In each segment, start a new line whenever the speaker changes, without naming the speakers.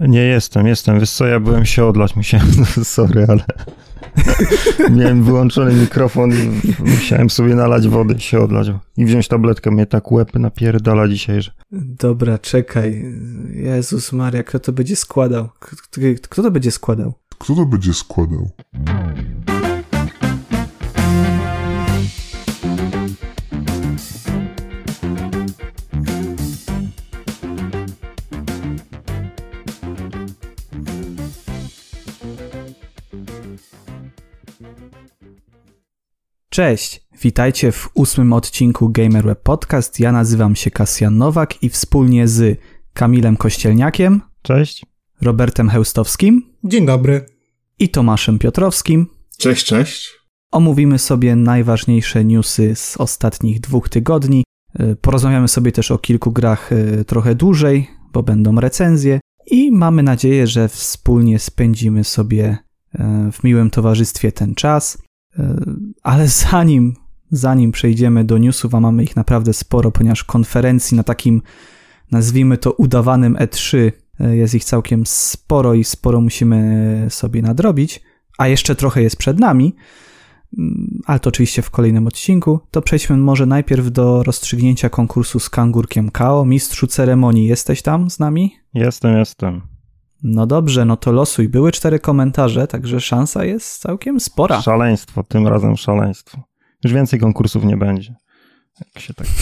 Nie jestem, jestem. Wiesz co, ja byłem się odlać, musiałem, sorry, ale miałem wyłączony mikrofon i musiałem sobie nalać wody i się odlać. I wziąć tabletkę, mnie tak łeb napierdala dzisiaj, że...
Dobra, czekaj. Jezus Maria, kto to będzie składał? Kto, kto to będzie składał?
Kto to będzie składał?
Cześć, witajcie w ósmym odcinku GamerWeb Podcast. Ja nazywam się Kasjan Nowak i wspólnie z Kamilem Kościelniakiem.
Cześć.
Robertem Heustowskim.
Dzień dobry.
I Tomaszem Piotrowskim.
Cześć, cześć.
Omówimy sobie najważniejsze newsy z ostatnich dwóch tygodni. Y, porozmawiamy sobie też o kilku grach y, trochę dłużej, bo będą recenzje. I mamy nadzieję, że wspólnie spędzimy sobie y, w miłym towarzystwie ten czas. Ale zanim, zanim przejdziemy do newsów, a mamy ich naprawdę sporo, ponieważ konferencji na takim, nazwijmy to, udawanym E3 jest ich całkiem sporo i sporo musimy sobie nadrobić, a jeszcze trochę jest przed nami, ale to oczywiście w kolejnym odcinku, to przejdźmy może najpierw do rozstrzygnięcia konkursu z kangurkiem KO. Mistrzu ceremonii, jesteś tam z nami?
Jestem, jestem.
No dobrze, no to losuj. Były cztery komentarze, także szansa jest całkiem spora.
Szaleństwo, tym razem szaleństwo. Już więcej konkursów nie będzie. Jak się tak.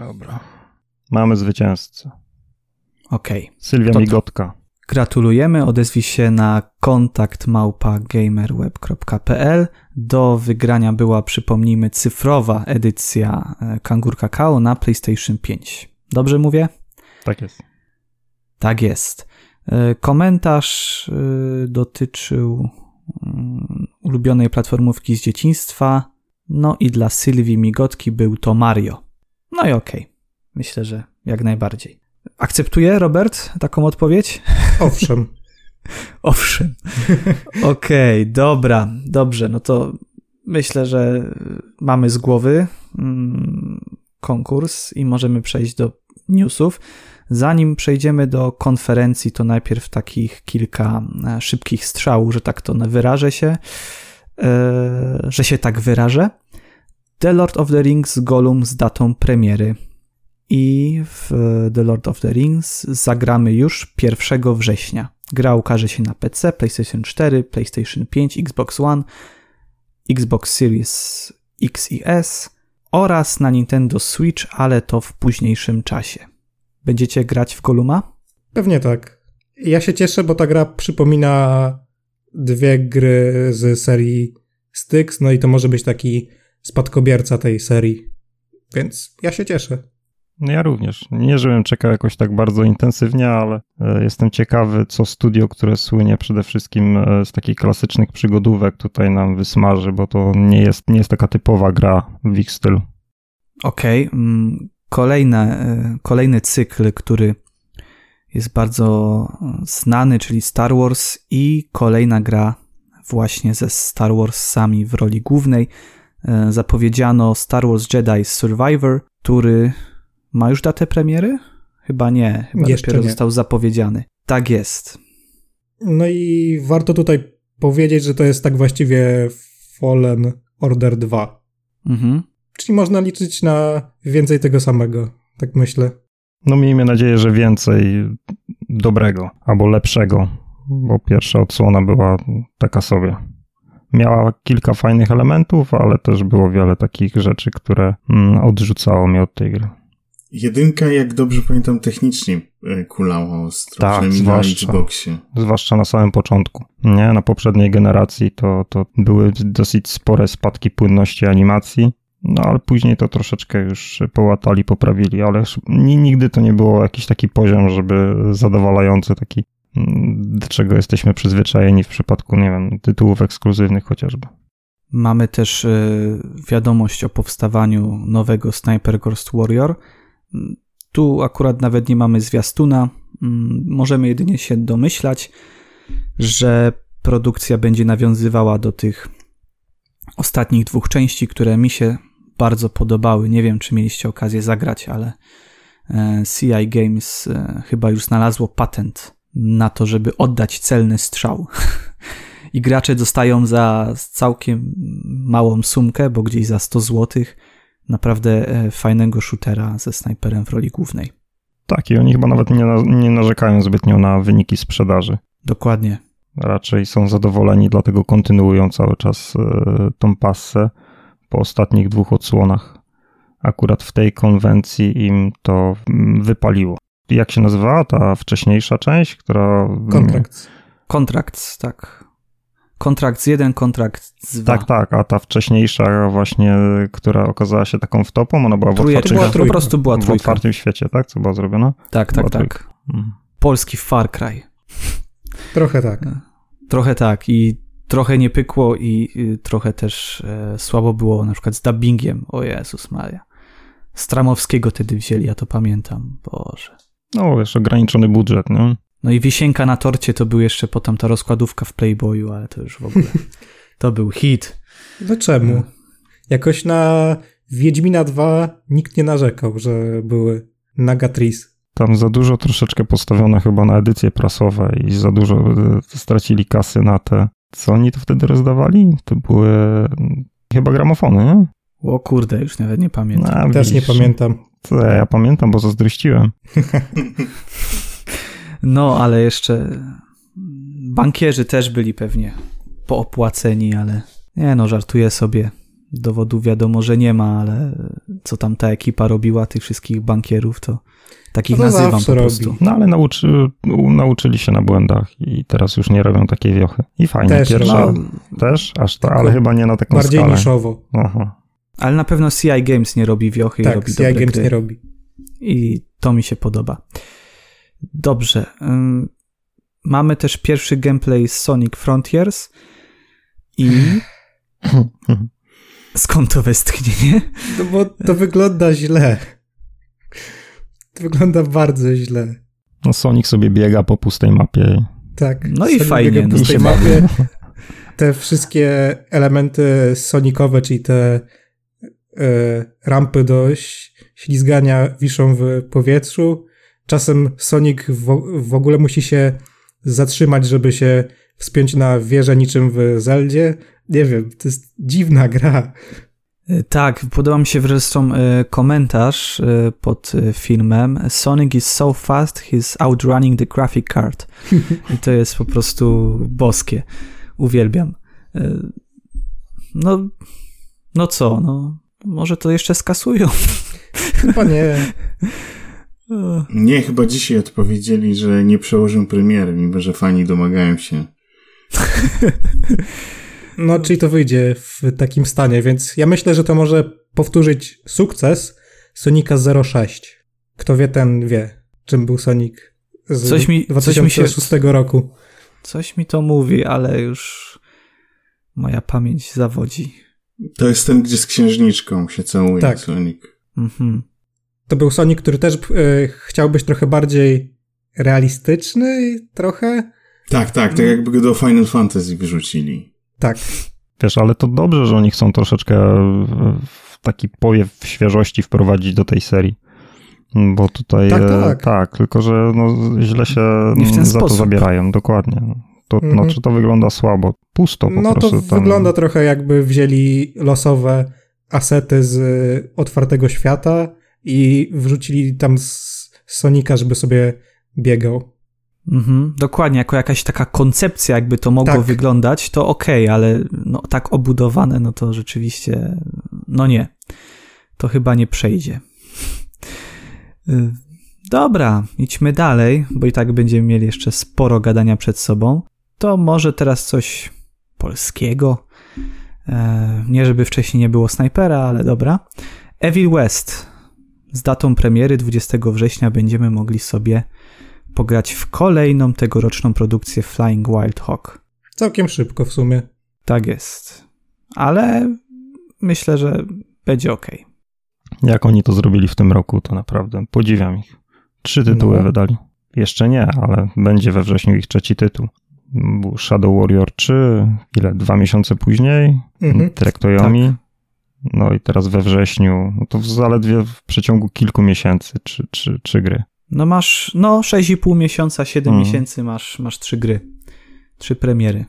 Dobra. Mamy zwycięzcę.
Okej. Okay.
Sylwia to Migotka. To.
Gratulujemy. Odezwij się na kontakt małpa.gamerweb.pl. Do wygrania była, przypomnijmy, cyfrowa edycja e, Kangur Kakao na PlayStation 5. Dobrze mówię?
Tak jest.
Tak jest. E, komentarz e, dotyczył mm, ulubionej platformówki z dzieciństwa. No i dla Sylwii Migotki był to Mario. No i okej. Okay. Myślę, że jak najbardziej. Akceptuje Robert taką odpowiedź?
Owszem.
Owszem. Okej, okay, dobra, dobrze. No to myślę, że mamy z głowy mm, konkurs i możemy przejść do newsów. Zanim przejdziemy do konferencji, to najpierw takich kilka e, szybkich strzałów, że tak to wyrażę się, e, że się tak wyrażę. The Lord of the Rings Gollum z datą premiery. I w The Lord of the Rings zagramy już 1 września. Gra ukaże się na PC, PlayStation 4, PlayStation 5, Xbox One, Xbox Series X i S oraz na Nintendo Switch, ale to w późniejszym czasie. Będziecie grać w Goluma?
Pewnie tak. Ja się cieszę, bo ta gra przypomina dwie gry z serii Styx, no i to może być taki spadkobierca tej serii. Więc ja się cieszę.
No ja również. Nie, żebym czekał jakoś tak bardzo intensywnie, ale e, jestem ciekawy, co studio, które słynie przede wszystkim e, z takich klasycznych przygodówek, tutaj nam wysmaży, bo to nie jest, nie jest taka typowa gra w ich stylu.
Okej. Okay. Mm, kolejne, e, kolejny cykl, który jest bardzo znany, czyli Star Wars i kolejna gra właśnie ze Star Warsami w roli głównej. Zapowiedziano Star Wars Jedi Survivor, który ma już datę premiery? Chyba nie, chyba Jeszcze dopiero nie. został zapowiedziany. Tak jest.
No i warto tutaj powiedzieć, że to jest tak właściwie Fallen Order 2. Mhm. Czyli można liczyć na więcej tego samego, tak myślę.
No miejmy nadzieję, że więcej dobrego albo lepszego, bo pierwsza odsłona była taka sobie. Miała kilka fajnych elementów, ale też było wiele takich rzeczy, które mm, odrzucało mnie od tej gry.
Jedynka, jak dobrze pamiętam, technicznie e, kulała ostro, tak, zwłaszcza, na Xboxie.
Zwłaszcza na samym początku. Nie, na poprzedniej generacji to, to były dosyć spore spadki płynności animacji. No ale później to troszeczkę już połatali, poprawili, ale nigdy to nie było jakiś taki poziom, żeby zadowalający taki, mm, do czego jesteśmy przyzwyczajeni w przypadku, nie wiem, tytułów ekskluzywnych chociażby.
Mamy też y, wiadomość o powstawaniu nowego Sniper Ghost Warrior. Tu akurat nawet nie mamy zwiastuna. Mm, możemy jedynie się domyślać, że produkcja będzie nawiązywała do tych ostatnich dwóch części, które mi się bardzo podobały. Nie wiem, czy mieliście okazję zagrać, ale e, CI Games e, chyba już znalazło patent na to, żeby oddać celny strzał. I gracze dostają za całkiem małą sumkę, bo gdzieś za 100 zł, naprawdę e, fajnego shootera ze snajperem w roli głównej.
Tak, i oni chyba nawet nie, nie narzekają zbytnio na wyniki sprzedaży.
Dokładnie.
Raczej są zadowoleni, dlatego kontynuują cały czas e, tą passę po ostatnich dwóch odsłonach. Akurat w tej konwencji im to mm, wypaliło. Jak się nazywała ta wcześniejsza część, która...
Kontrakt.
Kontrakt, tak. Kontrakt z jeden, kontrakt z dwa.
Tak, tak, a ta wcześniejsza właśnie, która okazała się taką wtopą, ona była w otwartym,
była po prostu była
w otwartym świecie, tak? Co była zrobiona?
Tak, tak, tak. Mhm. Polski Far Cry.
Trochę tak.
Trochę tak i trochę nie pykło i trochę też e, słabo było na przykład z dubbingiem. O Jezus Maria. Stramowskiego wtedy wzięli, ja to pamiętam. Boże.
No, jeszcze ograniczony budżet, nie?
No i wisienka na torcie to był jeszcze potem ta rozkładówka w Playboyu, ale to już w ogóle. To był hit.
No czemu? Jakoś na Wiedźmina 2 nikt nie narzekał, że były Nagatris.
Tam za dużo troszeczkę postawione chyba na edycje prasowe i za dużo e, stracili kasy na te. Co oni to wtedy rozdawali? To były chyba gramofony, nie?
O kurde, już nawet nie pamiętam.
No, Też widzisz. nie pamiętam.
Co, ja pamiętam, bo zazdrościłem.
no, ale jeszcze bankierzy też byli pewnie poopłaceni, ale nie no, żartuję sobie. Dowodów wiadomo, że nie ma, ale co tam ta ekipa robiła, tych wszystkich bankierów, to takich no nazywam po prostu.
Robi. No ale nauczy, nauczyli się na błędach i teraz już nie robią takiej wiochy. I fajnie, też, pierwsza no, też, aż to, ale chyba nie na taką
bardziej
skalę.
Bardziej niszowo.
Aha.
Ale na pewno CI Games nie robi wiochy
tak,
i robi
CI Games
gry.
nie robi.
I to mi się podoba. Dobrze. Mamy też pierwszy gameplay z Sonic Frontiers i skąd to westchnienie?
No bo to wygląda źle. To wygląda bardzo źle.
No Sonic sobie biega po pustej mapie.
Tak.
No i fajnie.
Po no pustej no mapie. Te wszystkie elementy sonikowe, czyli te E, rampy do ślizgania wiszą w powietrzu. Czasem Sonic w, ogóle musi się zatrzymać, żeby się wspiąć na wieżę niczym w Zeldzie. Nie wiem, to jest dziwna gra.
E, tak, podoba mi się zresztą e, komentarz pod filmem Sonic is so fast, he's outrunning the graphic card. I to jest po prostu boskie. Uwielbiam. No, no co, no może to jeszcze skasują.
Chyba nie.
Nie, chyba dzisiaj odpowiedzieli, że nie przełożą premiery, mimo że fani domagają się.
No, czyli to wyjdzie w takim stanie, więc ja myślę, że to może powtórzyć sukces Sonika 06. Kto wie, ten wie, czym był Sonic z coś mi, 2006 coś mi się, roku.
Coś mi to mówi, ale już moja pamięć zawodzi.
To jest ten, gdzie z księżniczką się całuje tak. Sonic. Mhm.
To był Sonic, który też y, chciał być trochę bardziej realistyczny, trochę.
Tak, tak, tak jakby go do Final Fantasy wyrzucili.
Tak.
Wiesz, ale to dobrze, że oni chcą troszeczkę w taki powiew świeżości wprowadzić do tej serii. Bo tutaj tak, tak. tak tylko że no, źle się za sposób. to zabierają, dokładnie. To mm. znaczy to wygląda słabo, pusto po
no
prostu.
No to tam... wygląda trochę jakby wzięli losowe asety z otwartego świata i wrzucili tam Sonika, żeby sobie biegał.
Mhm, dokładnie, jako jakaś taka koncepcja, jakby to mogło tak. wyglądać, to okej, okay, ale no, tak obudowane, no to rzeczywiście, no nie. To chyba nie przejdzie. Y, dobra, idźmy dalej, bo i tak będziemy mieli jeszcze sporo gadania przed sobą to może teraz coś polskiego. E, nie, żeby wcześniej nie było snajpera, ale dobra. Evil West. Z datą premiery 20 września będziemy mogli sobie pograć w kolejną tegoroczną produkcję Flying Wild Hawk.
Całkiem szybko w sumie.
Tak jest. Ale myślę, że będzie ok.
Jak oni to zrobili w tym roku, to naprawdę podziwiam ich. Trzy tytuły no. wydali. Jeszcze nie, ale będzie we wrześniu ich trzeci tytuł. Shadow Warrior 3, ile? Dwa miesiące później. Mhm. Tak. No i teraz we wrześniu, no to zaledwie w przeciągu kilku miesięcy, trzy, trzy, trzy gry.
No masz, no 6,5 miesiąca, 7 hmm. miesięcy masz, masz trzy gry. Trzy premiery.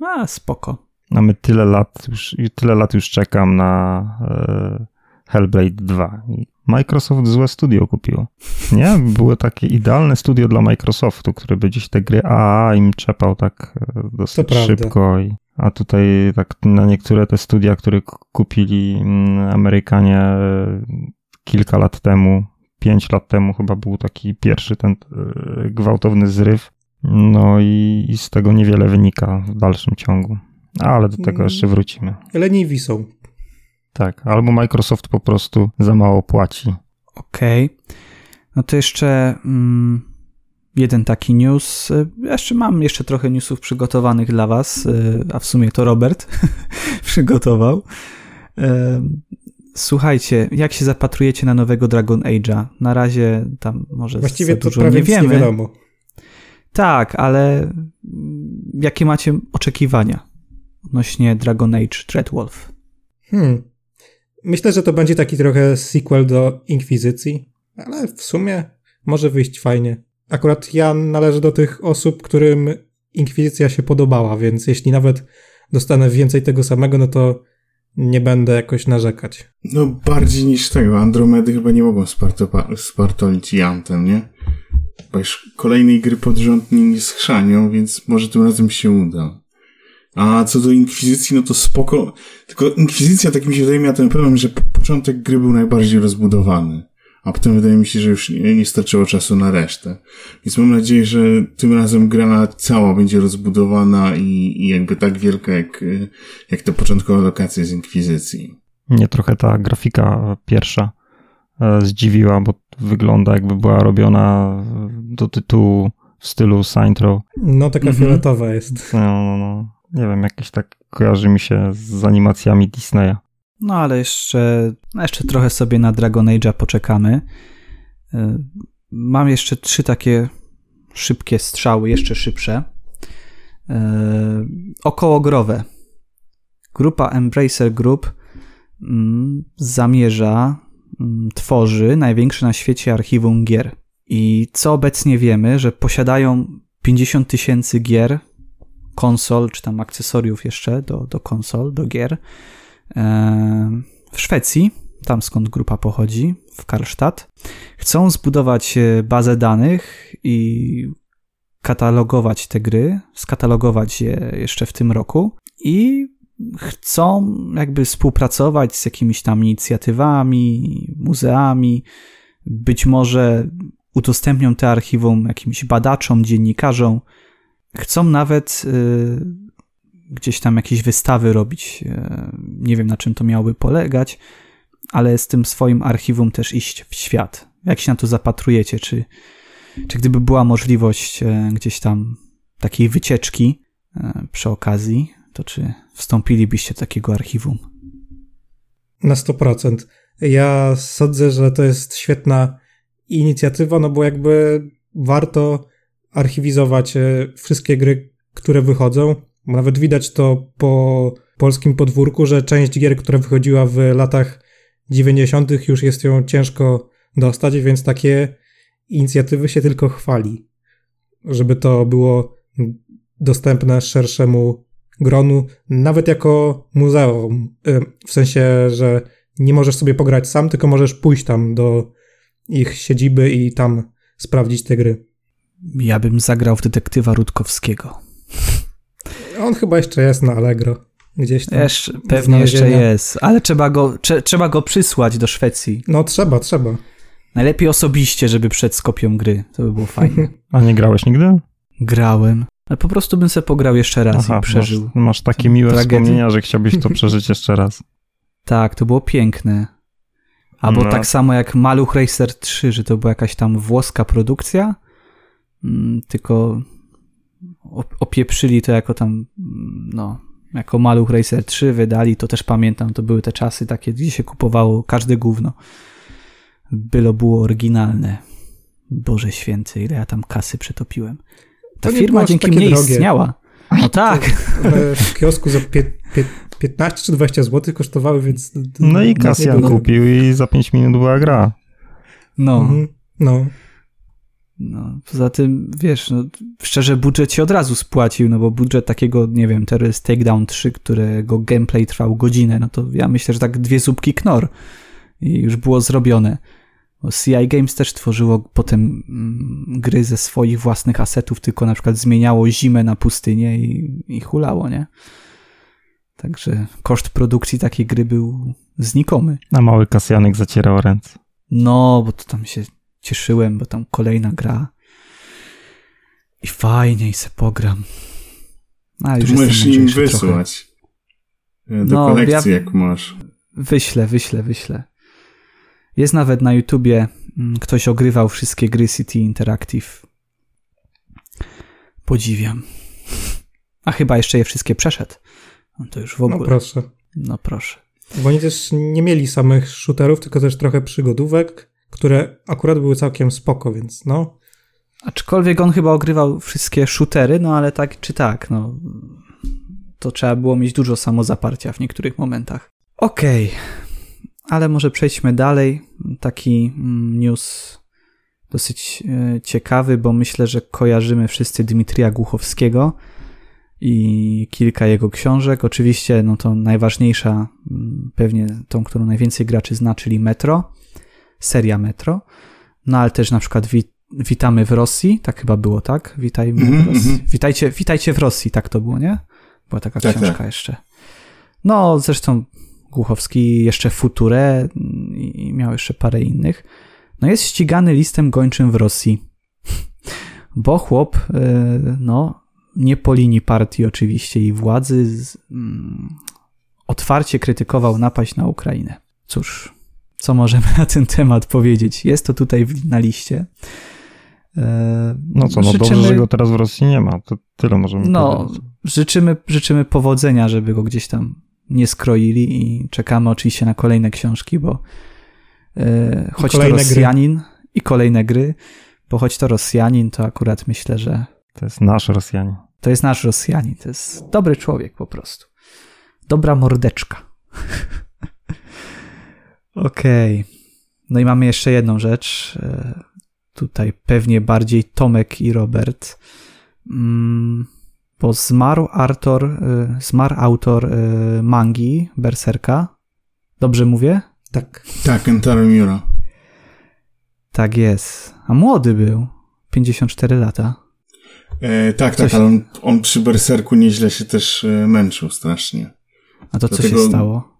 A, spoko.
A my tyle lat już, tyle lat już czekam na e, Hellblade 2. I Microsoft złe studio kupiło. Nie? Było takie idealne studio dla Microsoftu, które by gdzieś te gry AAA im czepał tak e, dosyć szybko. I, a tutaj tak na niektóre te studia, które kupili mm, Amerykanie e, kilka lat temu, pięć lat temu chyba był taki pierwszy ten e, gwałtowny zryw. No i, i z tego niewiele wynika w dalszym ciągu. Ale do tego mm. jeszcze wrócimy.
Leniwi są.
Tak, albo Microsoft po prostu za mało płaci.
Okej. Okay. No to jeszcze mm, jeden taki news. Jeszcze mam jeszcze trochę newsów przygotowanych dla was, y, a w sumie to Robert przygotował. Y, słuchajcie, jak się zapatrujecie na nowego Dragon Age'a? Na razie tam może
Właściwie
to
dużo nie wiemy. Nie wiadomo.
Tak, ale jakie macie oczekiwania odnośnie Dragon Age Dreadwolf?
Hmm. Myślę, że to będzie taki trochę sequel do Inkwizycji, ale w sumie może wyjść fajnie. Akurat ja należę do tych osób, którym Inkwizycja się podobała, więc jeśli nawet dostanę więcej tego samego, no to nie będę jakoś narzekać.
No bardziej niż tego. Andromedy chyba nie mogą spartolić Jantem, nie? Bo już kolejnej gry pod rząd nie schrzanią, więc może tym razem się uda. A co do Inkwizycji, no to spoko. Tylko Inkwizycja, tak mi się wydaje, miała ten problem, że początek gry był najbardziej rozbudowany. A potem wydaje mi się, że już nie, nie starczyło czasu na resztę. Więc mam nadzieję, że tym razem gra cała będzie rozbudowana i, i jakby tak wielka, jak, jak te początkowe lokacje z Inkwizycji.
Mnie trochę ta grafika pierwsza e, zdziwiła, bo wygląda jakby była robiona do tytułu w stylu Saintro.
No, taka mhm. fioletowa jest.
No, no, no nie wiem, jakieś tak kojarzy mi się z animacjami Disneya.
No ale jeszcze, jeszcze trochę sobie na Dragon Age'a poczekamy. Y, mam jeszcze trzy takie szybkie strzały, jeszcze szybsze. Y, okołogrowe. Grupa Embracer Group mm, zamierza, mm, tworzy największe na świecie archiwum gier. I co obecnie wiemy, że posiadają 50 tysięcy gier konsol, czy tam akcesoriów jeszcze do, do konsol, do gier. E, w Szwecji, tam skąd grupa pochodzi, w Karlstadt, chcą zbudować e, bazę danych i katalogować te gry, skatalogować je jeszcze w tym roku i chcą jakby współpracować z jakimiś tam inicjatywami, muzeami, być może udostępnią te archiwum jakimś badaczom, dziennikarzom, Chcą nawet y, gdzieś tam jakieś wystawy robić. Y, nie wiem na czym to miałoby polegać, ale z tym swoim archiwum też iść w świat. Jak się na to zapatrujecie? Czy, czy gdyby była możliwość y, gdzieś tam takiej wycieczki przy okazji, to czy wstąpilibyście do takiego archiwum?
Na 100%. Ja sądzę, że to jest świetna inicjatywa, no bo jakby warto archiwizować e, wszystkie gry, które wychodzą. Nawet widać to po polskim podwórku, że część gier, która wychodziła w latach 90., już jest ją ciężko dostać, więc takie inicjatywy się tylko chwali, żeby to było dostępne szerszemu gronu, nawet jako muzeum. E, w sensie, że nie możesz sobie pograć sam, tylko możesz pójść tam do ich siedziby i tam sprawdzić te gry.
Ja bym zagrał w detektywa Rutkowskiego.
On chyba jeszcze jest na Allegro. Gdzieś tam.
Jeszcze, pewnie jeszcze jest, ale trzeba go, trze, trzeba go przysłać do Szwecji.
No trzeba, trzeba.
Najlepiej osobiście, żeby przed skopią gry. To by było fajne.
A nie grałeś nigdy?
Grałem. Ale po prostu bym sobie pograł jeszcze raz Aha, i przeżył.
Masz, masz takie miłe tragedię. wspomnienia, że chciałbyś to przeżyć jeszcze raz.
Tak, to było piękne. Albo no. tak samo jak Maluch Racer 3, że to była jakaś tam włoska produkcja Mm, tylko opieprzyli to jako tam, no, jako Maluch Racer 3 wydali, to też pamiętam, to były te czasy takie, gdzie się kupowało każde gówno. Bylo było oryginalne. Boże święty, ile ja tam kasy przetopiłem. Ta firma dzięki mnie drogie. istniała. No tak.
W kiosku za pie, pie, 15 czy 20 zł kosztowały, więc...
No i Kasjan kupił i za 5 minut była gra.
No.
Mhm. No.
No, poza tym, wiesz, no, szczerze budżet się od razu spłacił, no bo budżet takiego, nie wiem, Terrorist Takedown 3, którego gameplay trwał godzinę, no to ja myślę, że tak dwie zupki knor i już było zrobione. Bo CI Games też tworzyło potem mm, gry ze swoich własnych asetów, tylko na przykład zmieniało zimę na pustynię i, i hulało, nie? Także koszt produkcji takiej gry był znikomy.
A mały Kasjanek zacierał ręce.
No, bo to tam się cieszyłem, bo tam kolejna gra. I fajnie, i se pogram.
A, już możesz im wysłać. Trochę. Do no, kolekcji, ja... jak masz.
Wyślę, wyślę, wyślę. Jest nawet na YouTubie, mm, ktoś ogrywał wszystkie gry City Interactive. Podziwiam. A chyba jeszcze je wszystkie przeszedł. No to już w ogóle.
No proszę.
No proszę.
Bo oni też nie mieli samych shooterów, tylko też trochę przygodówek, które akurat były całkiem spoko, więc no.
Aczkolwiek on chyba ogrywał wszystkie shootery, no ale tak czy tak, no. To trzeba było mieć dużo samozaparcia w niektórych momentach. Okej, okay. ale może przejdźmy dalej. Taki mm, news dosyć e, ciekawy, bo myślę, że kojarzymy wszyscy Dmitrija Głuchowskiego i kilka jego książek. Oczywiście, no to najważniejsza, mm, pewnie tą, którą najwięcej graczy zna, czyli Metro, seria Metro. No ale też na przykład wit Witamy w Rosji, tak chyba było, tak? Witajmy mm -hmm, w Rosji. Mm -hmm. Witajcie, witajcie w Rosji, tak to było, nie? Była taka tak, książka tak. jeszcze. No, zresztą Głuchowski jeszcze Futurę i miał jeszcze parę innych. No jest ścigany listem gończym w Rosji. Bo chłop, y, no, nie po linii partii oczywiście i władzy, z, mm, otwarcie krytykował napaść na Ukrainę. Cóż, co możemy na ten temat powiedzieć? Jest to tutaj na liście.
E, no co, no życzymy... dobrze, że go teraz w Rosji nie ma, to tyle możemy
no, powiedzieć. Życzymy, życzymy powodzenia, żeby go gdzieś tam nie skroili i czekamy oczywiście na kolejne książki, bo e, choć to Rosjanin gry. i kolejne gry, bo choć to Rosjanin, to akurat myślę, że
to jest nasz Rosjanin.
To jest nasz Rosjanin. To jest dobry człowiek po prostu. Dobra mordeczka. Okej. Okay. No i mamy jeszcze jedną rzecz. E, tutaj pewnie bardziej Tomek i Robert. Mm, bo zmarł autor, e, zmarł autor e, mangi Berserka. Dobrze mówię?
Tak.
Tak, Kentaro Miura.
Tak jest. A młody był. 54 lata.
E, tak, Coś... tak, ale on, on, przy Berserku nieźle się też męczył strasznie.
A to co Dlatego, się stało?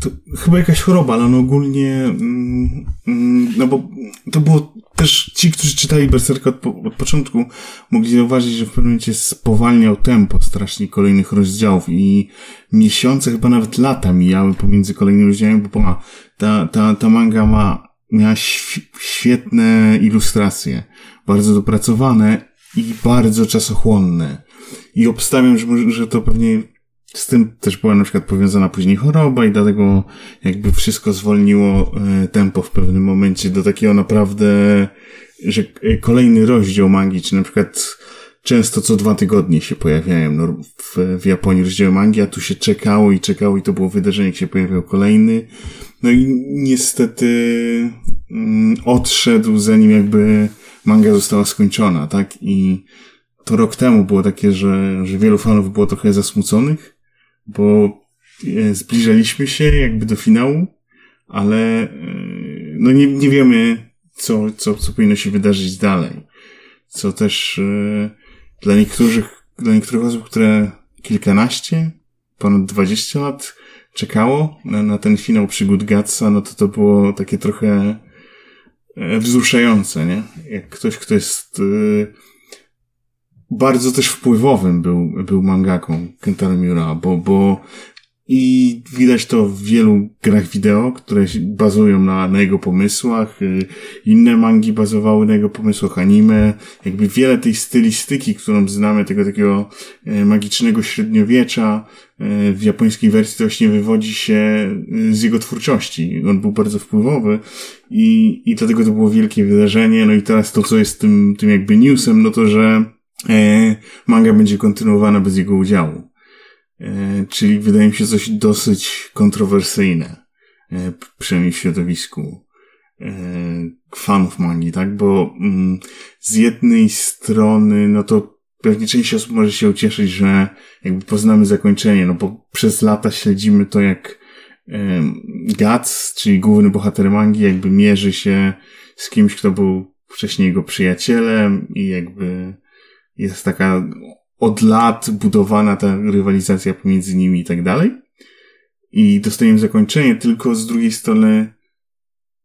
To chyba jakaś choroba, ale on ogólnie, mm, mm, no bo to było też ci, którzy czytali Berserka od, od, początku, mogli zauważyć, że w pewnym momencie spowalniał tempo strasznie kolejnych rozdziałów i miesiące, chyba nawet lata mijały pomiędzy kolejnymi rozdziałami, bo ta, ta, ta manga ma, miała świetne ilustracje, bardzo dopracowane i bardzo czasochłonne. I obstawiam, że, że to pewnie z tym też była na przykład powiązana później choroba i dlatego jakby wszystko zwolniło e, tempo w pewnym momencie do takiego naprawdę, że e, kolejny rozdział magii, czy na przykład często co dwa tygodnie się pojawiają no, w, w Japonii rozdziały magii, a tu się czekało i czekało i to było wydarzenie, jak się pojawiał kolejny. No i niestety mm, odszedł zanim jakby manga została skończona, tak? I to rok temu było takie, że, że wielu fanów było trochę zasmuconych, bo e, zbliżaliśmy się jakby do finału, ale e, no nie, nie wiemy, co, co, co powinno się wydarzyć dalej. Co też e, dla niektórych, dla niektórych osób, które kilkanaście, ponad dwadzieścia lat czekało na, na ten finał przygód Gatsa, no to to było takie trochę wzruszające, nie? Jak ktoś, kto jest bardzo też wpływowym był, był mangaką Kentaro Miura, bo, bo i widać to w wielu grach wideo, które bazują na, na jego pomysłach. Y, inne mangi bazowały na jego pomysłach anime. Jakby wiele tej stylistyki, którą znamy, tego takiego e, magicznego średniowiecza e, w japońskiej wersji to właśnie wywodzi się y, z jego twórczości. On był bardzo wpływowy i, i dlatego to było wielkie wydarzenie. No i teraz to, co jest tym, tym jakby newsem, no to, że manga będzie kontynuowana bez jego udziału. e, czyli wydaje mi się coś dosyć kontrowersyjne, e, przynajmniej w środowisku e, fanów mangi, tak? Bo mm, z jednej strony, no to pewnie część osób może się ucieszyć, że jakby poznamy zakończenie, no bo przez lata śledzimy to, jak Guts, czyli główny bohater mangi, jakby mierzy się z kimś, kto był wcześniej jego przyjacielem i jakby jest taka od lat budowana ta rywalizacja pomiędzy nimi i tak dalej. I dostajemy zakończenie, tylko z drugiej strony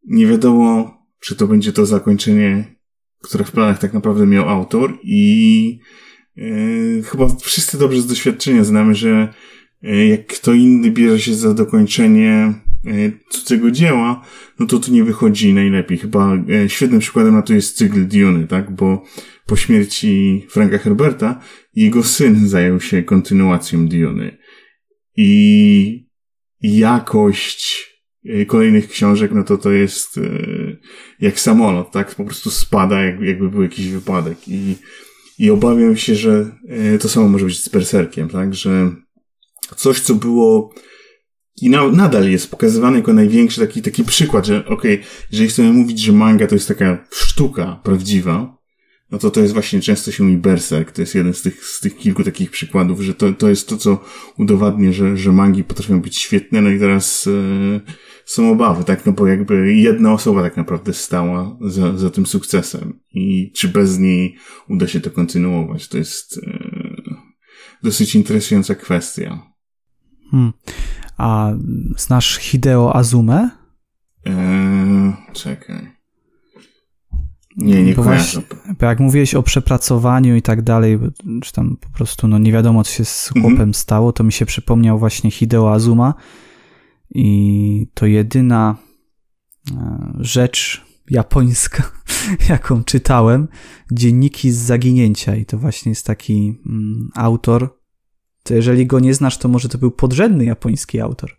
nie wiadomo, czy to będzie to zakończenie, które w planach tak naprawdę miał autor i yy, chyba wszyscy dobrze z doświadczenia znamy, że yy, jak kto inny bierze się za dokończenie yy, cudzego dzieła, no to to nie wychodzi najlepiej. Chyba świetnym przykładem na to jest cykl Diony, tak? Bo po śmierci Franka Herberta jego syn zajął się kontynuacją Diony. I jakość e, kolejnych książek, no to to jest e, jak samolot, tak? Po prostu spada, jakby, był jakiś wypadek. I, i obawiam się, że e, to samo może być z Berserkiem, tak? Że coś, co było i na, nadal jest pokazywany jako największy taki, taki przykład, że okej, okay, jeżeli chcemy mówić, że manga to jest taka sztuka prawdziwa, no to to jest właśnie często się mówi Berserk, to jest jeden z tych, z tych kilku takich przykładów, że to, to jest to, co udowadnia, że, że mangi potrafią być świetne, no i teraz e, są obawy, tak, no bo jakby jedna osoba tak naprawdę stała za, za tym sukcesem i czy bez niej uda się to kontynuować, to jest e, dosyć interesująca kwestia.
Hmm. A znasz Hideo Azume?
Eee, czekaj. Nie, nie
bo, właśnie, bo jak mówiłeś o przepracowaniu i tak dalej, czy tam po prostu no nie wiadomo, co się z chłopem mhm. stało, to mi się przypomniał właśnie Hideo Azuma i to jedyna e, rzecz japońska, jaką czytałem, dzienniki z zaginięcia i to właśnie jest taki mm, autor, to jeżeli go nie znasz, to może to był podrzędny japoński autor.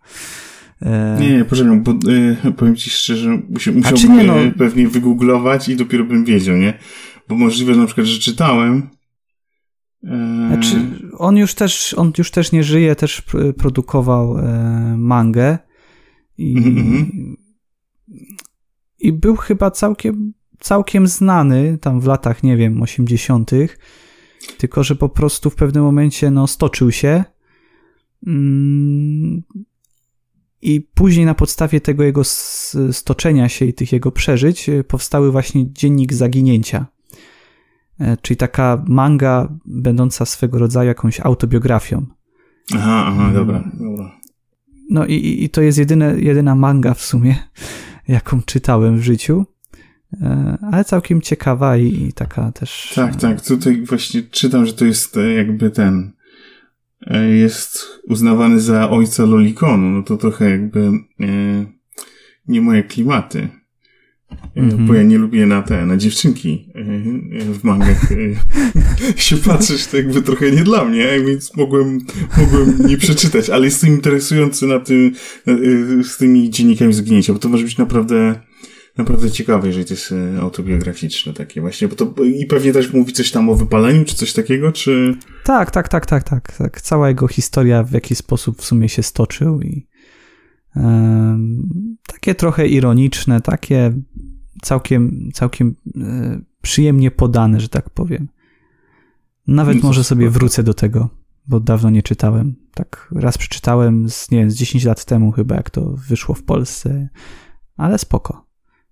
E, nie, nie, poczekaj, bo y, powiem ci szczerze, musiałbym nie, no... pewnie wygooglować i dopiero bym wiedział, nie? Bo możliwe na przykład, że czytałem.
E... Znaczy, on już też, on już też nie żyje, też produkował e, mangę i, mm -hmm. i był chyba całkiem, całkiem znany tam w latach, nie wiem, 80., tylko że po prostu w pewnym momencie no, stoczył się. I później na podstawie tego jego stoczenia się i tych jego przeżyć e, powstały właśnie Dziennik Zaginięcia. E, czyli taka manga będąca swego rodzaju jakąś autobiografią.
Aha, aha, mm. dobra, dobra.
No i, i to jest jedyne, jedyna manga w sumie, jaką czytałem w życiu. E, ale całkiem ciekawa i, i taka też.
Tak, tak. Tutaj właśnie czytam, że to jest jakby ten E, jest uznawany za ojca lolikonu, no to trochę jakby e, nie moje klimaty. Mm -hmm. Bo ja nie lubię na te, na dziewczynki w mangach się patrzeć, to jakby trochę nie dla mnie, więc mogłem, mogłem nie przeczytać, ale jestem interesujący na tym, z tymi dziennikami zginięcia, bo to może być naprawdę naprawdę ciekawe, jeżeli to jest e, autobiograficzne takie właśnie, bo to i pewnie też mówi coś tam o wypaleniu, czy coś takiego, czy...
Tak, tak, tak, tak, tak, tak. Cała jego historia w jaki sposób w sumie się stoczył i takie trochę ironiczne, takie całkiem, całkiem e, przyjemnie podane, że tak powiem. Nawet no może sobie wrócę do tego, bo dawno nie czytałem. Tak raz przeczytałem z, nie wiem, z 10 lat temu chyba, jak to wyszło w Polsce, ale spoko.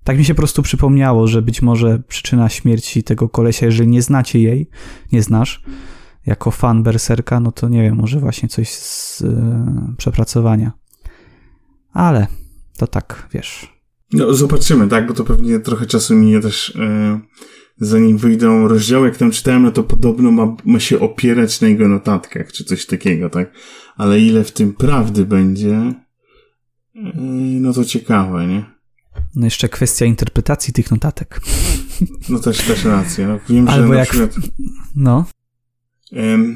Tak mi się po prostu przypomniało, że być może przyczyna śmierci tego kolesia, jeżeli nie znacie jej, nie znasz, jako fan Berserka, no to nie wiem, może właśnie coś z yy, przepracowania. Ale to tak, wiesz.
No, zobaczymy, tak, bo to pewnie trochę czasu minie też, yy, zanim wyjdą rozdziały. Jak tam czytałem, no to podobno ma, ma się opierać na jego notatkach, czy coś takiego, tak? Ale ile w tym prawdy będzie, yy, no to ciekawe, nie?
No jeszcze kwestia interpretacji tych notatek.
No też, też rację. No, wiem,
Albo że jak... Przykład, no.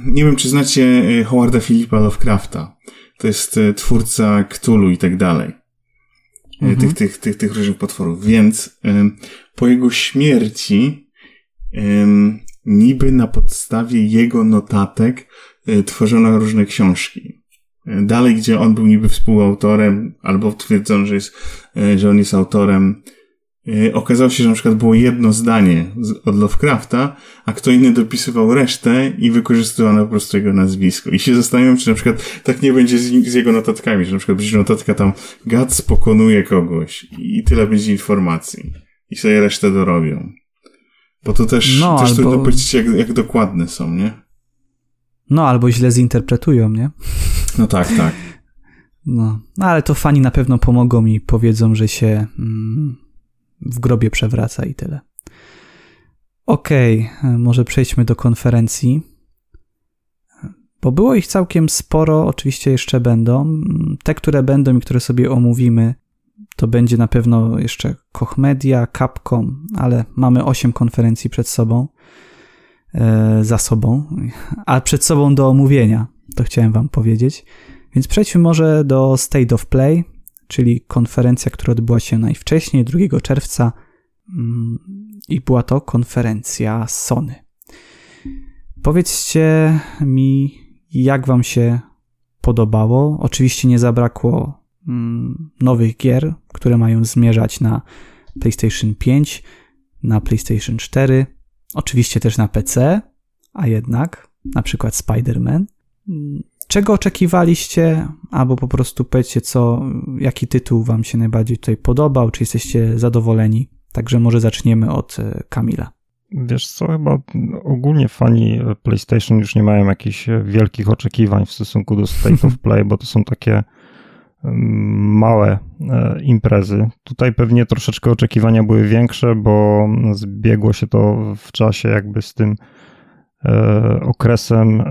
Nie wiem, czy znacie e, Howarda Philippa Lovecrafta. To jest e, twórca Cthulhu i tak dalej. E, mhm. Tych, tych, tych, tych różnych potworów. Więc po jego śmierci niby na podstawie jego notatek tworzono różne książki. Dalej, gdzie on był niby współautorem, albo twierdzono, że, jest, y, że on jest autorem, okazało się, że na przykład było jedno zdanie od Lovecrafta, a kto inny dopisywał resztę i wykorzystywano po prostu jego nazwisko. I się zastanawiam, czy na przykład tak nie będzie z, z jego notatkami, że na przykład będzie notatka tam Gats pokonuje kogoś i tyle będzie informacji. I sobie resztę dorobią. Bo to też, no, też albo... trudno powiedzieć, jak, jak dokładne są, nie?
No, albo źle zinterpretują, nie?
No tak, tak.
No, no ale to fani na pewno pomogą mi, powiedzą, że się mm, w grobie przewraca i tyle. Okej, okay, może przejdźmy do konferencji. Bo było ich całkiem sporo, oczywiście jeszcze będą. Te, które będą i które sobie omówimy, to będzie na pewno jeszcze Koch Media, Capcom, ale mamy 8 konferencji przed sobą, e, za sobą, a przed sobą do omówienia, to chciałem wam powiedzieć. Więc przejdźmy może do State of Play, czyli konferencja, która odbyła się najwcześniej, 2 czerwca mm, i była to konferencja Sony. Powiedzcie mi, jak wam się podobało. Oczywiście nie zabrakło Mm, nowych gier, które mają zmierzać na PlayStation 5, na PlayStation 4, oczywiście też na PC, a jednak na przykład Spider-Man. Czego oczekiwaliście, albo po prostu powiedzcie, co, jaki tytuł Wam się najbardziej tutaj podobał, czy jesteście zadowoleni? Także może zaczniemy od e, Kamila.
Wiesz co, chyba ogólnie fani PlayStation już nie mają jakichś wielkich oczekiwań w stosunku do State of Play, bo to są takie małe e, imprezy. Tutaj pewnie troszeczkę oczekiwania były większe, bo zbiegło się to w czasie jakby z tym okresem e,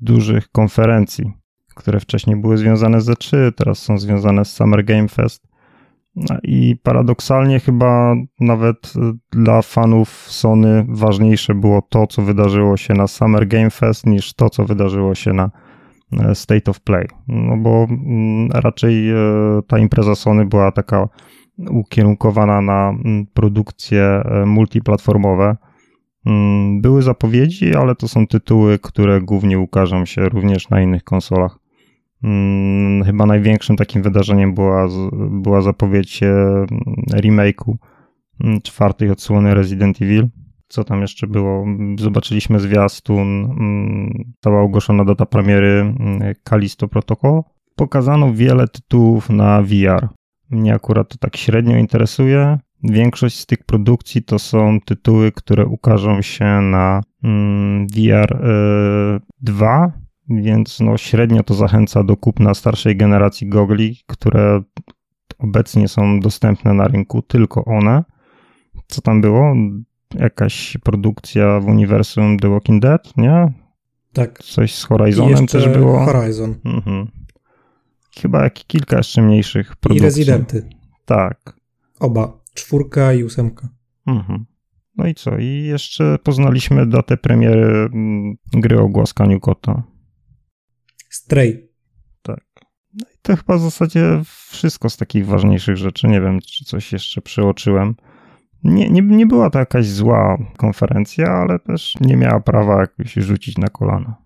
dużych konferencji, które wcześniej były związane ze 3, teraz są związane z Summer Game Fest. No I paradoksalnie chyba nawet dla fanów Sony ważniejsze było to, co wydarzyło się na Summer Game Fest, niż to, co wydarzyło się na E, state of Play. No bo mm, raczej e, ta impreza Sony była taka ukierunkowana na mm, produkcje e, multiplatformowe. Mm, były zapowiedzi, ale to są tytuły, które głównie ukażą się również na innych konsolach. Chyba największym takim wydarzeniem była, była zapowiedź remake'u czwartej odsłony Resident Evil co tam jeszcze było? Zobaczyliśmy zwiastun, mm, została ogłoszona data premiery Kalisto mm, Protocol. Pokazano wiele tytułów na VR. Mnie akurat to tak średnio interesuje. Większość z tych produkcji to są tytuły, które ukażą się na mm, VR 2, e, więc no średnio to zachęca do kupna starszej generacji gogli, które obecnie są dostępne na rynku, tylko one. Co tam było? jakaś produkcja w uniwersum The Walking Dead, nie?
Tak.
Coś z Horizonem też było.
Horizon. Mhm.
Chyba jak kilka jeszcze mniejszych produkcji.
I Rezydenty.
Tak.
Oba. Czwórka i ósemka.
Mhm. No i co? I jeszcze poznaliśmy datę premiery mm, gry o głaskaniu kota.
Stray.
Tak. No i to chyba w zasadzie wszystko z takich ważniejszych rzeczy. Nie wiem, czy coś jeszcze przeoczyłem. Nie, nie, nie była to jakaś zła konferencja, ale też nie miała prawa jakoś rzucić na kolana.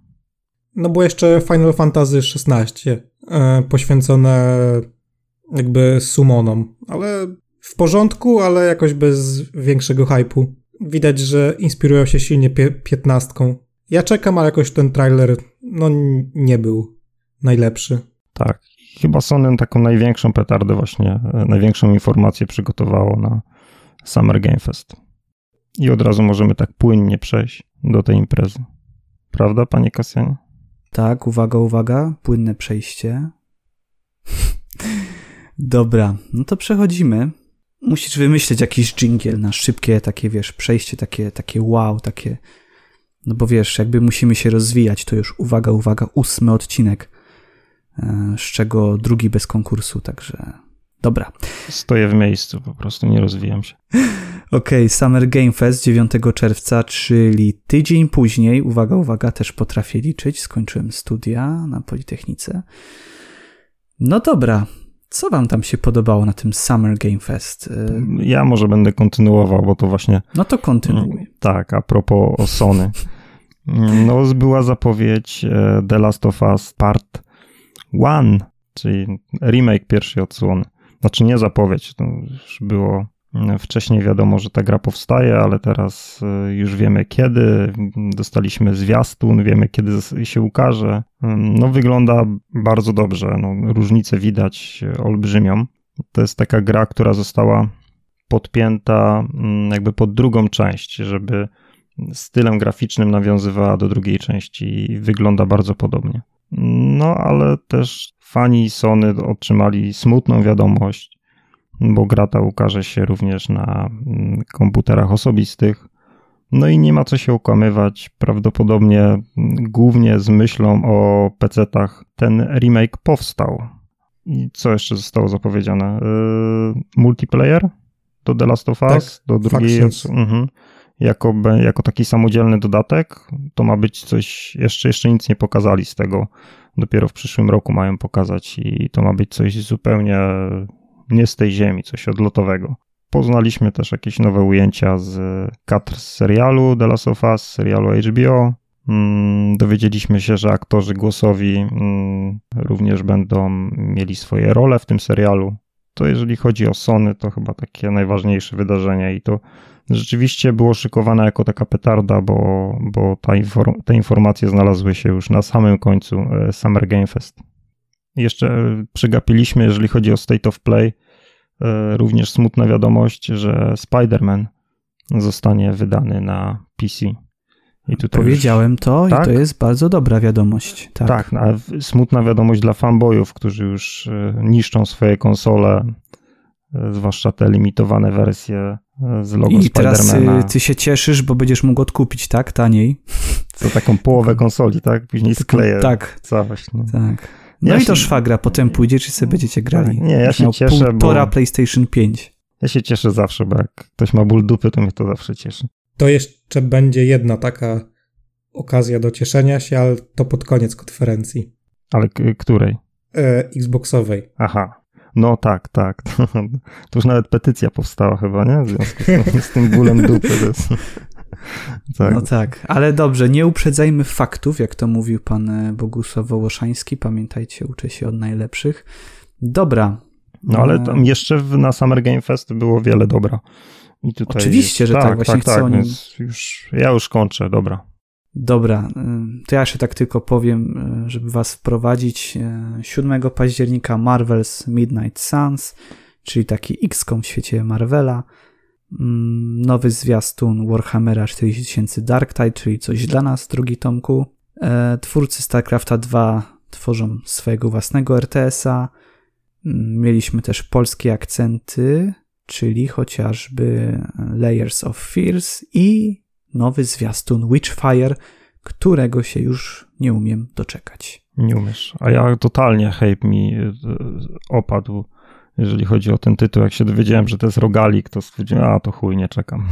No bo jeszcze Final Fantasy XVI e, poświęcone jakby summonom, ale w porządku, ale jakoś bez większego hypu. Widać, że inspirują się silnie piętnastką. Ja czekam, ale jakoś ten trailer no nie był najlepszy.
Tak. Chyba Sony taką największą petardę właśnie, e, największą informację przygotowało na Summer Game Fest. I od razu możemy tak płynnie przejść do tej imprezy. Prawda, panie Kasjanie?
Tak, uwaga, uwaga, płynne przejście. Dobra, no to przechodzimy. Musisz wymyślić jakiś jingle na szybkie takie, wiesz, przejście takie, takie wow, takie... No bo wiesz, jakby musimy się rozwijać, to już uwaga, uwaga, ósmy odcinek, e, z czego drugi bez konkursu, także Dobra.
Stoję w miejscu, po prostu nie rozwijam się.
Okej, okay, Summer Game Fest 9 czerwca, czyli tydzień później, uwaga, uwaga, też potrafię liczyć, skończyłem studia na Politechnice. No dobra, co wam tam się podobało na tym Summer Game Fest?
Ja może będę kontynuował, bo to właśnie...
No to kontynuuj.
Tak, a propos Sony. No, była zapowiedź e, The Last of Us Part 1, czyli remake pierwszej odsłony. Znaczy nie zapowiedź, to już było wcześniej wiadomo, że ta gra powstaje, ale teraz e, już wiemy kiedy. Dostaliśmy zwiastun, wiemy kiedy się ukaże. No wygląda bardzo dobrze, no, różnice widać olbrzymią. To jest taka gra, która została podpięta mm, jakby pod drugą część, żeby stylem graficznym nawiązywała do drugiej części i wygląda bardzo podobnie. No ale też fani Sony otrzymali smutną wiadomość, bo gra ta ukaże się również na mm, komputerach osobistych. No i nie ma co się okłamywać. Prawdopodobnie mm, głównie z myślą o PC-tach ten remake powstał. I co jeszcze zostało zapowiedziane? Yy, multiplayer do The Last of Us, tak, do drugiej. Mhm jako, jako taki samodzielny dodatek. To ma być coś, jeszcze, jeszcze nic nie pokazali z tego. Dopiero w przyszłym roku mają pokazać i to ma być coś zupełnie nie z tej ziemi, coś odlotowego. Poznaliśmy też jakieś nowe ujęcia z kadr z serialu The Last of Us, serialu HBO. Mm, dowiedzieliśmy się, że aktorzy głosowi mm, również będą mieli swoje role w tym serialu. To jeżeli chodzi o Sony, to chyba takie najważniejsze wydarzenie i to rzeczywiście było szykowane jako taka petarda, bo, bo ta inform te informacje znalazły się już na samym końcu e, Summer Game Fest. Jeszcze e, przegapiliśmy, jeżeli chodzi o State of Play, również smutna wiadomość, że Spider-Man zostanie wydany na PC.
Powiedziałem już, to tak? i to jest bardzo dobra wiadomość. Tak,
tak a smutna wiadomość dla fanboyów, którzy już niszczą swoje konsole, zwłaszcza te limitowane wersje z logo I teraz
ty się cieszysz, bo będziesz mógł odkupić, tak? Taniej.
Za taką połowę konsoli, tak? Później skleję
tak.
całość.
No. Tak. No ja i się... to szwagra, potem pójdziesz i sobie będziecie grali.
Nie, ja się cieszę,
półtora bo... PlayStation 5.
Ja się cieszę zawsze, bo jak ktoś ma ból dupy, to mnie to zawsze cieszy.
To jeszcze będzie jedna taka okazja do cieszenia się, ale to pod koniec konferencji.
Ale której?
E, Xboxowej.
Aha. No tak, tak. To, już nawet petycja powstała chyba, nie? W związku z tym, z tym bólem dupy. Jest...
Tak. No tak, ale dobrze, nie uprzedzajmy faktów, jak to mówił pan e, Bogusław Wołoszański. Pamiętajcie, uczę się od najlepszych. Dobra.
No ale e, tam jeszcze na Summer Game Fest było wiele dobra.
Tutaj Oczywiście, że tak, tak właśnie tak, chcę tak, nim...
już, Ja już kończę, dobra.
Dobra, y, to ja jeszcze tak tylko powiem, y, żeby was wprowadzić. 7 y, października Marvel's Midnight Suns, czyli taki XCOM w świecie Marvela. Mm, nowy zwiastun Warhammera 40 Dark Tide, czyli coś dla nas, drugi tomku. E, twórcy StarCrafta 2 tworzą swojego własnego RTS-a. Mm, mieliśmy też polskie akcenty, czyli chociażby Layers of Fears i nowy zwiastun Witchfire, którego się już nie umiem doczekać.
Nie umiesz. A ja totalnie hype mi e, opadł, jeżeli chodzi o ten tytuł. Jak się dowiedziałem, że to jest rogalik, to stwierdziłem, a to chuj, nie czekam.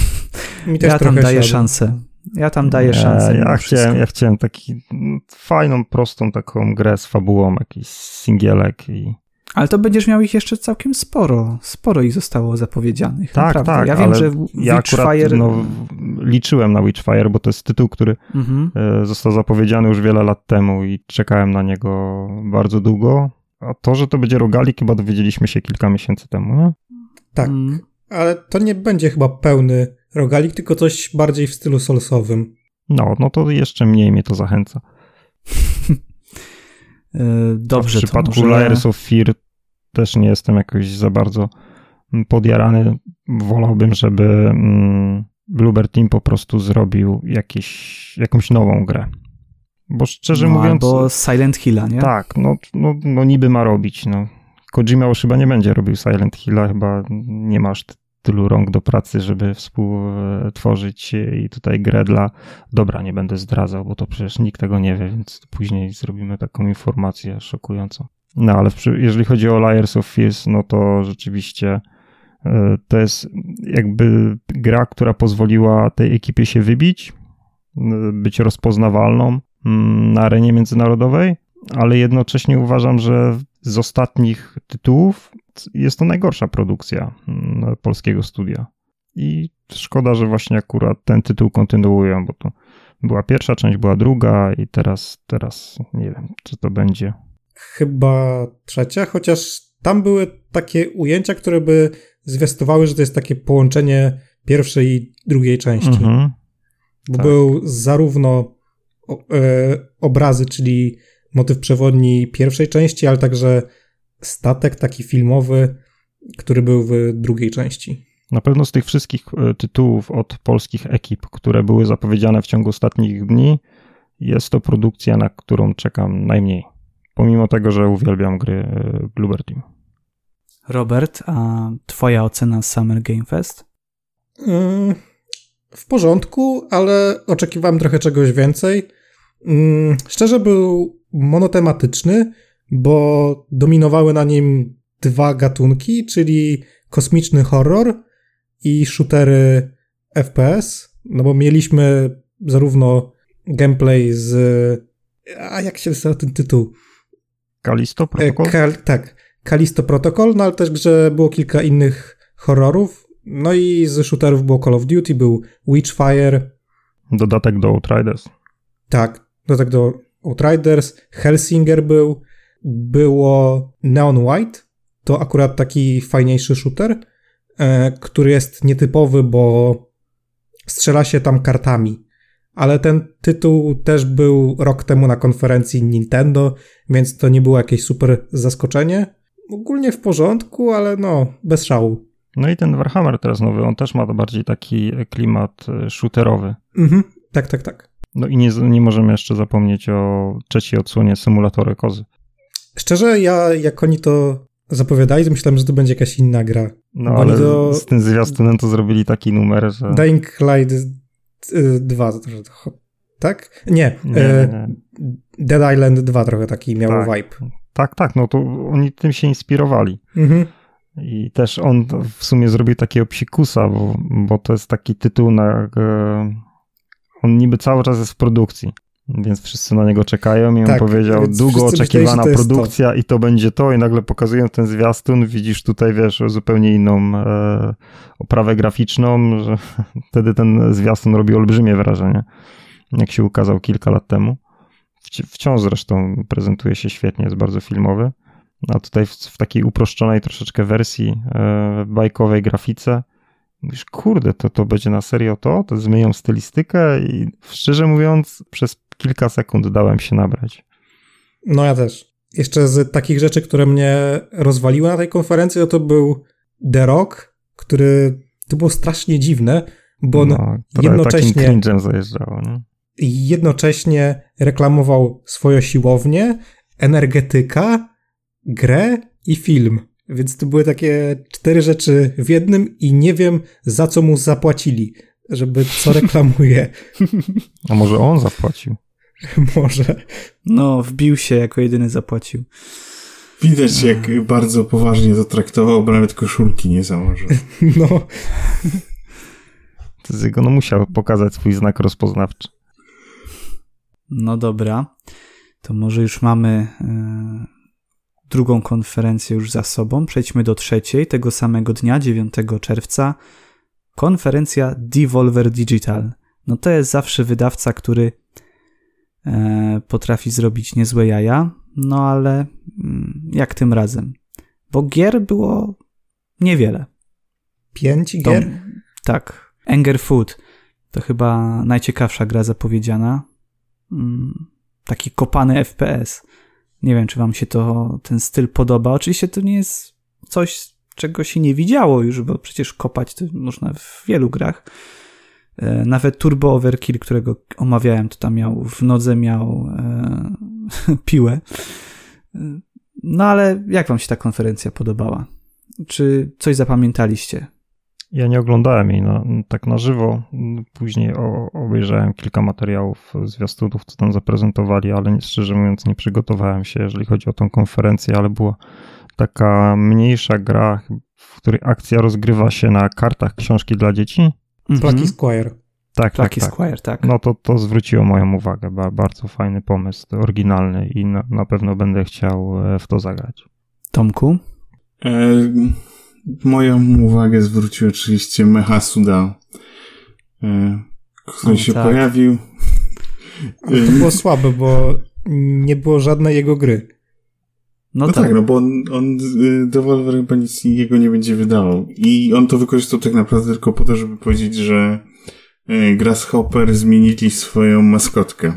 ja tam daję szansę. Ja tam daję nie, szansę.
Ja chciałem, ja chciałem taki fajną, prostą taką grę z fabułą, jakiś singielek i
ale to będziesz miał ich jeszcze całkiem sporo. Sporo ich zostało zapowiedzianych.
Tak, naprawdę. tak.
Ja
wiem, że ja Witchfire... no, liczyłem na Witchfire, bo to jest tytuł, który mhm. E, został zapowiedziany już wiele lat temu i czekałem na niego bardzo długo. A to, że to będzie rogalik, chyba dowiedzieliśmy się kilka miesięcy temu, nie?
Tak, mm. ale to nie będzie chyba pełny rogalik, tylko coś bardziej w stylu solsowym.
No, no to jeszcze mniej mnie to zachęca.
E, dobrze.
w przypadku może... Layers of Fear też nie jestem jakoś za bardzo podjarany. Wolałbym, żeby mm, Bluebird Team po prostu zrobił jakieś, jakąś nową grę. Bo szczerze no, mówiąc.
Albo Silent Hilla, nie?
Tak, no, no, no niby ma robić. No. Kojima już chyba nie będzie robił Silent Hilla, chyba nie masz tylu rąk do pracy, żeby współtworzyć i tutaj grę dla... Dobra, nie będę zdradzał, bo to przecież nikt tego nie wie, więc później zrobimy taką informację szokującą. No ale jeżeli chodzi o Liars of Fears, no to rzeczywiście e, to jest jakby gra, która pozwoliła tej ekipie się wybić, być rozpoznawalną na arenie międzynarodowej, ale jednocześnie uważam, że z ostatnich tytułów jest to najgorsza produkcja mm, polskiego studia. I szkoda, że właśnie akurat ten tytuł kontynuują, bo to Była pierwsza część, była druga i teraz, teraz nie wiem, czy to będzie.
Chyba trzecia, chociaż tam były takie ujęcia, które by zwiastowały, że to jest takie połączenie pierwszej i drugiej części.
Mhm.
Bo
tak.
był zarówno obrazy, czyli motyw przewodni pierwszej części, ale także statek taki filmowy, który był w drugiej części.
Na pewno z tych wszystkich e, tytułów od polskich ekip, które były zapowiedziane w ciągu ostatnich dni, jest to produkcja, na którą czekam najmniej. Pomimo tego, że uwielbiam gry e, Bluebird Team.
Robert, a twoja ocena Summer Game Fest?
W porządku, ale oczekiwałem trochę czegoś więcej. Mm, szczerze był monotematyczny, bo dominowały na nim dwa gatunki, czyli kosmiczny horror i shootery FPS, no bo mieliśmy zarówno gameplay z... A jak się nazywa ten tytuł?
Kalisto
E,
Protocol?
Kal, tak, Kalisto Protocol, no ale też grze było kilka innych horrorów. No i z shooterów było Call of Duty, był Witchfire,
Dodatek do Outriders.
tak, tak do Outriders, Hellsinger był, było Neon White, to akurat taki fajniejszy shooter, e, który jest nietypowy, bo strzela się tam kartami. Ale ten tytuł też był rok temu na konferencji Nintendo, więc to nie było jakieś super zaskoczenie. Ogólnie w porządku, ale no, bez szału.
No i ten Warhammer teraz nowy, on też ma bardziej taki klimat e, shooterowy.
Mhm, tak, tak, tak.
No i nie, nie możemy jeszcze zapomnieć o trzeciej odsłonie symulatory kozy.
Szczerze, ja jak oni to zapowiadali, to myślałem, że to będzie jakaś inna gra.
No ale
to-
z tym zwiastunem to zrobili taki numer, że...
Dying Light y, 2, to trochę, tak? Nie,
Nie, nie, nie.
Dead Island 2 trochę taki miał
Tak.
vibe.
Tak, tak, no to oni tym się inspirowali.
Mhm.
I też on w sumie zrobił takiego psikusa, bo, bo to jest taki tytuł na... E, on niby cały czas jest w produkcji, więc wszyscy na niego czekają i on
Tak,
powiedział,
więc
długo
wszyscy myśleli,
oczekiwana
że to
produkcja i to będzie to i nagle pokazują ten zwiastun, widzisz tutaj, wiesz, zupełnie inną e, oprawę graficzną, że wtedy ten zwiastun robi olbrzymie wrażenie, jak się ukazał kilka lat temu. Wci- Wciąż zresztą prezentuje się świetnie, jest bardzo filmowy. A tutaj w, w takiej uproszczonej troszeczkę wersji e, bajkowej grafice mówisz, kurde, to, to będzie na serio to? To zmienią stylistykę i szczerze mówiąc przez kilka sekund dałem się nabrać.
No ja też. Jeszcze z takich rzeczy, które mnie rozwaliły na tej konferencji, no to był The Rock, który to było strasznie dziwne, bo
no,
jednocześnie-
takim cringe'em zajeżdżało, nie?
jednocześnie reklamował swoją siłownię, energetyka, grę i film. Więc to były takie cztery rzeczy w jednym i nie wiem za co mu zapłacili, żeby co reklamuje.
A może on zapłacił?
Może.
No, wbił się, jako jedyny zapłacił.
Widać, jak bardzo poważnie to traktował, bo nawet koszulki nie założył.
No,
To z jego, no musiał pokazać swój znak rozpoznawczy.
No dobra, to może już mamy e, drugą konferencję już za sobą. Przejdźmy do trzeciej, tego samego dnia, 9 czerwca. Konferencja Devolver Digital. No to jest zawsze wydawca, który e, potrafi zrobić niezłe jaja, no ale mm, jak tym razem? Bo gier było niewiele.
pięć
To-
gier?
Tak. Anger Food to chyba najciekawsza gra zapowiedziana. Mm, Taki kopany FPS. Nie wiem, czy wam się to ten styl podoba. Oczywiście to nie jest coś, czego się nie widziało już, bo przecież kopać to można w wielu grach. E, Nawet Turbo Overkill, którego omawiałem, to tam miał w nodze miał e, piłę. E, No ale jak wam się ta konferencja podobała? Czy coś zapamiętaliście?
Ja nie oglądałem jej na, tak na żywo. Później o, obejrzałem kilka materiałów zwiastunów, co tam zaprezentowali, ale szczerze mówiąc nie przygotowałem się, jeżeli chodzi o tą konferencję, ale była taka mniejsza gra, w której akcja rozgrywa się na kartach książki dla dzieci.
Plucky Squire.
Tak,
Lucky
tak, tak.
Squire, tak.
No to, to zwróciło moją uwagę. Ba, bardzo fajny pomysł, oryginalny i na, na pewno będę chciał e, w to zagrać.
Tomku?
E, moją uwagę zwrócił oczywiście Mecha Suda, e, który
O,
się
tak.
pojawił.
Ale to było słabe, bo nie było żadnej jego gry.
No, no tak. tak. no bo on, on y, Devolver chyba nic jego nie będzie wydawał. I on to wykorzystał tak naprawdę tylko po to, żeby powiedzieć, że y, Grasshopper zmienili swoją maskotkę.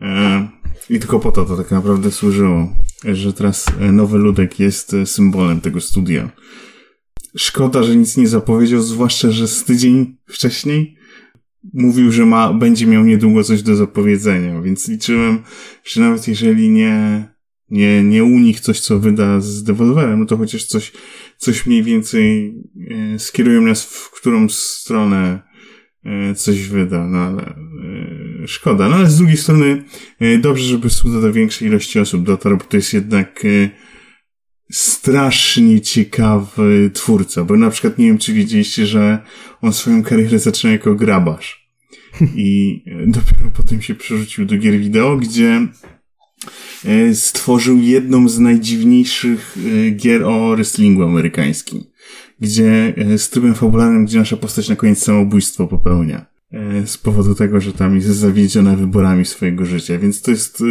E, I tylko po to to tak naprawdę służyło, że teraz e, nowy ludek jest e, symbolem tego studia. Szkoda, że nic nie zapowiedział, zwłaszcza, że z tydzień wcześniej mówił, że ma, będzie miał niedługo coś do zapowiedzenia, więc liczyłem, że nawet jeżeli nie, nie, nie u nich coś, co wyda z Devolverem, no to chociaż coś, coś mniej więcej e, skierują nas w którą stronę coś wyda, no ale szkoda. No ale z drugiej strony e, dobrze, żeby Suda do większej ilości osób dotarł, bo to jest jednak e, strasznie ciekawy twórca, bo na przykład nie wiem, czy widzieliście, że on swoją karierę zaczął jako grabarz. I dopiero potem się przerzucił do gier wideo, gdzie e, stworzył jedną z najdziwniejszych e, gier o wrestlingu amerykańskim, gdzie e, z trybem fabularnym, gdzie nasza postać na koniec samobójstwo popełnia z powodu tego, że tam jest zawiedziona wyborami swojego życia. Więc to jest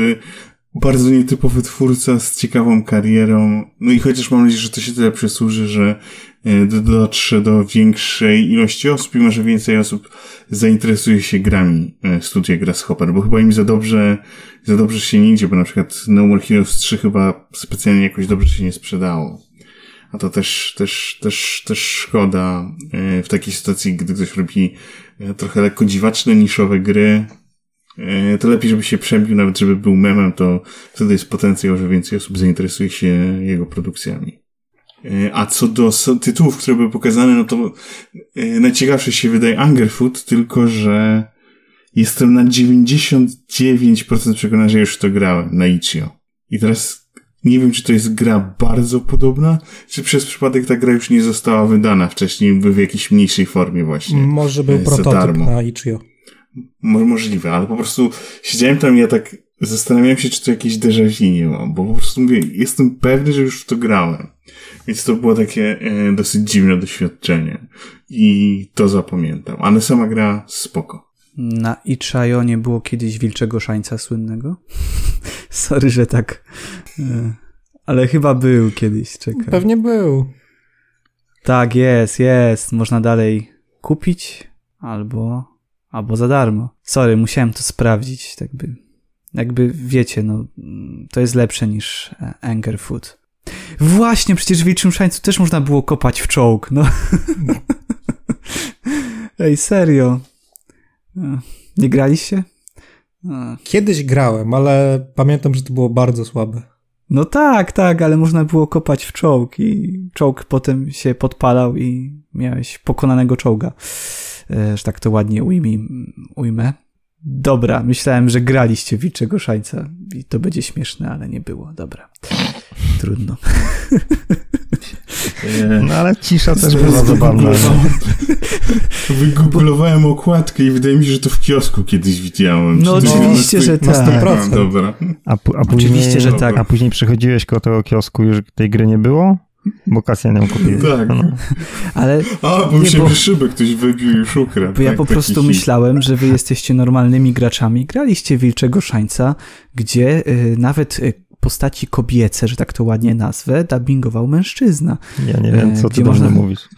bardzo nietypowy twórca z ciekawą karierą. No i chociaż mam nadzieję, że to się tyle przysłuży, że e, dotrze do większej ilości osób i może więcej osób zainteresuje się grami e, studia Grasshopper, bo chyba im za dobrze, za dobrze się nie idzie, bo na przykład No More Heroes 3 chyba specjalnie jakoś dobrze się nie sprzedało. A to też, też, też, też szkoda e, w takiej sytuacji, gdy ktoś robi trochę lekko dziwaczne, niszowe gry, E, to lepiej, żeby się przebił, nawet żeby był memem, to wtedy jest potencjał, że więcej osób zainteresuje się jego produkcjami. E, a co do tytułów, które były pokazane, no to e, najciekawsze się wydaje Angerfoot, tylko że jestem na 99% przekonany, że już to grałem na Ichio. I teraz nie wiem, czy to jest gra bardzo podobna, czy przez przypadek ta gra już nie została wydana wcześniej w jakiejś mniejszej formie właśnie.
Może był prototyp na Ichio.
Możliwe, ale po prostu siedziałem tam i ja tak zastanawiałem się, czy to jakieś déjà vu nie mam, bo po prostu mówię, jestem pewny, że już w to grałem. Więc to było takie e, dosyć dziwne doświadczenie. I to zapamiętam. Ale sama gra spoko.
Na Ichayo nie było kiedyś wilczego szańca słynnego? Sorry, że tak. E, ale chyba był kiedyś, czekaj.
Pewnie był.
Tak, jest, jest. Można dalej kupić albo albo za darmo. Sorry, musiałem to sprawdzić, tak by. Jakby wiecie, no, to jest lepsze niż e, Anger Food. Właśnie, przecież w Wilczym Szańcu też można było kopać w czołg, no. Ej, serio. E, nie graliście?
Kiedyś grałem, ale pamiętam, że to było bardzo słabe.
No tak, tak, ale można było kopać w czołg i czołg potem się podpalał i miałeś pokonanego czołga. E, że tak to ładnie ujmij, ujmę. Dobra, myślałem, że graliście Wilczego Szańca i to będzie śmieszne, ale nie było. Dobra. Trudno.
No ale cisza też była zabawna.
Wygooglowałem okładkę i wydaje mi się, że to w kiosku kiedyś widziałem.
No oczywiście, że tak.
Na 100%.
dobra.
A, a później,
oczywiście, że tak.
A później przechodziłeś koło tego kiosku, już tej gry nie było? Bo Kasjan ją kupił.
Tak. No.
Ale,
A, bo się bo, szybę ktoś wybił i już ukradł.
Bo tak, ja po prostu myślałem, że wy jesteście normalnymi graczami. Graliście Wilczego Szańca, gdzie y, nawet y, postaci kobiece, że tak to ładnie nazwę, dubbingował mężczyzna.
Ja nie wiem, co ty można... mówisz.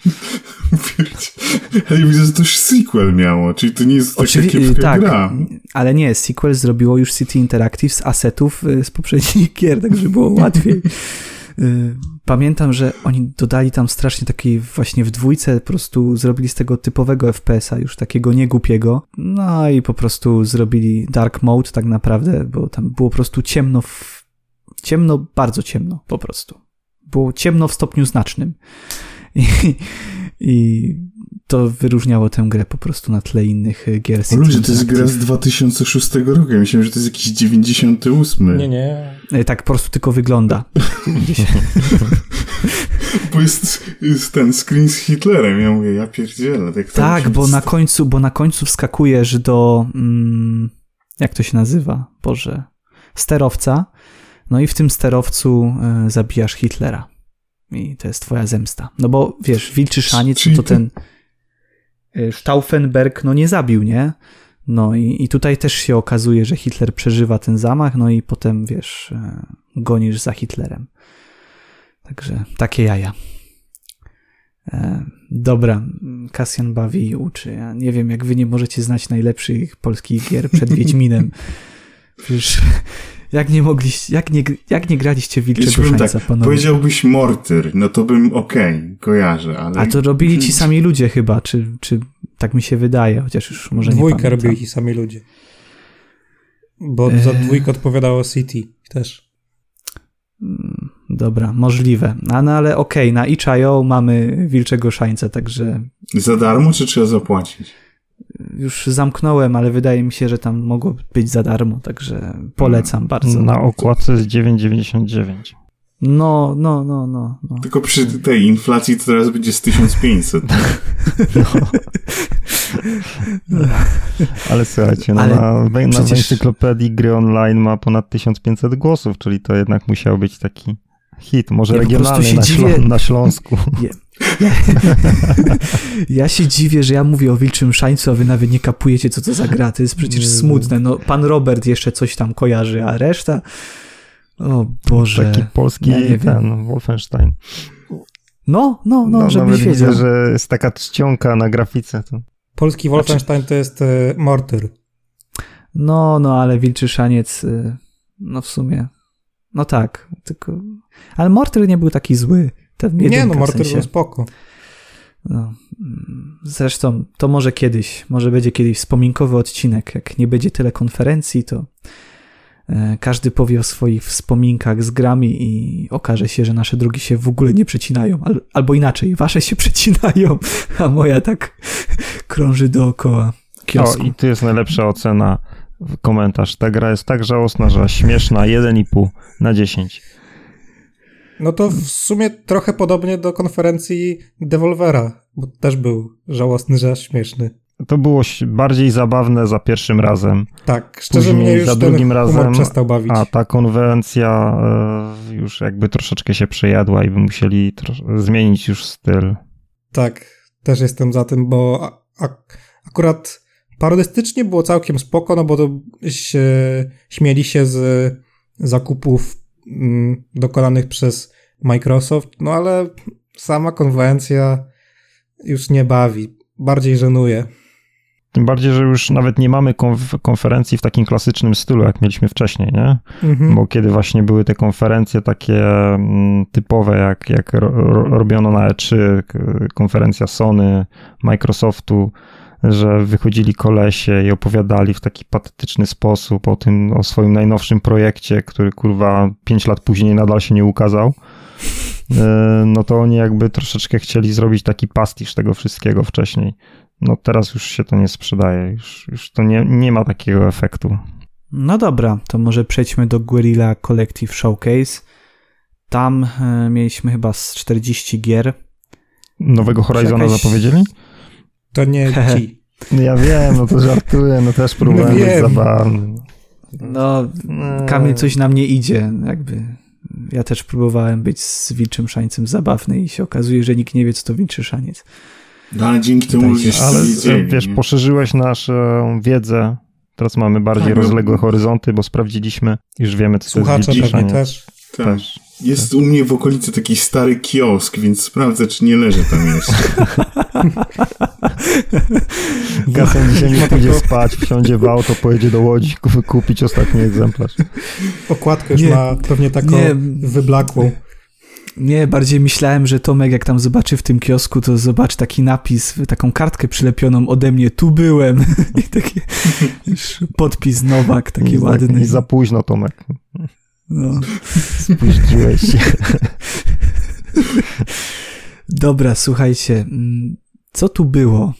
Ale widzę, że to już sequel miało, czyli to nie jest taka Oczywi- kiepska tak, gra.
Ale nie, sequel zrobiło już City Interactive z asetów y, z poprzednich gier, także było łatwiej. Y, pamiętam, że oni dodali tam strasznie takiej właśnie w dwójce, po prostu zrobili z tego typowego FPS-a, już takiego niegłupiego. No i po prostu zrobili dark mode tak naprawdę, bo tam było po prostu ciemno, w... ciemno, bardzo ciemno po prostu. Było ciemno w stopniu znacznym. I, i to wyróżniało tę grę po prostu na tle innych gier.
O ludzie, to jest gra z 2006 roku. Ja myślałem, że to jest jakiś 98.
Nie, nie.
E, tak po prostu tylko wygląda.
bo jest, jest, ten screen z Hitlerem. Ja mówię, ja pierdzielę.
Tak, tak bo na końcu, bo na końcu wskakujesz do mm, jak to się nazywa? Boże. Sterowca. No i w tym sterowcu y, zabijasz Hitlera. I to jest twoja zemsta. No bo wiesz, wilczy szaniec to ten... Y, Stauffenberg no nie zabił, nie? No i, i tutaj też się okazuje, że Hitler przeżywa ten zamach, no i potem, wiesz, e, gonisz za Hitlerem. Także takie jaja. E, dobra, Kasjan bawi i uczy. Ja nie wiem, jak wy nie możecie znać najlepszych polskich gier przed Wiedźminem. Przecież jak nie mogliście, jak nie, jak nie graliście w Wilczego
Jeśli bym
Szańca,
tak,
panowie?
powiedziałbyś Mortyr, no to bym okej, kojarzę, ale...
A to robili ci sami ludzie chyba, czy, czy tak mi się wydaje, chociaż już może nie
Dwójkę robili ci sami ludzie. Bo za
Eee.
dwójkę odpowiadało City też.
Mm, Dobra, możliwe. A, no ale okej, na itch.io mamy Wilczego Szańca, także
Za darmo, czy trzeba zapłacić?
Już zamknąłem, ale wydaje mi się, że tam mogło być za darmo, także polecam bardzo.
Na okładce jest 9,99.
No, no, no, no. no.
Tylko przy tej inflacji to teraz będzie z 1500.
Ale słuchajcie, no
Ale
na, na
przecież-
encyklopedii gry online ma ponad 1500 głosów, czyli to jednak musiał być taki hit, może
Ja
regionalny
się
na,
dziwię.
Ślą- na Śląsku.
Ja, ja się dziwię, że ja mówię o Wilczym Szańcu, a wy nawet nie kapujecie, co to za gra. To jest przecież
Nie.
smutne. No, pan Robert jeszcze coś tam kojarzy, a reszta... O Boże.
Taki polski
ja
ten, Wolfenstein.
No, no, no,
nawet
żebyś
widzę,
wiedział.
że jest taka czcionka na grafice. To...
Polski Wolfenstein to jest e, Mortyr.
No, no, ale Wilczy Szaniec, y, no w sumie, no tak, tylko... Ale Mortyr nie był taki zły. Ten
Nie no,
w
Mortyr
sensie.
spoko.
No, mm, zresztą to może kiedyś, może będzie kiedyś wspominkowy odcinek. Jak nie będzie tyle konferencji, to e, każdy powie o swoich wspominkach z grami i okaże się, że nasze drogi się w ogóle nie przecinają. Al, albo inaczej, wasze się przecinają, a moja tak krąży dookoła
O,
kiosku.
i tu jest najlepsza ocena. Komentarz. Ta gra jest tak żałosna, że śmieszna 1,5 na 10.
No to w sumie trochę podobnie do konferencji Devolvera, bo też był żałosny, że aż śmieszny.
To było bardziej zabawne za pierwszym razem,
Tak, szczerze
Później
mnie już
za drugim razem,
przestał bawić.
a ta konwencja e, już jakby troszeczkę się przejadła i by musieli zmienić już styl.
Tak, też jestem za tym, bo a, a, akurat parodystycznie było całkiem spoko, no bo to się, śmieli się z zakupów dokonanych przez Microsoft, no ale sama konwencja już nie bawi, bardziej żenuje.
Tym bardziej, że już nawet nie mamy konf- konferencji w takim klasycznym stylu, jak mieliśmy wcześniej, nie?
Mhm.
Bo kiedy właśnie były te konferencje takie mm, typowe, jak, jak ro, ro, robiono na E3, k- konferencja Sony, Microsoftu, że wychodzili kolesie i opowiadali w taki patetyczny sposób o tym, o swoim najnowszym projekcie, który kurwa 5 lat później nadal się nie ukazał. E, No to oni jakby troszeczkę chcieli zrobić taki pastisz tego wszystkiego wcześniej. No teraz już się to nie sprzedaje, już, już to nie, nie ma takiego efektu.
No dobra, to może przejdźmy do Guerrilla Collective Showcase. Tam e, mieliśmy chyba z 40 gier.
Nowego Horizona
Jakaś-
zapowiedzieli?
To nie ci.
Ja wiem, no to żartuję, no też próbowałem
No
być zabawny.
No, Kamil coś nam nie idzie, jakby. Ja też próbowałem być z Wilczym Szańcem zabawny i się okazuje, że nikt nie wie, co to Wilczy Szaniec.
No ale dzięki temu się
Ale
wiedzieli,
wiesz, poszerzyłeś naszą wiedzę. Teraz mamy bardziej
Tak, no.
rozległe horyzonty, bo sprawdziliśmy, już wiemy, co to jest
Słuchacze pewnie też.
Tak.
też.
Jest u mnie w okolicy taki stary kiosk, więc sprawdzę, czy nie leży tam jeszcze.
Gasem dzisiaj nie pójdzie spać, wsiądzie w auto, pojedzie do Łodzi kup- kupić ostatni egzemplarz.
Okładkę już
Nie.
ma pewnie taką
Nie.
wyblakłą.
Nie, bardziej myślałem, że Tomek jak tam zobaczy w tym kiosku, to zobacz taki napis, taką kartkę przylepioną ode mnie, tu byłem. I taki podpis Nowak, taki ładny.
I za późno, Tomek.
No.
Spóźniłeś się.
Dobra, słuchajcie, mm, co tu było?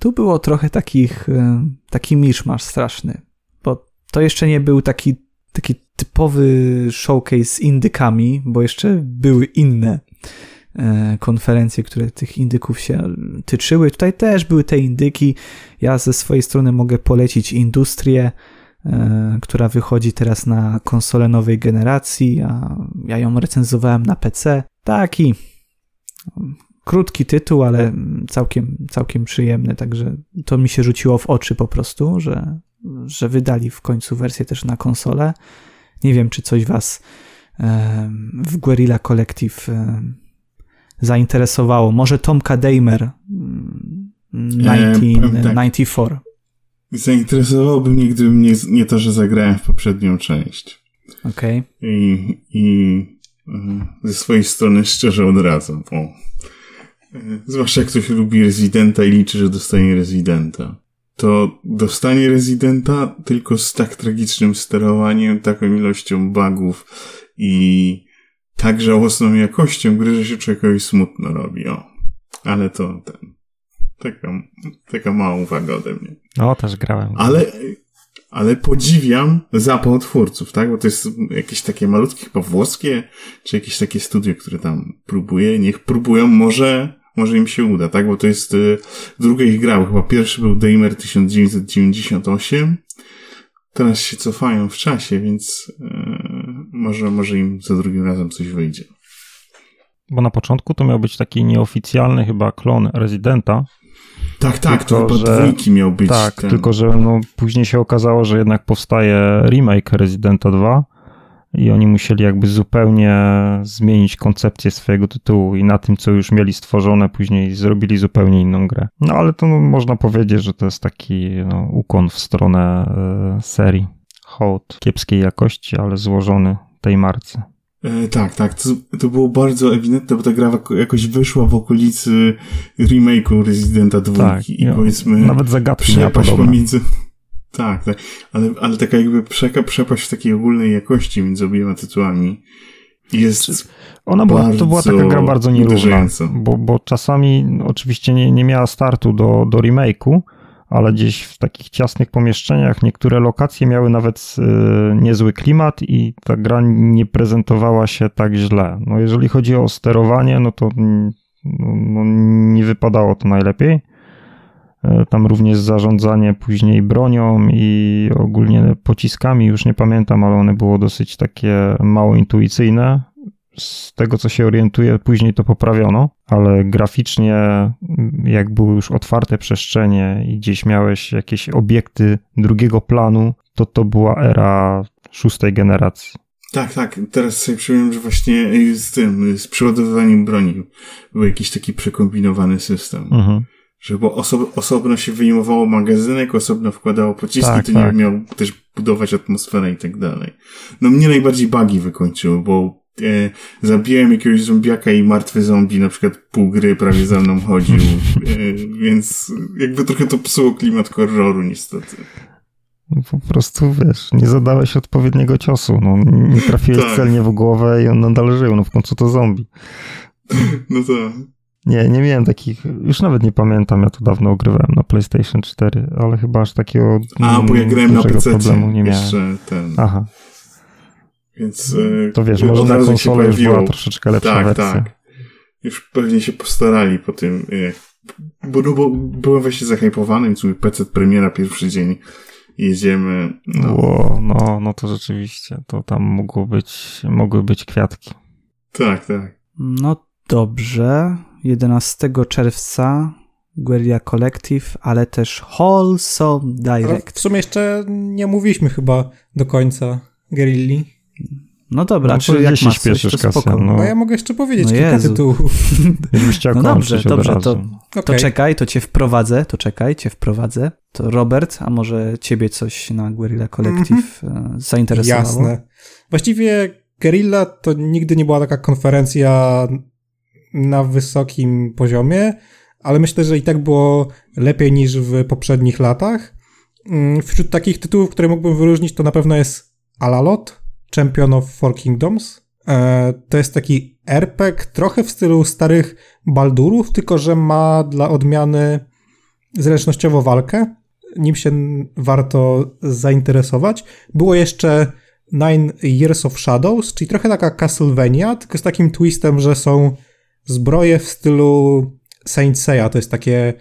Tu było trochę takich, e, taki miszmasz straszny, bo to jeszcze nie był taki, taki typowy showcase z indykami, bo jeszcze były inne e, konferencje, które tych indyków się tyczyły. Tutaj też były te indyki. Ja ze swojej strony mogę polecić Industrię, która wychodzi teraz na konsolę nowej generacji, a ja ją recenzowałem na PC. Taki krótki tytuł, ale całkiem, całkiem przyjemny, także to mi się rzuciło w oczy po prostu, że, że wydali w końcu wersję też na konsolę. Nie wiem, czy coś was w Guerrilla Collective zainteresowało. Może Tomka Damer 1994.
Zainteresowałoby mnie, gdybym nie, nie to, że zagrałem w poprzednią część.
Okej. Okay.
I, I e, ze swojej strony szczerze odradzam. O. E, zwłaszcza jak ktoś lubi Residenta i liczy, że dostanie Residenta. To dostanie Residenta tylko z tak tragicznym sterowaniem, taką ilością bugów i tak żałosną jakością gry, że się człowiekowi smutno robi. O. Ale to ten. Taka, taka mała uwaga ode mnie.
No, też grałem.
Ale, ale podziwiam zapał twórców, tak? Bo to jest jakieś takie malutkie, chyba włoskie, czy jakieś takie studio, które tam próbuje. Niech próbują, może, może im się uda, tak? Bo to jest y, druga ich gra, chyba pierwszy był Damer 1998. Teraz się cofają w czasie, więc y, może, może im za drugim razem coś wyjdzie.
Bo na początku to miał być taki nieoficjalny chyba klon Residenta,
tak, tak, tylko, to chyba dwójki miał być.
Tak, ten... tylko że no, później się okazało, że jednak powstaje remake Residenta 2 i oni musieli jakby zupełnie zmienić koncepcję swojego tytułu i na tym, co już mieli stworzone, później zrobili zupełnie inną grę. No ale to no, można powiedzieć, że to jest taki no, ukłon w stronę y, serii. Hołd kiepskiej jakości, ale złożony tej marce.
E, tak, tak. To, to było bardzo ewidentne, bo ta gra jakoś wyszła w okolicy remake'u Residenta 2 tak, i powiedzmy...
Nawet zagadki
przepaść pomiędzy... Tak, tak. Ale, ale taka jakby przeka, przepaść w takiej ogólnej jakości między obiema tytułami jest
Ona była, to była taka gra bardzo nierówna, bo, bo czasami oczywiście nie, nie miała startu do, do remake'u, ale gdzieś w takich ciasnych pomieszczeniach niektóre lokacje miały nawet y, niezły klimat i ta gra nie prezentowała się tak źle. No jeżeli chodzi o sterowanie, no to no, no nie wypadało to najlepiej. Y, tam również zarządzanie później bronią i ogólnie pociskami, już nie pamiętam, ale one było dosyć takie mało intuicyjne z tego co się orientuję, później to poprawiono, ale graficznie, jak były już otwarte przestrzenie i gdzieś miałeś jakieś obiekty drugiego planu, to to była era szóstej generacji.
Tak, tak. Teraz sobie przypomniałem, że właśnie z tym, z przeładowywaniem broni był jakiś taki przekombinowany system. Mhm. Że bo oso osobno się wyjmowało magazynek, osobno wkładało pociski, tak, to tak. nie miał też budować atmosferę i tak dalej. No mnie najbardziej bugi wykończyły, bo e, zabiłem jakiegoś zombiaka i martwy zombie na przykład pół gry prawie za mną chodził, e, więc jakby trochę to psuło klimat horroru niestety.
Po prostu, wiesz, nie zadałeś odpowiedniego ciosu, no, nie trafiłeś tak. celnie w głowę i on nadal żył, no w końcu to zombie.
No tak.
Nie, nie miałem takich, już nawet nie pamiętam, ja to dawno ogrywałem na PlayStation 4, ale chyba aż takiego
A, bo ja grałem na PC problemu nie miałem. Jeszcze ten.
Aha.
Więc
e, to wiesz, może na konsolę już była troszeczkę lepsza
tak,
wersja. Tak,
Już pewnie się postarali po tym, bo, no, bo byłem właśnie zahypowany, więc mój PC premiera pierwszy dzień jedziemy.
No. Ło, no, no to rzeczywiście, to tam mogło być, mogły być kwiatki.
Tak, tak.
No dobrze. 11 czerwca Guerrilla Collective, ale też Wholesome Direct. Ale
w sumie jeszcze nie mówiliśmy chyba do końca Guerilli.
No dobra, no, czy jak masz coś, to spoko.
No. no. ja mogę jeszcze powiedzieć no kilka Jezu. tytułów.
no dobrze, dobrze,
to, okay. to czekaj, to cię wprowadzę, to czekaj, cię wprowadzę. To Robert, a może ciebie coś na Guerrilla Collective mm -hmm. zainteresowało?
Jasne. Właściwie Guerrilla to nigdy nie była taka konferencja na wysokim poziomie, ale myślę, że i tak było lepiej niż w poprzednich latach. Mm, wśród takich tytułów, które mógłbym wyróżnić, to na pewno jest Alalot, Champion of Four Kingdoms. E, to jest taki RPG trochę w stylu starych Baldurów, tylko że ma dla odmiany zręcznościowo walkę. Nim się warto zainteresować. Było jeszcze Nine Years of Shadows, czyli trochę taka Castlevania, tylko z takim twistem, że są zbroje w stylu Saint Seiya. To jest takie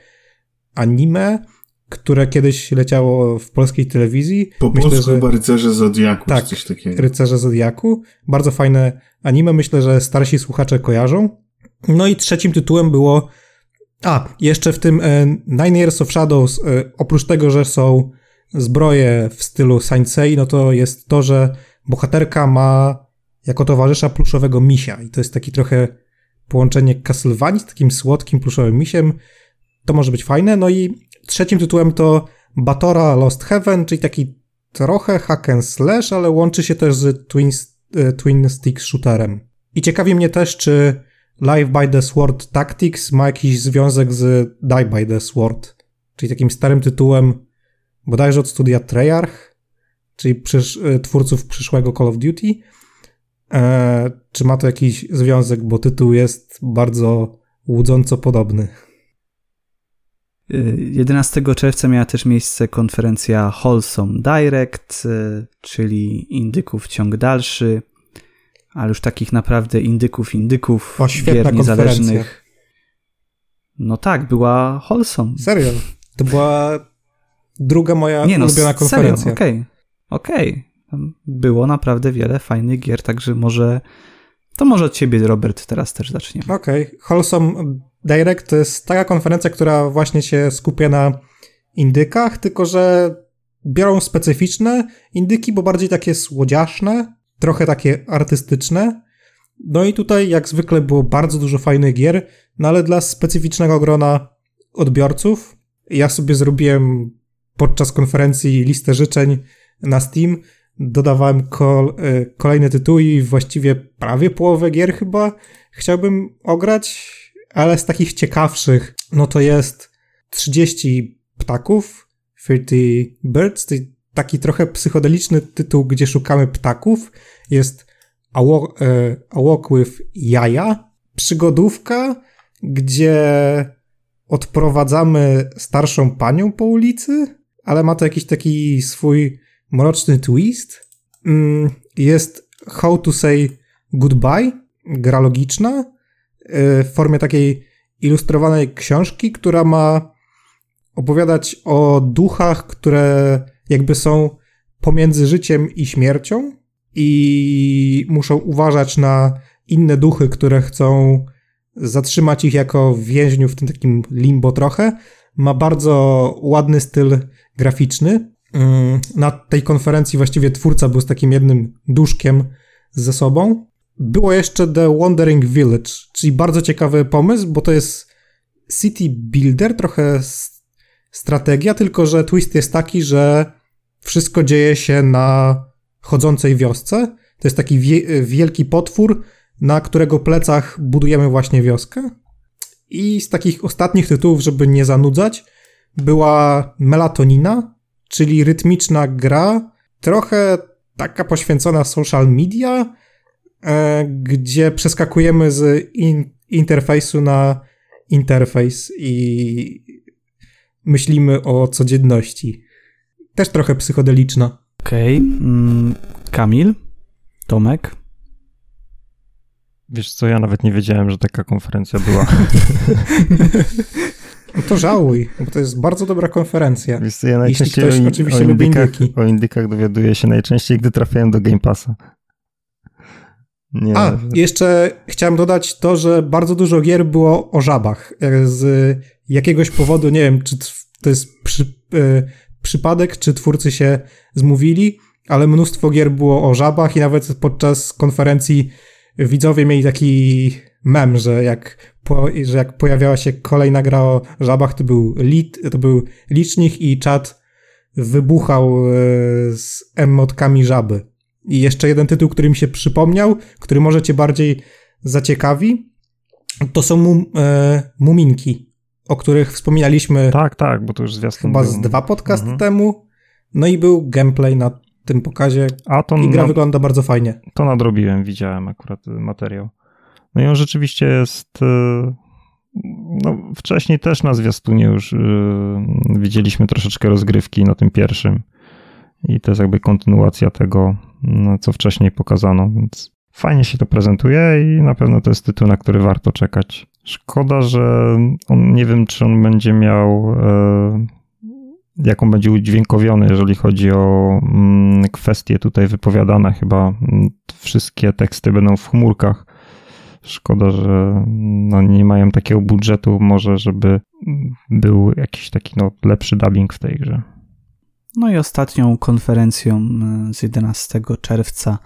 anime, które kiedyś leciało w polskiej telewizji.
Po Myślę, polsku że... chyba Rycerze Zodiaku,
tak,
coś takiego.
Rycerze Zodiaku. Bardzo fajne anime, myślę, że starsi słuchacze kojarzą. No i trzecim tytułem było. A, jeszcze w tym e, Nine Years of Shadows, e, oprócz tego, że są zbroje w stylu Saint no to jest to, że bohaterka ma jako towarzysza pluszowego misia. I to jest taki trochę połączenie Castlevanii z takim słodkim pluszowym misiem. To może być fajne. No i trzecim tytułem to Batora Lost Heaven, czyli taki trochę hack and slash, ale łączy się też z twin, e, twin stick shooterem. I ciekawi mnie też, czy Live by the Sword Tactics ma jakiś związek z Die by the Sword, czyli takim starym tytułem bodajże od studia Treyarch, czyli przysz, e, twórców przyszłego Call of Duty. E, czy ma to jakiś związek, bo tytuł jest bardzo łudząco podobny.
11 czerwca miała też miejsce konferencja Wholesome Direct, e, czyli indyków ciąg dalszy, ale już takich naprawdę indyków, indyków,
o, gier niezależnych.
No tak, była Wholesome.
Serio? To była druga moja Nie, no, ulubiona konferencja.
Okej, okej. Okay. Okay. Było naprawdę wiele fajnych gier, także może to może od ciebie, Robert, teraz też zaczniemy.
Okej. Okay. Wholesome Direct to jest taka konferencja, która właśnie się skupia na indykach, tylko że biorą specyficzne indyki, bo bardziej takie słodziaszne, trochę takie artystyczne. No i tutaj, jak zwykle, było bardzo dużo fajnych gier, no ale dla specyficznego grona odbiorców. Ja sobie zrobiłem podczas konferencji listę życzeń na Steam. Dodawałem kol, e, kolejne tytuły i właściwie prawie połowę gier chyba chciałbym ograć, ale z takich ciekawszych, no to jest 30 ptaków, 30 Birds, taki trochę psychodeliczny tytuł, gdzie szukamy ptaków. Jest A Walk, A Walk with Jaja, przygodówka, gdzie odprowadzamy starszą panią po ulicy, ale ma to jakiś taki swój mroczny twist. Mm, jest How to Say Goodbye, gra logiczna, e, w formie takiej ilustrowanej książki, która ma opowiadać o duchach, które jakby są pomiędzy życiem i śmiercią i muszą uważać na inne duchy, które chcą zatrzymać ich jako więźniów w tym takim limbo trochę. Ma bardzo ładny styl graficzny. Mm, na tej konferencji właściwie twórca był z takim jednym duszkiem ze sobą. Było jeszcze The Wandering Village, czyli bardzo ciekawy pomysł, bo to jest city builder, trochę strategia, tylko że twist jest taki, że wszystko dzieje się na chodzącej wiosce. To jest taki wie wielki potwór, na którego plecach budujemy właśnie wioskę. I z takich ostatnich tytułów, żeby nie zanudzać, była Melatonina, czyli rytmiczna gra, trochę taka poświęcona social media, e, gdzie przeskakujemy z in interfejsu na interfejs i myślimy o codzienności. Też trochę psychodeliczna.
Okej. Okay. Mm, Kamil? Tomek?
Wiesz co, ja nawet nie wiedziałem, że taka konferencja była.
No to żałuj, bo to jest bardzo dobra konferencja.
Wiesz ja najczęściej Jeśli ktoś o, oczywiście o indykach, o indykach dowiaduję się najczęściej, gdy trafiałem do Game Passa.
Nie. A, jeszcze chciałem dodać to, że bardzo dużo gier było o żabach. Z jakiegoś powodu, nie wiem, czy to jest przy, e, przypadek, czy twórcy się zmówili, ale mnóstwo gier było o żabach i nawet podczas konferencji widzowie mieli taki mem, że jak, po, że jak pojawiała się kolejna gra o żabach, to był, lit, to był licznik i czat wybuchał e, z emotkami żaby. I jeszcze jeden tytuł, który mi się przypomniał, który może cię bardziej zaciekawi, to są mum, e, muminki o których wspominaliśmy.
Tak, tak, bo to już zwiastun
Chyba był. z dwa podcasty mhm. temu. No i był gameplay na tym pokazie. A to I gra wygląda bardzo fajnie.
To nadrobiłem, widziałem akurat materiał. No i on rzeczywiście jest. E, no, wcześniej też na zwiastunie już yy, widzieliśmy troszeczkę rozgrywki na tym pierwszym. I to jest jakby kontynuacja tego, no, co wcześniej pokazano, więc fajnie się to prezentuje i na pewno to jest tytuł, na który warto czekać. Szkoda, że on nie wiem, czy on będzie miał. E, jaką będzie udźwiękowiony, jeżeli chodzi o mm, kwestie tutaj wypowiadane. Chyba mm, wszystkie teksty będą w chmurkach. Szkoda, że no, nie mają takiego budżetu może, żeby był jakiś taki no, lepszy dubbing w tej grze.
No i ostatnią konferencją e, z 11 czerwca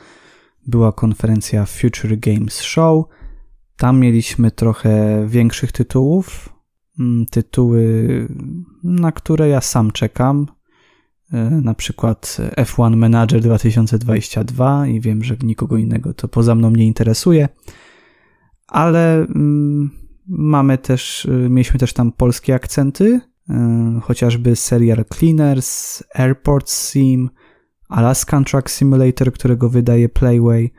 była konferencja Future Games Show. Tam mieliśmy trochę większych tytułów, mm, tytuły, na które ja sam czekam. E, na przykład F1 Manager 2022 i wiem, że nikogo innego to poza mną nie interesuje, ale mm, mamy też, e, mieliśmy też tam polskie akcenty, e, chociażby serial Cleaners, Airport Sim, Alaskan Truck Simulator, którego wydaje Playway,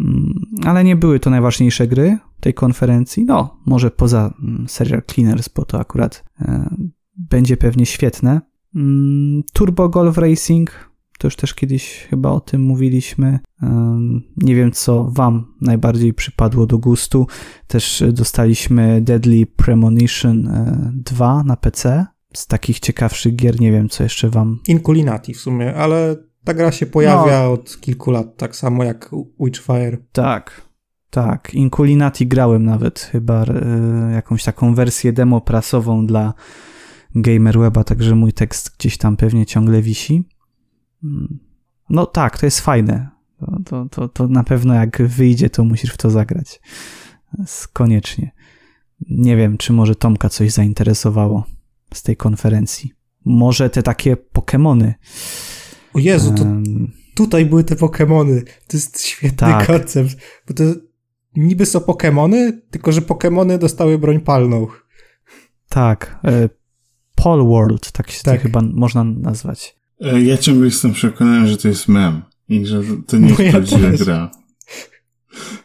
mm, ale nie były to najważniejsze gry tej konferencji. No, może poza mm, serial Cleaners, bo to akurat będzie pewnie świetne. Turbo Golf Racing, to już też kiedyś chyba o tym mówiliśmy. Nie wiem, co Wam najbardziej przypadło do gustu. Też dostaliśmy Deadly Premonition 2 e, na PC. Z takich ciekawszych gier nie wiem, co jeszcze Wam.
Inculinati w sumie, ale ta gra się pojawia no. od kilku lat, tak samo jak Witchfire.
Tak, tak. Inculinati grałem nawet chyba e, jakąś taką wersję demo prasową dla GamerWeba, także mój tekst gdzieś tam pewnie ciągle wisi. Mm. No tak, to jest fajne. To, to, to, to na pewno jak wyjdzie, to musisz w to zagrać. Koniecznie. Nie wiem, czy może Tomka coś zainteresowało z tej konferencji. Może te takie Pokémony.
O Jezu, to um, tutaj były te Pokémony. To jest świetny tak. koncept. Bo to niby są Pokémony, tylko że Pokémony dostały broń palną.
Tak. E, Paul World, tak się tak. chyba można nazwać.
E, ja ciągle jestem przekonany, że to jest mem i że to nie jest prawdziwa gra.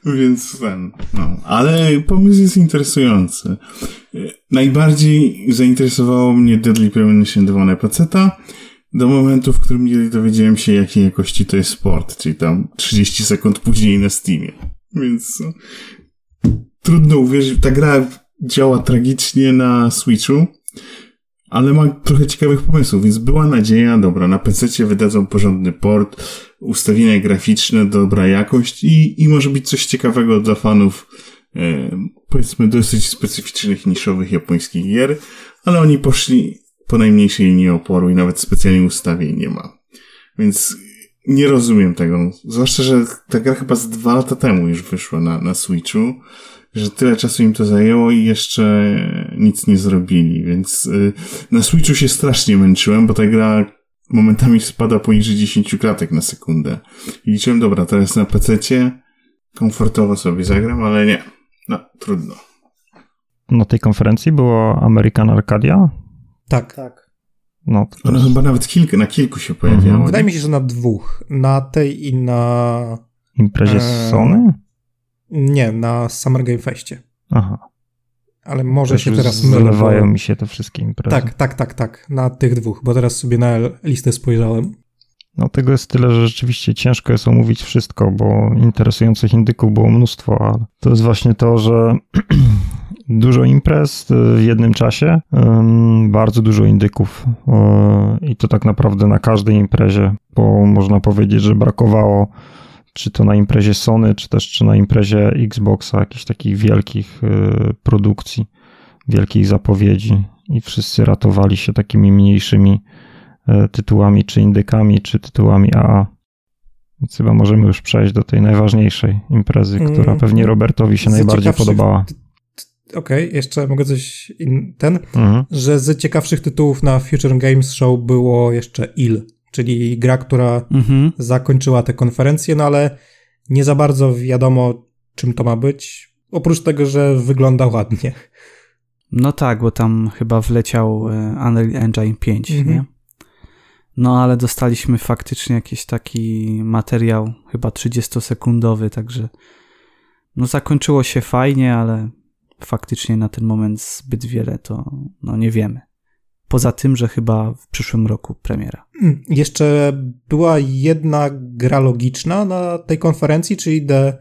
Więc ten, no. Ale pomysł jest interesujący. E, najbardziej zainteresowało mnie Deadly Premonition 2 na peceta do momentu, w którym nie dowiedziałem się, jakiej jakości to jest sport, czyli tam 30 sekund później na Steamie. Więc no, trudno uwierzyć, ta gra działa tragicznie na Switchu ale ma trochę ciekawych pomysłów, więc była nadzieja, dobra, na PC wydadzą porządny port, ustawienia graficzne, dobra jakość i, i może być coś ciekawego dla fanów, e, powiedzmy, dosyć specyficznych, niszowych japońskich gier, ale oni poszli po najmniejszej linii oporu i nawet specjalnie ustawień nie ma. Więc nie rozumiem tego. Zwłaszcza, że ta gra chyba z dwa lata temu już wyszła na, na Switchu że tyle czasu im to zajęło i jeszcze nic nie zrobili, więc y, na Switchu się strasznie męczyłem, bo ta gra momentami spada poniżej 10 klatek na sekundę. I liczyłem, dobra, teraz na PC-cie komfortowo sobie zagram, ale nie. No, trudno.
Na tej konferencji było American Arcadia?
Tak. Tak.
No,
to Ona chyba nawet kilka, na kilku się pojawiało. Mhm.
Wydaje mi się, że na dwóch. Na tej i na...
Imprezie e... Sony?
Nie, na Summer Game Festie.
Aha.
Ale może Też się teraz
mylę. Zlewają bo... mi się te wszystkie imprezy.
Tak, tak, tak, tak. Na tych dwóch, bo teraz sobie na listę spojrzałem.
No tego jest tyle, że rzeczywiście ciężko jest omówić wszystko, bo interesujących indyków było mnóstwo, ale to jest właśnie to, że dużo imprez w jednym czasie, bardzo dużo indyków i to tak naprawdę na każdej imprezie, bo można powiedzieć, że brakowało czy to na imprezie Sony, czy też czy na imprezie Xboxa, jakichś takich wielkich y, produkcji, wielkich zapowiedzi i wszyscy ratowali się takimi mniejszymi y, tytułami, czy indykami, czy tytułami AA. Więc chyba możemy już przejść do tej najważniejszej imprezy, która mm. pewnie Robertowi się najbardziej podobała.
Okej, okay, jeszcze mogę coś in, ten, mhm. że z ciekawszych tytułów na Future Games Show było jeszcze Il czyli gra, która mhm. zakończyła tę konferencję, no ale nie za bardzo wiadomo, czym to ma być, oprócz tego, że wygląda ładnie.
No tak, bo tam chyba wleciał e, Unreal Engine 5, mhm. nie? No ale dostaliśmy faktycznie jakiś taki materiał, chyba 30-sekundowy, także no zakończyło się fajnie, ale faktycznie na ten moment zbyt wiele to no nie wiemy. Poza tym, że chyba w przyszłym roku premiera.
Mm, jeszcze była jedna gra logiczna na tej konferencji, czyli The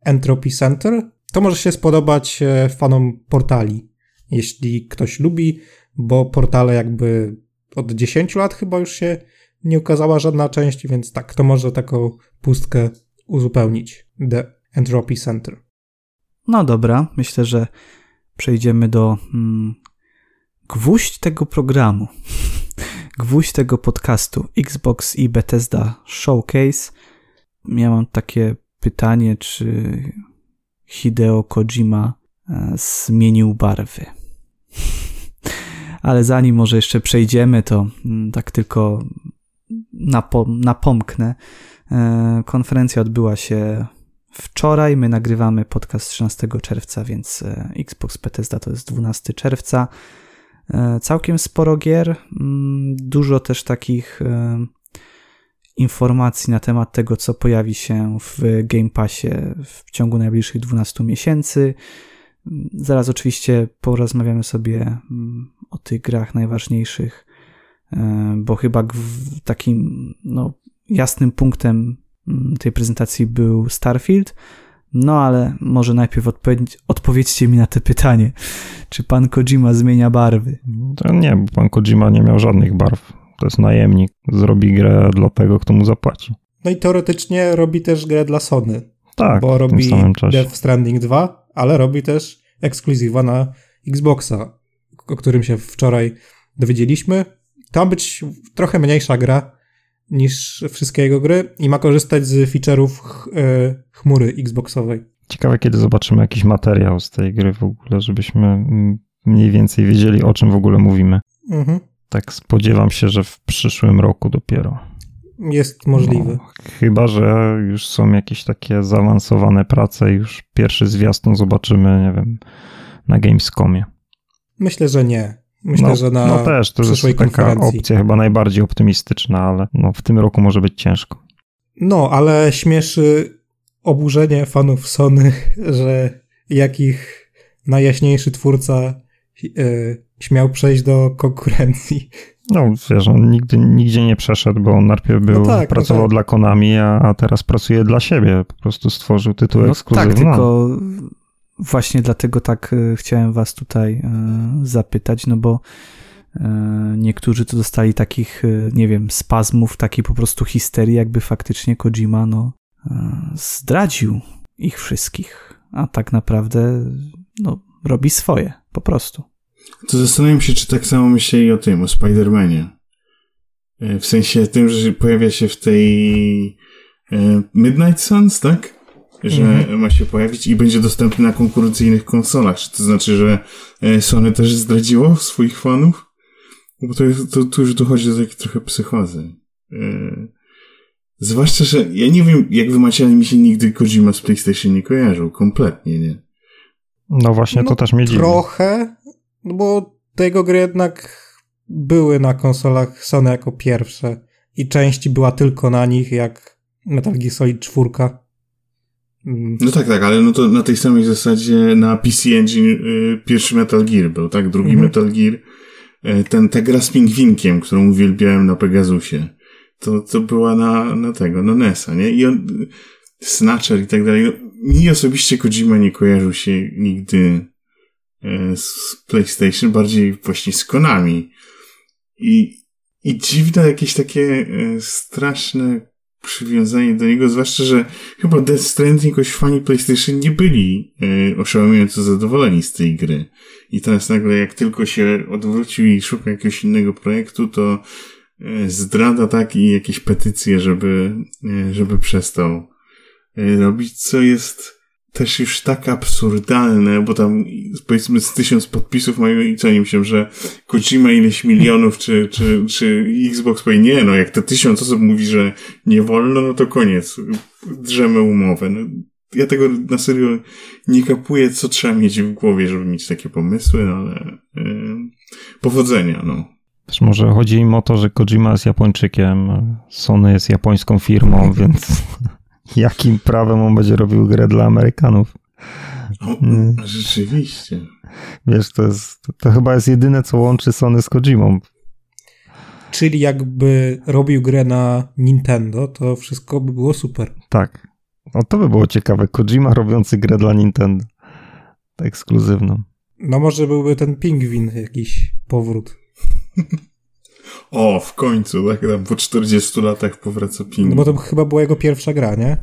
Entropy Center. To może się spodobać e, fanom portali, jeśli ktoś lubi, bo portale jakby od 10 lat chyba już się nie ukazała żadna część, więc tak, to może taką pustkę uzupełnić. The Entropy Center.
No dobra, myślę, że przejdziemy do mm, gwóźdź tego programu. gwóźdź tego podcastu Xbox i Bethesda Showcase. Ja mam takie pytanie, czy Hideo Kojima e, zmienił barwy. Ale zanim może jeszcze przejdziemy, to mm, tak tylko napom napomknę. E, konferencja odbyła się wczoraj. My nagrywamy podcast 13 czerwca, więc e, Xbox Bethesda to jest 12 czerwca. Całkiem sporo gier, mm, dużo też takich informacji na temat tego, co pojawi się w Game Passie w ciągu najbliższych 12 miesięcy. Zaraz oczywiście porozmawiamy sobie mm, o tych grach najważniejszych, e, bo chyba takim no, jasnym punktem mm, tej prezentacji był Starfield. No ale może najpierw odpowiedź, odpowiedzcie mi na to pytanie. Czy pan Kojima zmienia barwy?
To nie, bo pan Kojima nie miał żadnych barw. To jest najemnik. Zrobi grę dla tego, kto mu zapłaci.
No i teoretycznie robi też grę dla Sony.
Tak,
bo robi Death Stranding 2, ale robi też ekskluzywa na Xboxa, o którym się wczoraj dowiedzieliśmy. To ma być trochę mniejsza gra niż wszystkie jego gry i ma korzystać z feature'ów e, chmury Xboxowej.
Ciekawe, kiedy zobaczymy jakiś materiał z tej gry w ogóle, żebyśmy mniej więcej wiedzieli, o czym w ogóle mówimy. Mhm. Tak spodziewam się, że w przyszłym roku dopiero.
Jest możliwe. No,
chyba, że już są jakieś takie zaawansowane prace już pierwszy zwiastun zobaczymy, nie wiem, na Gamescomie.
Myślę, że nie. Myślę,
no,
że na
No też, to jest taka opcja chyba najbardziej optymistyczna, ale no, w tym roku może być ciężko.
No, ale śmieszy oburzenie fanów Sony, że jakich najjaśniejszy twórca yy, śmiał przejść do konkurencji.
No, wiesz, on nigdy, nigdzie nie przeszedł, bo on najpierw był, no tak, pracował no tak. dla Konami, a, a teraz pracuje dla siebie. Po prostu stworzył tytuł no ekskluzywny.
Tak, tylko właśnie dlatego tak e, chciałem was tutaj e, zapytać, no bo e, niektórzy to dostali takich, nie wiem, spazmów, takiej po prostu histerii, jakby faktycznie Kojima, no, zdradził ich wszystkich, a tak naprawdę, no, robi swoje, po prostu.
To zastanawiam się, czy tak samo myśleli o tym, o Spider-Manie. W sensie tym, że pojawia się w tej Midnight Suns, tak? Że mhm. ma się pojawić i będzie dostępny na konkurencyjnych konsolach. Czy to znaczy, że e, Sony też zdradziło swoich fanów? Bo to, jest, to, to już dochodzi do takiej trochę psychozy. Zwłaszcza, że ja nie wiem, jak wy macie, ale mi się nigdy Kojima z PlayStation nie kojarzył. Kompletnie, nie?
No właśnie, no, to też mnie
dziwi. Trochę, no bo tego gry jednak były na konsolach Sony jako pierwsze i części była tylko na nich, jak Metal Gear Solid 4.
Mm. No tak, tak, ale no to na tej samej zasadzie na PC Engine y, pierwszy Metal Gear był, tak? Drugi mhm. Metal Gear, y, ten, ta gra z pingwinkiem, którą uwielbiałem na Pegasusie, to, to była na, na tego, na NESa, nie? I on, Snatcher i tak dalej. No, mi osobiście Kojima nie kojarzył się nigdy E, z PlayStation, bardziej właśnie z Konami. I, i dziwne jakieś takie e, straszne przywiązanie do niego, zwłaszcza, że chyba Death Stranding jakoś fani PlayStation nie byli e, oszałamiająco zadowoleni z tej gry. I teraz nagle jak tylko się odwrócił i szuka jakiegoś innego projektu, to zdrada tak i jakieś petycje, żeby, żeby przestał robić, co jest też już tak absurdalne, bo tam powiedzmy z tysiąc podpisów mają i co im się, że Kojima ileś milionów, czy, czy, czy Xbox powie, nie no, jak te tysiąc osób mówi, że nie wolno, no to koniec, drzemy umowę. No, ja tego na serio nie kapuję, co trzeba mieć w głowie, żeby mieć takie pomysły, no ale yy, powodzenia, no.
Też może chodzi im o to, że Kojima jest Japończykiem, Sony jest japońską firmą, więc Jakim prawem on będzie robił grę dla Amerykanów?
O, rzeczywiście.
Wiesz, to, jest, to chyba jest jedyne, co łączy Sony z Kojimą.
Czyli jakby robił grę na Nintendo, to wszystko by było super.
Tak. No to by było ciekawe. Kojima robiący grę dla Nintendo. Ekskluzywną.
No może byłby ten pingwin jakiś powrót.
O, w końcu, tak? Tam po 40 latach powraca Ping.
No bo to chyba była jego pierwsza gra, nie?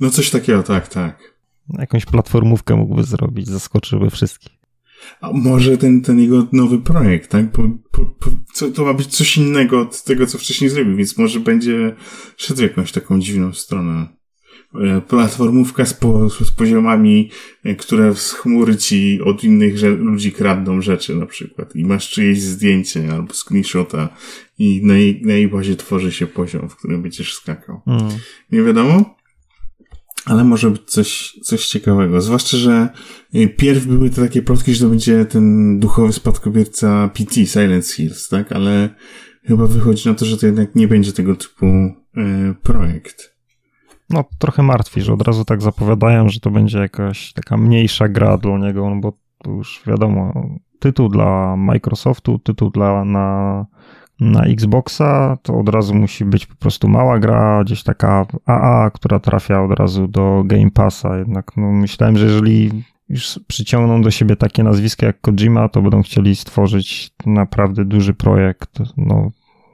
No coś takiego, tak, tak.
Jakąś platformówkę mógłby zrobić, zaskoczyłby wszystkich.
A może ten, ten jego nowy projekt, tak? Bo, bo, bo co, to ma być coś innego od tego, co wcześniej zrobił, więc może będzie szedł w jakąś taką dziwną stronę. E, platformówka z, po, z poziomami, e, które z chmury ci od innych ludzi kradną rzeczy na przykład i masz czyjeś zdjęcie albo screenshota i na jej, na jej bazie tworzy się poziom, w którym będziesz skakał. Mm. Nie wiadomo? Ale może być coś, coś ciekawego. Zwłaszcza, że y, pierw były te takie plotki, że to będzie ten duchowy spadkobierca PT, Silent Hills, tak? Ale chyba wychodzi na to, że to jednak nie będzie tego typu y, projekt.
No, trochę martwi, że od razu tak zapowiadają, że to będzie jakaś taka mniejsza gra dla niego, no bo już wiadomo, tytuł dla Microsoftu, tytuł dla na na Xboxa to od razu musi być po prostu mała gra, gdzieś taka AA, która trafia od razu do Game Passa. Jednak no, myślałem, że jeżeli już przyciągną do siebie takie nazwiska jak Kojima, to będą chcieli stworzyć naprawdę duży projekt, no,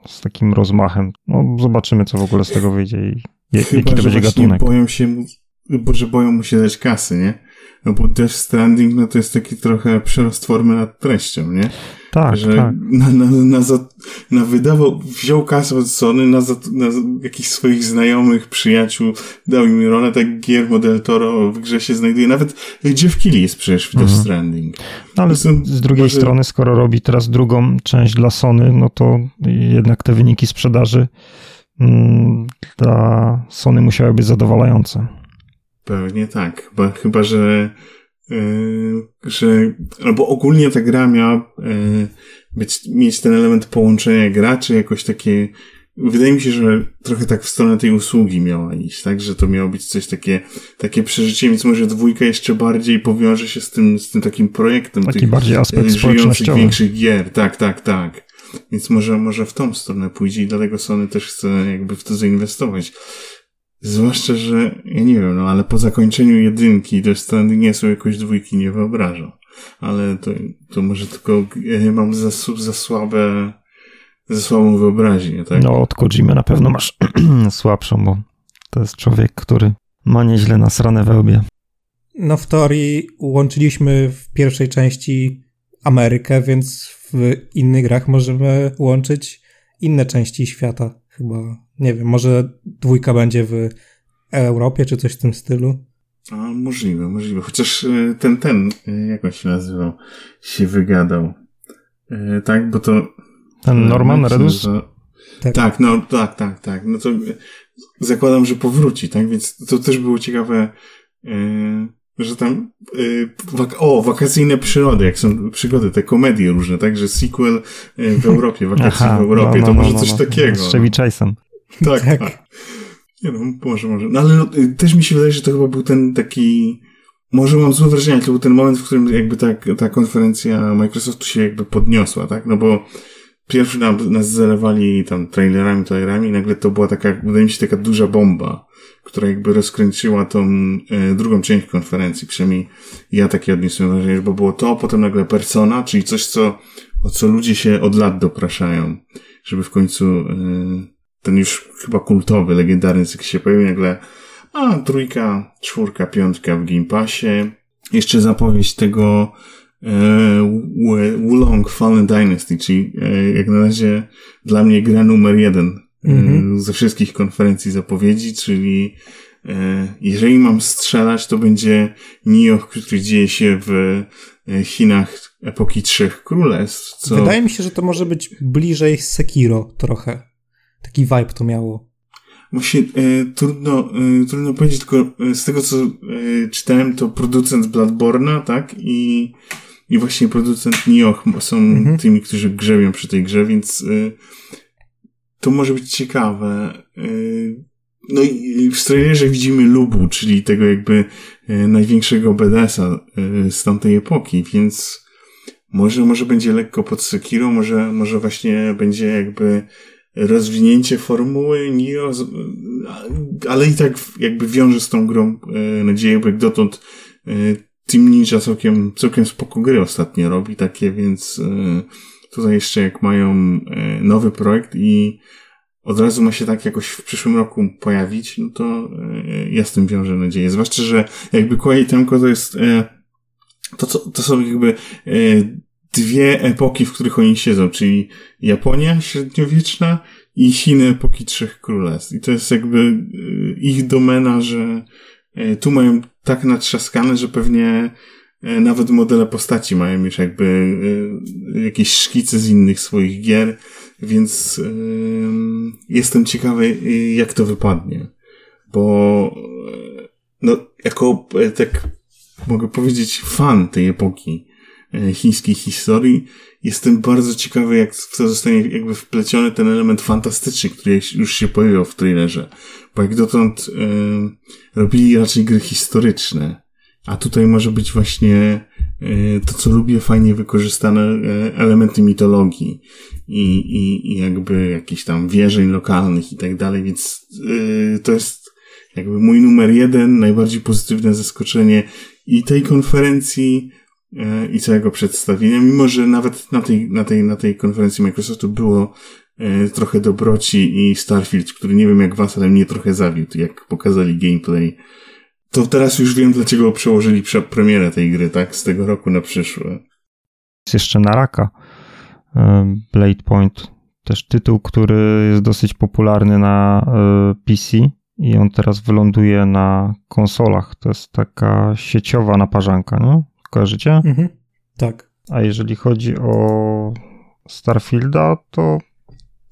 z takim rozmachem. No, zobaczymy, co w ogóle z tego wyjdzie i Chyba, jaki to będzie gatunek.
boją się, bo że boją mu się dać kasy, nie? No bo Death Stranding, no to jest taki trochę przerost formy nad treścią, nie?
Tak,
że
tak.
Na, na, na, za, na wydawał, wziął kasę od Sony, na, za, na jakichś swoich znajomych, przyjaciół, dał im rolę, tak Guillermo del Toro w grze się znajduje. Nawet Jeff Keighley jest przecież w Death mhm. Stranding.
No, ale z, z drugiej może... strony, skoro robi teraz drugą część dla Sony, no to jednak te wyniki sprzedaży dla Sony musiały być zadowalające.
Pewnie tak, chyba, chyba że Yy, że, albo ogólnie ta gra miała yy, być, mieć ten element połączenia graczy, jakoś takie, wydaje mi się, że trochę tak w stronę tej usługi miała iść, tak, że to miało być coś takie, takie przeżycie, więc może dwójka jeszcze bardziej powiąże się z tym, z tym takim projektem
Taki tych bardziej aspekt
żyjących większych gier, tak, tak, tak. Więc może, może w tą stronę pójdzie i dlatego Sony też chce jakby w to zainwestować. Zwłaszcza, że, ja nie wiem, no ale po zakończeniu jedynki Death Stranding nie są jakoś dwójki, nie wyobrażam. Ale to, to może tylko ja mam za, za słabe, za słabą wyobraźnię, tak?
No, od Kojimy na pewno masz słabszą, bo to jest człowiek, który ma nieźle nasrane wełbie.
No w teorii łączyliśmy w pierwszej części Amerykę, więc w innych grach możemy łączyć inne części świata chyba nie wiem, może dwójka będzie w Europie, czy coś w tym stylu.
A, możliwe, możliwe. Chociaż e, ten, ten, e, jak on się nazywał, się wygadał. E, tak, bo to...
Ten Norman Redus?
Tak. tak, no, tak, tak, tak. No to zakładam, że powróci, tak? Więc to też było ciekawe, że tam wak o, wakacyjne przyrody, jak są przygody, te komedie różne, tak? Że sequel w Europie, wakacje Aha, w Europie, no, no, to może no, coś no, takiego.
Z Chevy Chase'em.
Tak, tak. tak. Nie no, może, może. No ale no, też mi się wydaje, że to chyba był ten taki... Może mam złe wrażenie, to był ten moment, w którym jakby ta, ta konferencja Microsoftu się jakby podniosła, tak? No bo pierwszy nam, nas zalewali tam trailerami, trailerami i nagle to była taka, wydaje mi się, taka duża bomba, która jakby rozkręciła tą e, drugą część konferencji. Przynajmniej ja takie odniosłem wrażenie, bo było to, potem nagle Persona, czyli coś, co, o co ludzie się od lat dopraszają, żeby w końcu e, ten już chyba kultowy, legendarny cyk się pojawił nagle, a trójka, czwórka, piątka w Game Passie. Jeszcze zapowiedź tego Wulong Fallen Dynasty, czyli e, jak na razie dla mnie gra numer jeden mm-hmm. ze wszystkich konferencji zapowiedzi, czyli e, jeżeli mam strzelać, to będzie Nioh, który dzieje się w e, Chinach epoki Trzech Królestw.
Co... Wydaje mi się, że to może być bliżej Sekiro trochę. Taki vibe to miało.
Właśnie e, trudno, e, trudno powiedzieć, tylko e, z tego co e, czytałem, to producent Bloodborne'a, tak? I, i właśnie producent Nioh są mhm. tymi, którzy grzebią przy tej grze, więc e, to może być ciekawe. E, no i w trailerze widzimy Lubu, czyli tego jakby największego BDS-a z tamtej epoki, więc może, może będzie lekko pod Sekiro, może, może właśnie będzie jakby rozwinięcie formuły Nio, ale i tak jakby wiąże z tą grą e, nadzieję, bo jak dotąd e, Team Ninja całkiem, całkiem spoko gry ostatnio robi takie, więc e, tutaj jeszcze jak mają nowy projekt i od razu ma się tak jakoś w przyszłym roku pojawić, no to e, ja z tym wiążę nadzieję. Zwłaszcza, że jakby Koei Temko to jest, e, to, to są jakby e, dwie epoki, w których oni siedzą, czyli Japonia średniowieczna i Chiny epoki Trzech Królestw. I to jest jakby ich domena, że tu mają tak natrzaskane, że pewnie nawet modele postaci mają już jakby jakieś szkice z innych swoich gier więc jestem ciekawy, jak to wypadnie. Bo no, jako e, tak mogę powiedzieć fan tej epoki e, chińskiej historii, jestem bardzo ciekawy, jak w to zostanie jakby wpleciony ten element fantastyczny, który już się pojawił w trailerze. Bo jak dotąd yy, robili raczej gry historyczne, a tutaj może być właśnie E, to, co lubię, fajnie wykorzystane e, elementy mitologii i, i, i jakby jakichś tam wierzeń lokalnych i tak dalej, więc to jest jakby mój numer jeden, najbardziej pozytywne zaskoczenie i tej konferencji, i całego przedstawienia, mimo że nawet na tej, na tej, na tej konferencji Microsoftu było trochę dobroci i Starfield, który nie wiem jak was, ale mnie trochę zawiódł, jak pokazali gameplay to teraz już wiem, dlaczego przełożyli premierę tej gry, tak? Z tego roku na przyszły.
Jest jeszcze Naraka. Blade Point. Też tytuł, który jest dosyć popularny na e, PC i on teraz wyląduje na konsolach. To jest taka sieciowa naparzanka, nie? Kojarzycie? Mhm.
Tak.
A jeżeli chodzi o Starfielda, to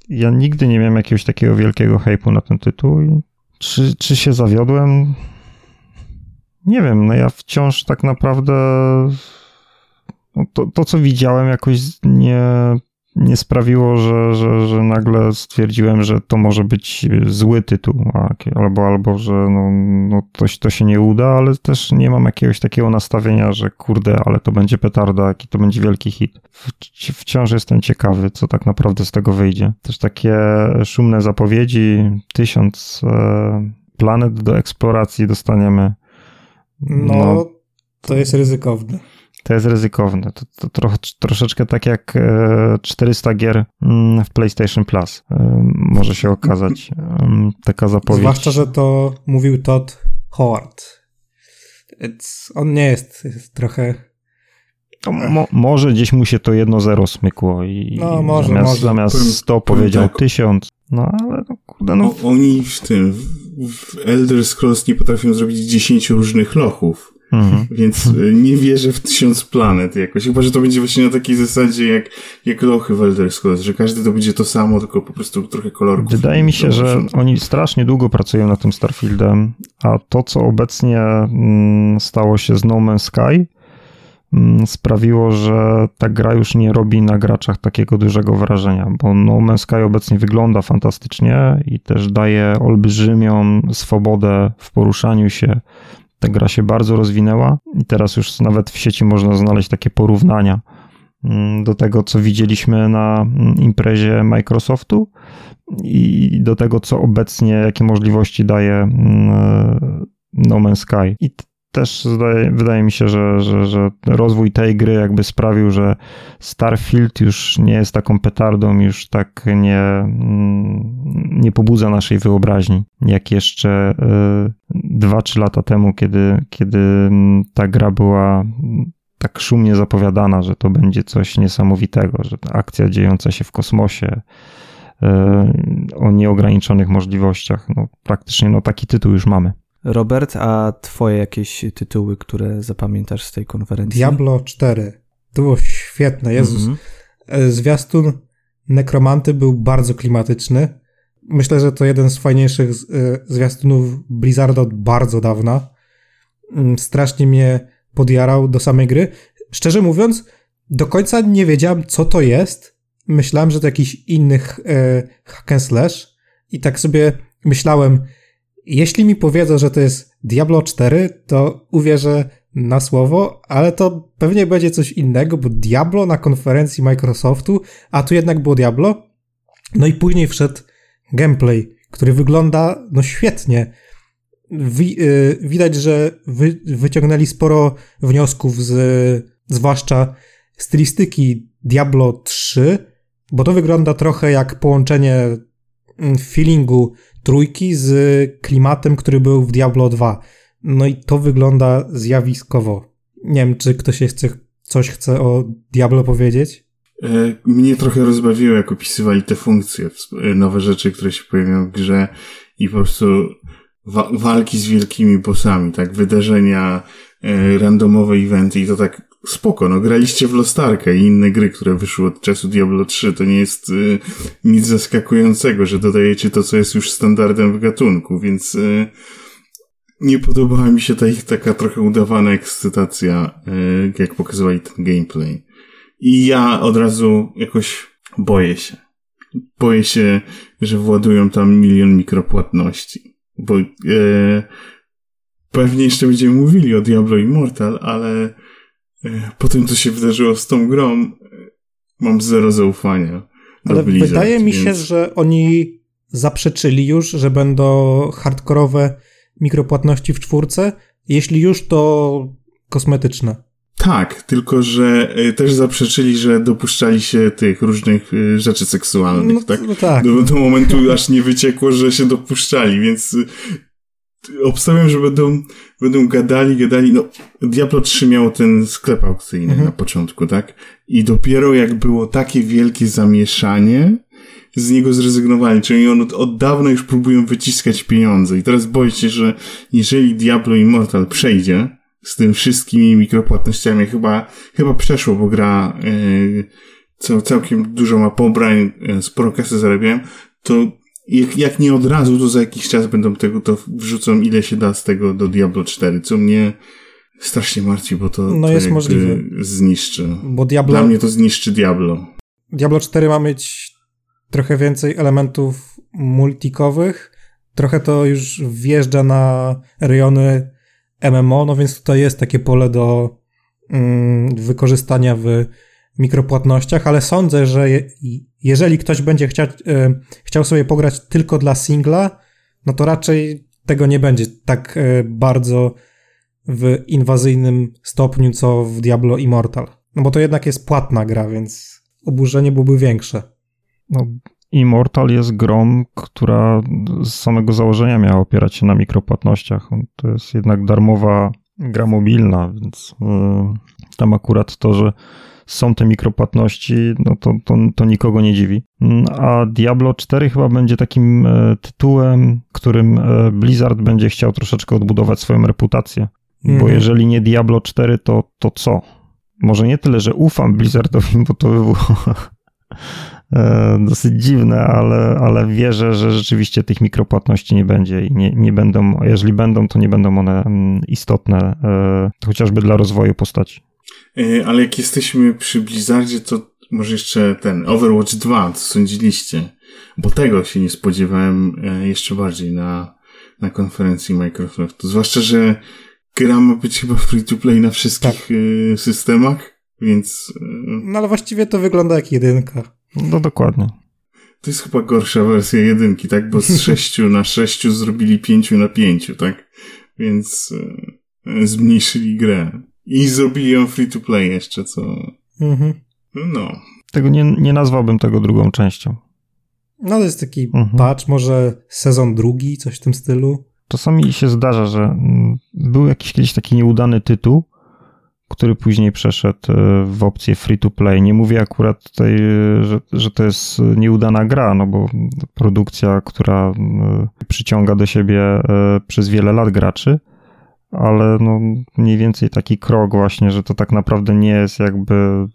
ja nigdy nie miałem jakiegoś takiego wielkiego hype'u na ten tytuł. Czy, czy się zawiodłem? nie wiem, no ja wciąż tak naprawdę no to, to, co widziałem, jakoś nie, nie sprawiło, że, że, że nagle stwierdziłem, że to może być zły tytuł, albo, albo że no, no to, to się nie uda, ale też nie mam jakiegoś takiego nastawienia, że kurde, ale to będzie petarda, jaki to będzie wielki hit. Wciąż jestem ciekawy, co tak naprawdę z tego wyjdzie. Też takie szumne zapowiedzi, tysiąc e, planet do eksploracji dostaniemy
no, no, to jest ryzykowne.
To jest ryzykowne. To, to trochę, troszeczkę tak jak 400 e, gier mm, w PlayStation Plus e, może się okazać taka zapowiedź.
Zwłaszcza, że to mówił Todd Howard. It's, on nie jest, jest trochę...
Mo, może gdzieś mu się to 1-0 smykło i
no, może,
zamiast,
może.
zamiast 100 powiedział tak. 1000. No ale no, kurde, no.
O, oni w tym, w Elder Scrolls nie potrafią zrobić 10 różnych lochów. Mhm. Więc e, nie wierzę w tysiąc planet jakoś. Chyba, że to będzie właśnie na takiej zasadzie jak, jak lochy w Elder Scrolls, że każdy to będzie to samo, tylko po prostu trochę kolorów.
Wydaje mi się, że oni strasznie długo pracują nad tym Starfieldem, a to, co obecnie mm, stało się z No Man's Sky, Mm, sprawiło, że ta gra już nie robi na graczach takiego dużego wrażenia, bo No Man's Sky obecnie wygląda fantastycznie i też daje olbrzymią swobodę w poruszaniu się. Ta gra się bardzo rozwinęła i teraz już nawet w sieci można znaleźć takie porównania mm, do tego, co widzieliśmy na mm, imprezie Microsoftu i do tego, co obecnie, jakie możliwości daje No Man's Sky. I też zdaje, wydaje mi się, że, że, że rozwój tej gry jakby sprawił, że Starfield już nie jest taką petardą, już tak nie, mm, nie pobudza naszej wyobraźni, jak jeszcze 2-3 y, lata temu, kiedy, kiedy mm, ta gra była tak szumnie zapowiadana, że to będzie coś niesamowitego, że akcja dziejąca się w kosmosie, y, o nieograniczonych możliwościach. No, praktycznie no, taki tytuł już mamy.
Robert, a twoje jakieś tytuły, które zapamiętasz z tej konferencji?
Diablo 4. To było świetne, Jezus. Mm -hmm. Zwiastun Nekromanty był bardzo klimatyczny. Myślę, że to jeden z fajniejszych e, zwiastunów Blizzarda od bardzo dawna. Mm, strasznie mnie podjarał do samej gry. Szczerze mówiąc, do końca nie wiedziałem, co to jest. Myślałem, że to jakiś inny e, hack and slash i tak sobie myślałem, jeśli mi powiedzą, że to jest Diablo 4, to uwierzę na słowo, ale to pewnie będzie coś innego, bo Diablo na konferencji Microsoftu, a tu jednak było Diablo. No i później wszedł gameplay, który wygląda no świetnie. Wi yy, widać, że wy wyciągnęli sporo wniosków z zwłaszcza stylistyki Diablo 3, bo to wygląda trochę jak połączenie mm, feelingu trójki z klimatem, który był w Diablo 2. No i to wygląda zjawiskowo. Nie wiem, czy ktoś chce, coś chce o Diablo powiedzieć?
E, mnie trochę rozbawiło, jak opisywali te funkcje, e, nowe rzeczy, które się pojawiają w grze i po prostu wa walki z wielkimi bossami, tak, wydarzenia, e, randomowe eventy i to tak spoko, no graliście w Lostarkę i inne gry, które wyszły od czasu Diablo 3, to nie jest y, nic zaskakującego, że dodajecie to, co jest już standardem w gatunku, więc y, nie podobała mi się ta ich taka trochę udawana ekscytacja, y, jak pokazywali ten gameplay. I ja od razu jakoś boję się. Boję się, że władują tam milion mikropłatności. Bo e, pewnie jeszcze będziemy mówili o Diablo Immortal, ale po tym, co się wydarzyło z tą grą, e, mam zero zaufania.
Ale Blizzard, wydaje mi więc... się, że oni zaprzeczyli już, że będą hardkorowe mikropłatności w czwórce. Jeśli już, to kosmetyczne.
Tak, tylko że e, też zaprzeczyli, że dopuszczali się tych różnych e, rzeczy seksualnych, no, tak? No tak. Do, do momentu aż nie wyciekło, że się dopuszczali, więc e, obstawiam, że będą, będą gadali, gadali. No, Diablo 3 miało ten sklep aukcyjny mhm. na początku, tak? I dopiero jak było takie wielkie zamieszanie, z niego zrezygnowali, czyli on od, od dawna już próbują wyciskać pieniądze. I teraz boję się, że jeżeli Diablo Immortal przejdzie, z tym wszystkimi mikropłatnościami chyba, chyba przeszło, bo gra yy, całkiem dużo ma pobrań, yy, sporo kasy zarabiałem, to jak, jak nie od razu, to za jakiś czas będą tego, to wrzucą ile się da z tego do Diablo 4, co mnie strasznie martwi, bo to,
no
to
jest możliwe.
zniszczy.
Bo Diablo...
Dla mnie to zniszczy Diablo.
Diablo 4 ma mieć trochę więcej elementów multikowych, trochę to już wjeżdża na rejony MMO, no więc tutaj jest takie pole do mm, wykorzystania w mikropłatnościach, ale sądzę, że je, jeżeli ktoś będzie chcia, e, chciał sobie pograć tylko dla singla, no to raczej tego nie będzie tak e, bardzo w inwazyjnym stopniu, co w Diablo Immortal. No bo to jednak jest płatna gra, więc oburzenie byłoby większe.
No, Immortal jest grą, która z samego założenia miała opierać się na mikropłatnościach. To jest jednak darmowa gra mobilna, więc y, tam akurat to, że są te mikropłatności, no to, to, to nikogo nie dziwi. A Diablo 4 chyba będzie takim e, tytułem, którym e, Blizzard będzie chciał troszeczkę odbudować swoją reputację. Bo mhm. jeżeli nie Diablo 4, to, to co? Może nie tyle, że ufam Blizzardowi, bo to by było E, dosyć dziwne, ale, ale wierzę, że rzeczywiście tych mikropłatności nie będzie i nie, nie będą, jeżeli będą, to nie będą one mm, istotne, chociażby dla rozwoju postaci.
E, ale jak jesteśmy przy Blizzardzie, to może jeszcze ten Overwatch 2, co sądziliście? Bo tego się nie spodziewałem jeszcze bardziej na, na konferencji Microsoftu. Zwłaszcza, że gra ma być chyba free to play na wszystkich tak. systemach, więc.
No ale właściwie to wygląda jak jedynka.
No dokładnie.
To jest chyba gorsza wersja jedynki, tak? Bo z sześciu na sześciu zrobili pięciu na pięciu, tak? Więc e, zmniejszyli grę. I zrobili ją free to play jeszcze, co... Mhm. No.
Tego nie, nie nazwałbym tego drugą częścią.
No to jest taki mhm. patch, może sezon drugi, coś w tym stylu.
Czasami się zdarza, że mm, był jakiś kiedyś taki nieudany tytuł, który później przeszedł e, w opcję free to play. Nie mówię akurat tutaj, e, że, że to jest nieudana gra, no bo produkcja, która e, przyciąga do siebie przez wiele lat graczy, ale no mniej więcej taki krok właśnie, że to tak naprawdę nie jest jakby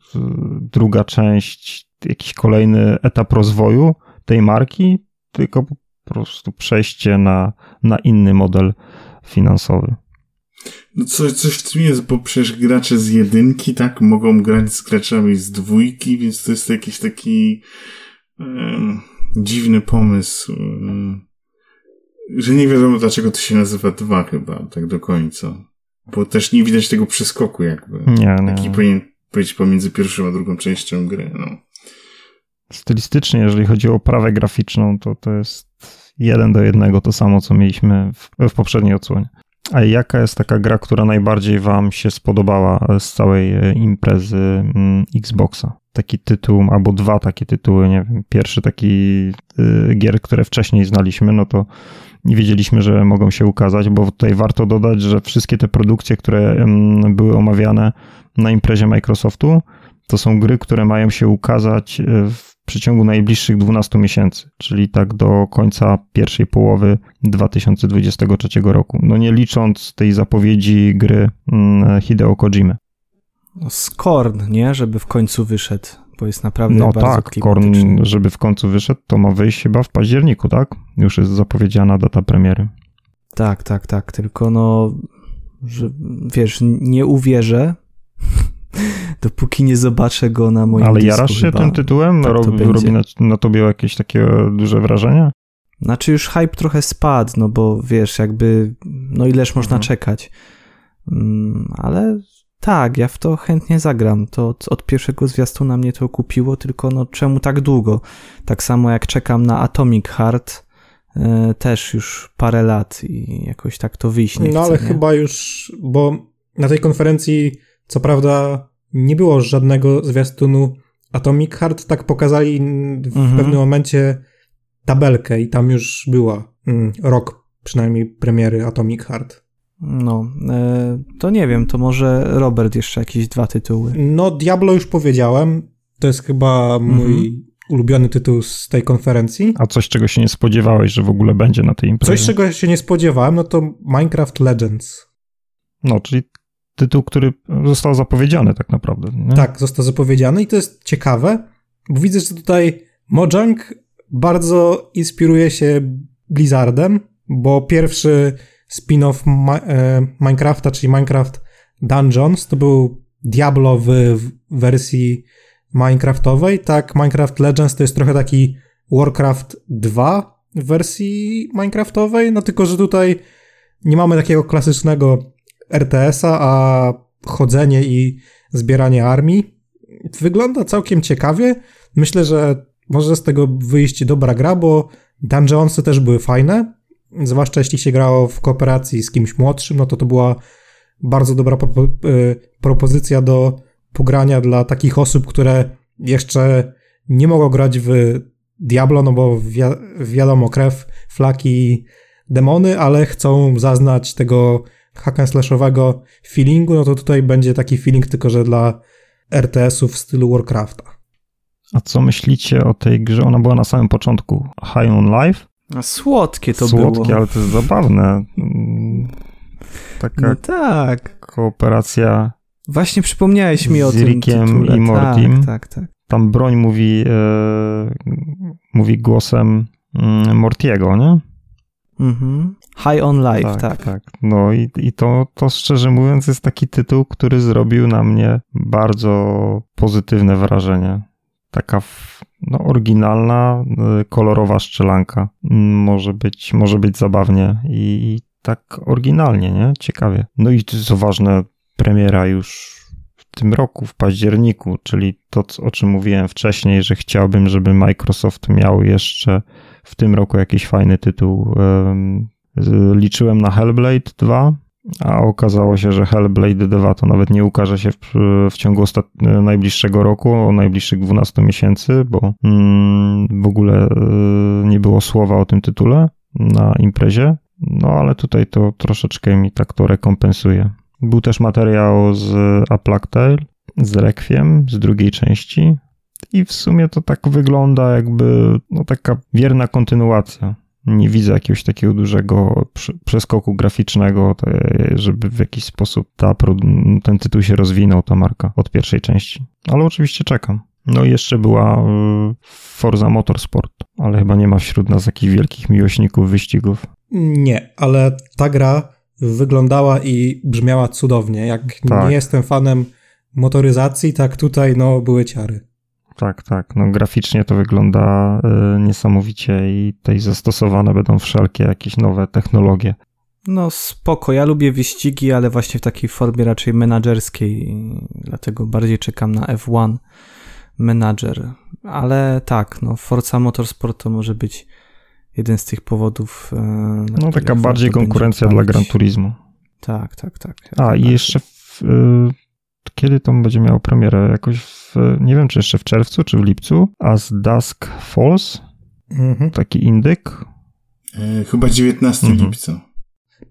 druga część, jakiś kolejny etap rozwoju tej marki, tylko po prostu przejście na, na inny model finansowy.
No coś, coś w tym jest, bo przecież gracze z jedynki, tak, mogą grać z graczami z dwójki, więc to jest jakiś taki dziwny pomysł, że nie wiadomo dlaczego to się nazywa dwa chyba, tak do końca. Bo też nie widać tego przeskoku jakby. Nie, nie. Jaki powinien być pomiędzy pierwszą a drugą częścią gry, no.
Stylistycznie, jeżeli chodzi o oprawę graficzną, to to jest jeden do jednego to samo, co mieliśmy w, w poprzedniej odsłonie. A jaka jest taka gra, która najbardziej Wam się spodobała z całej e, imprezy mm, Xboxa? taki tytuł, albo dwa takie tytuły, nie wiem, pierwszy taki y, gier, które wcześniej znaliśmy, no to nie wiedzieliśmy, że mogą się ukazać, bo tutaj warto dodać, że wszystkie te produkcje, które były omawiane na imprezie Microsoftu, to są gry, które mają się ukazać y, w przeciągu najbliższych 12 miesięcy, czyli tak do końca pierwszej połowy 2023 roku. No nie licząc tej zapowiedzi gry Hideo Kojimy.
No Skorn, nie? Żeby w końcu wyszedł, bo jest naprawdę
no
bardzo
tak, Korn, żeby w końcu wyszedł, to ma wyjść chyba w październiku, tak? Już jest zapowiedziana data premiery.
Tak, tak, tak, tylko no, że, wiesz, nie uwierzę, dopóki nie zobaczę go na moim
Ale jarasz się
chyba.
tym tytułem?
Tak
robi, robi na, na, tobie jakieś takie duże wrażenie?
Znaczy już hype trochę spadł, no bo wiesz, jakby, no ileż można mhm. czekać. Mm, ale tak, ja w to chętnie zagram. To od, pierwszego zwiastuna mnie to kupiło, tylko no czemu tak długo? Tak samo jak czekam na Atomic Heart, e, też już parę lat i jakoś tak to wyjść nie
No
chce,
ale
nie?
chyba już, bo na tej konferencji co prawda nie było żadnego zwiastunu Atomic Heart, tak pokazali w mhm. pewnym momencie tabelkę i tam już była mm, rok przynajmniej premiery Atomic Heart.
No, e, to nie wiem, to może Robert jeszcze jakieś dwa tytuły.
No, Diablo już powiedziałem. To jest chyba mój mhm. ulubiony tytuł z tej konferencji.
A coś, czego się nie spodziewałeś, że w ogóle będzie na tej imprezie?
Coś, czego się nie spodziewałem, no to Minecraft Legends.
No, czyli tytuł, który został zapowiedziany tak naprawdę. Nie?
Tak, został zapowiedziany i to jest ciekawe, bo widzę, że tutaj Mojang bardzo inspiruje się Blizzardem, bo pierwszy spin-off e, Minecrafta, czyli Minecraft Dungeons, to był Diablo w wersji Minecraftowej. Tak, Minecraft Legends to jest trochę taki Warcraft 2 w wersji Minecraftowej, no tylko, że tutaj nie mamy takiego klasycznego RTS-a, a chodzenie i zbieranie armii. Wygląda całkiem ciekawie. Myślę, że może z tego wyjść dobra gra, bo dungeonsy też były fajne. Zwłaszcza jeśli się grało w kooperacji z kimś młodszym, no to to była bardzo dobra propo y, propozycja do pogrania dla takich osób, które jeszcze nie mogą grać w Diablo, no bo wi wiadomo, krew, flaki, demony, ale chcą zaznać tego hack and slashowego feelingu, no to tutaj będzie taki feeling tylko, że dla RTS-ów w stylu Warcrafta.
A co myślicie o tej grze? Ona była na samym początku High on Life.
Słodkie to
słodkie,
było.
Słodkie, ale to jest zabawne. Taka
no tak.
kooperacja.
Właśnie przypomniałeś mi o tym
Rickiem i Mortim.
Tak, tak, tak.
Tam broń mówi, e, mówi głosem mm, Mortiego, nie?
Mhm. High on Life, tak. tak.
tak. No i, i to, to szczerze mówiąc jest taki tytuł, który zrobił na mnie bardzo pozytywne wrażenie. Taka no, oryginalna, y, kolorowa szczelanka. Może być, może być zabawnie i, i tak oryginalnie, nie? Ciekawie. No i co ważne, premiera już w tym roku, w październiku, czyli to, o czym mówiłem wcześniej, że chciałbym, żeby Microsoft miał jeszcze w tym roku jakiś fajny tytuł. Liczyłem na Hellblade 2, a okazało się, że Hellblade 2 to nawet nie ukaże się w, w ciągu najbliższego roku, najbliższych 12 miesięcy, bo mm, w ogóle y, nie było słowa o tym tytule na imprezie. No ale tutaj to troszeczkę mi tak to rekompensuje. Był też materiał z A Plague Tale, z Requiem, z drugiej części. I w sumie to tak wygląda jakby no, taka wierna kontynuacja nie widzę jakiegoś takiego dużego przeskoku graficznego, żeby w jakiś sposób ta, ten tytuł się rozwinął, ta marka od pierwszej części. Ale oczywiście czekam. No i jeszcze była y, Forza Motorsport, ale chyba nie ma wśród nas jakichś wielkich miłośników wyścigów.
Nie, ale ta gra wyglądała i brzmiała cudownie. Jak tak. nie jestem fanem motoryzacji, tak tutaj no były ciary
tak, tak. No, graficznie to wygląda y, niesamowicie i tutaj zastosowane będą wszelkie jakieś nowe technologie.
No spoko, ja lubię wyścigi, ale właśnie w takiej formie raczej menadżerskiej, dlatego bardziej czekam na F1 Manager. Ale tak, no Forza Motorsport to może być jeden z tych powodów.
Y, no taka bardziej konkurencja dla Gran Turismo.
Tak, tak, tak.
A i jeszcze w, y, kiedy to będzie miało premierę? Jakoś w, nie wiem, czy jeszcze w czerwcu, czy w lipcu. As Dusk Falls,
Mhm.
taki indyk.
E, chyba 19
Mhm.
lipca.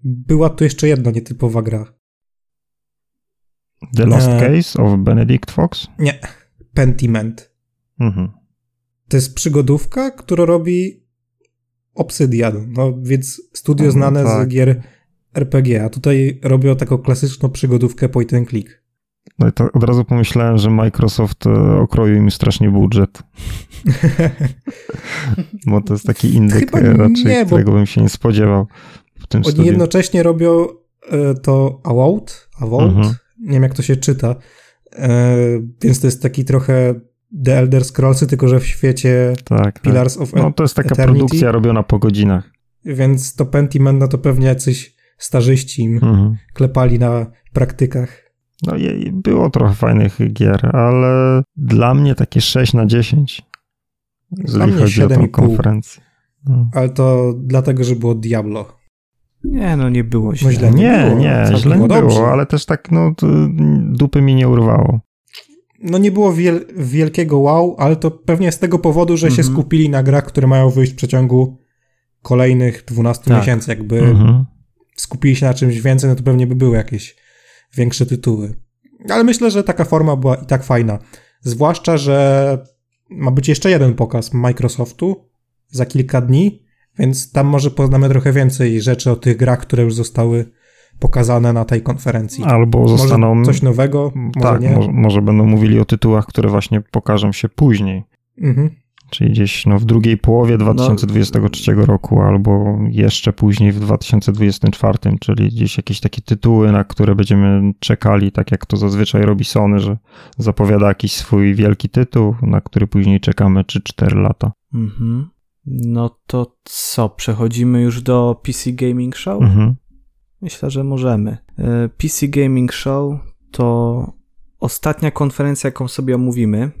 Była tu jeszcze jedna nietypowa gra.
The Last
E.
Case of Benedict Fox.
Nie, Pentiment.
Mhm.
To jest przygodówka, którą robi Obsidian, no więc studio
No,
znane
tak.
z gier RPG, a tutaj robią taką klasyczną przygodówkę point and click.
No i to od razu pomyślałem, że Microsoft e, okroił im strasznie budżet. Bo to jest taki indyk
Chyba
e, raczej,
nie,
którego bym się nie spodziewał w tym
Oni
studiu.
jednocześnie robią e, to Avowed,
Mhm.
nie wiem jak to się czyta, więc to jest taki trochę The Elder Scrollsy, tylko że w świecie
Tak, tak.
Pillars of
No to jest taka
Eternity.
produkcja robiona po godzinach.
Więc to Pentiment, no to pewnie jacyś starzyści im
Mhm.
klepali na praktykach.
No i było trochę fajnych gier, ale dla mnie takie 6 na 10. Jeżeli
mnie
chodzi o tą
7,5.
konferencję. No.
Ale to dlatego, że było Diablo.
Nie, no nie było źle.
No źle nie
Nie,
było,
nie, źle nie
było dobrze.
było, ale też tak, no, dupy mi nie urwało.
No nie było wiel wielkiego wow, ale to pewnie z tego powodu, że się
Mhm.
skupili na grach, które mają wyjść w przeciągu kolejnych 12
Tak.
miesięcy. Jakby
Mhm.
skupili się na czymś więcej, no to pewnie by były jakieś większe tytuły. Ale myślę, że taka forma była i tak fajna. Zwłaszcza, że ma być jeszcze jeden pokaz Microsoftu za kilka dni, więc tam może poznamy trochę więcej rzeczy o tych grach, które już zostały pokazane na tej konferencji.
Albo zostaną...
Może coś nowego, może
tak,
nie.
może, może będą mówili o tytułach, które właśnie pokażą się później.
Mhm.
Czyli gdzieś no, w drugiej połowie 2023 roku, albo jeszcze później w 2024, czyli gdzieś jakieś takie tytuły, na które będziemy czekali, tak jak to zazwyczaj robi Sony, że zapowiada jakiś swój wielki tytuł, na który później czekamy 3-4 lata.
Mhm. No to co, przechodzimy już do PC Gaming Show?
Mhm.
Myślę, że możemy. E, PC Gaming Show to ostatnia konferencja, jaką sobie omówimy.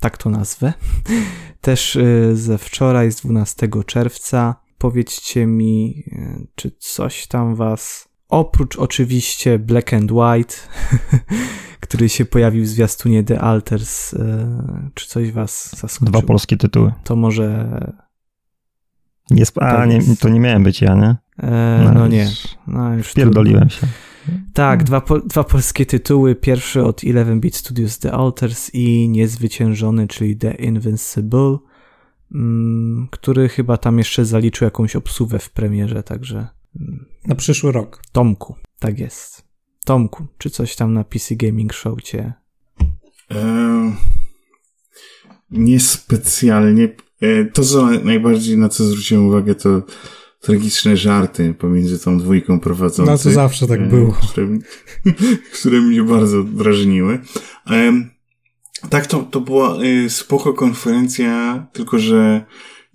Tak to nazwę. Też e, ze wczoraj, z 12 czerwca. Powiedzcie mi, e, czy coś tam was. Oprócz oczywiście Black and White, który się pojawił w zwiastunie The Alters, e, czy coś was zaskoczyło?
Dwa polskie tytuły.
To może.
Nie sp- A,
Tak
nie,
jest.
to nie miałem być ja, nie?
E, no nie.
już
No już
Pierdoliłem się.
Tak, dwa, po, dwa polskie tytuły. Pierwszy od 11-bit Studios The Alters i Niezwyciężony, czyli The Invincible, mm, który chyba tam jeszcze zaliczył jakąś obsuwę w premierze, także mm,
Na przyszły rok.
Tomku, tak jest. Tomku, czy coś tam na PC Gaming Show cię...
Eee, niespecjalnie. E, to, co najbardziej na co zwróciłem uwagę, to tragiczne żarty pomiędzy tą dwójką prowadzących.
No to zawsze tak
e,
było.
Które, które mnie bardzo drażniły. Tak, to, to była e, spoko konferencja, tylko że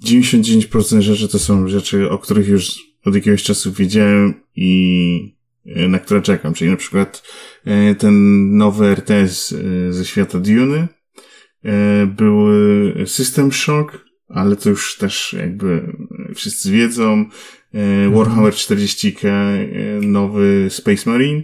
99% rzeczy to są rzeczy, o których już od jakiegoś czasu wiedziałem i na które czekam. Czyli na przykład ten nowy RTS ze świata Duny, był System Shock, ale to już też jakby wszyscy wiedzą. E, Warhammer 40k, e, nowy Space Marine.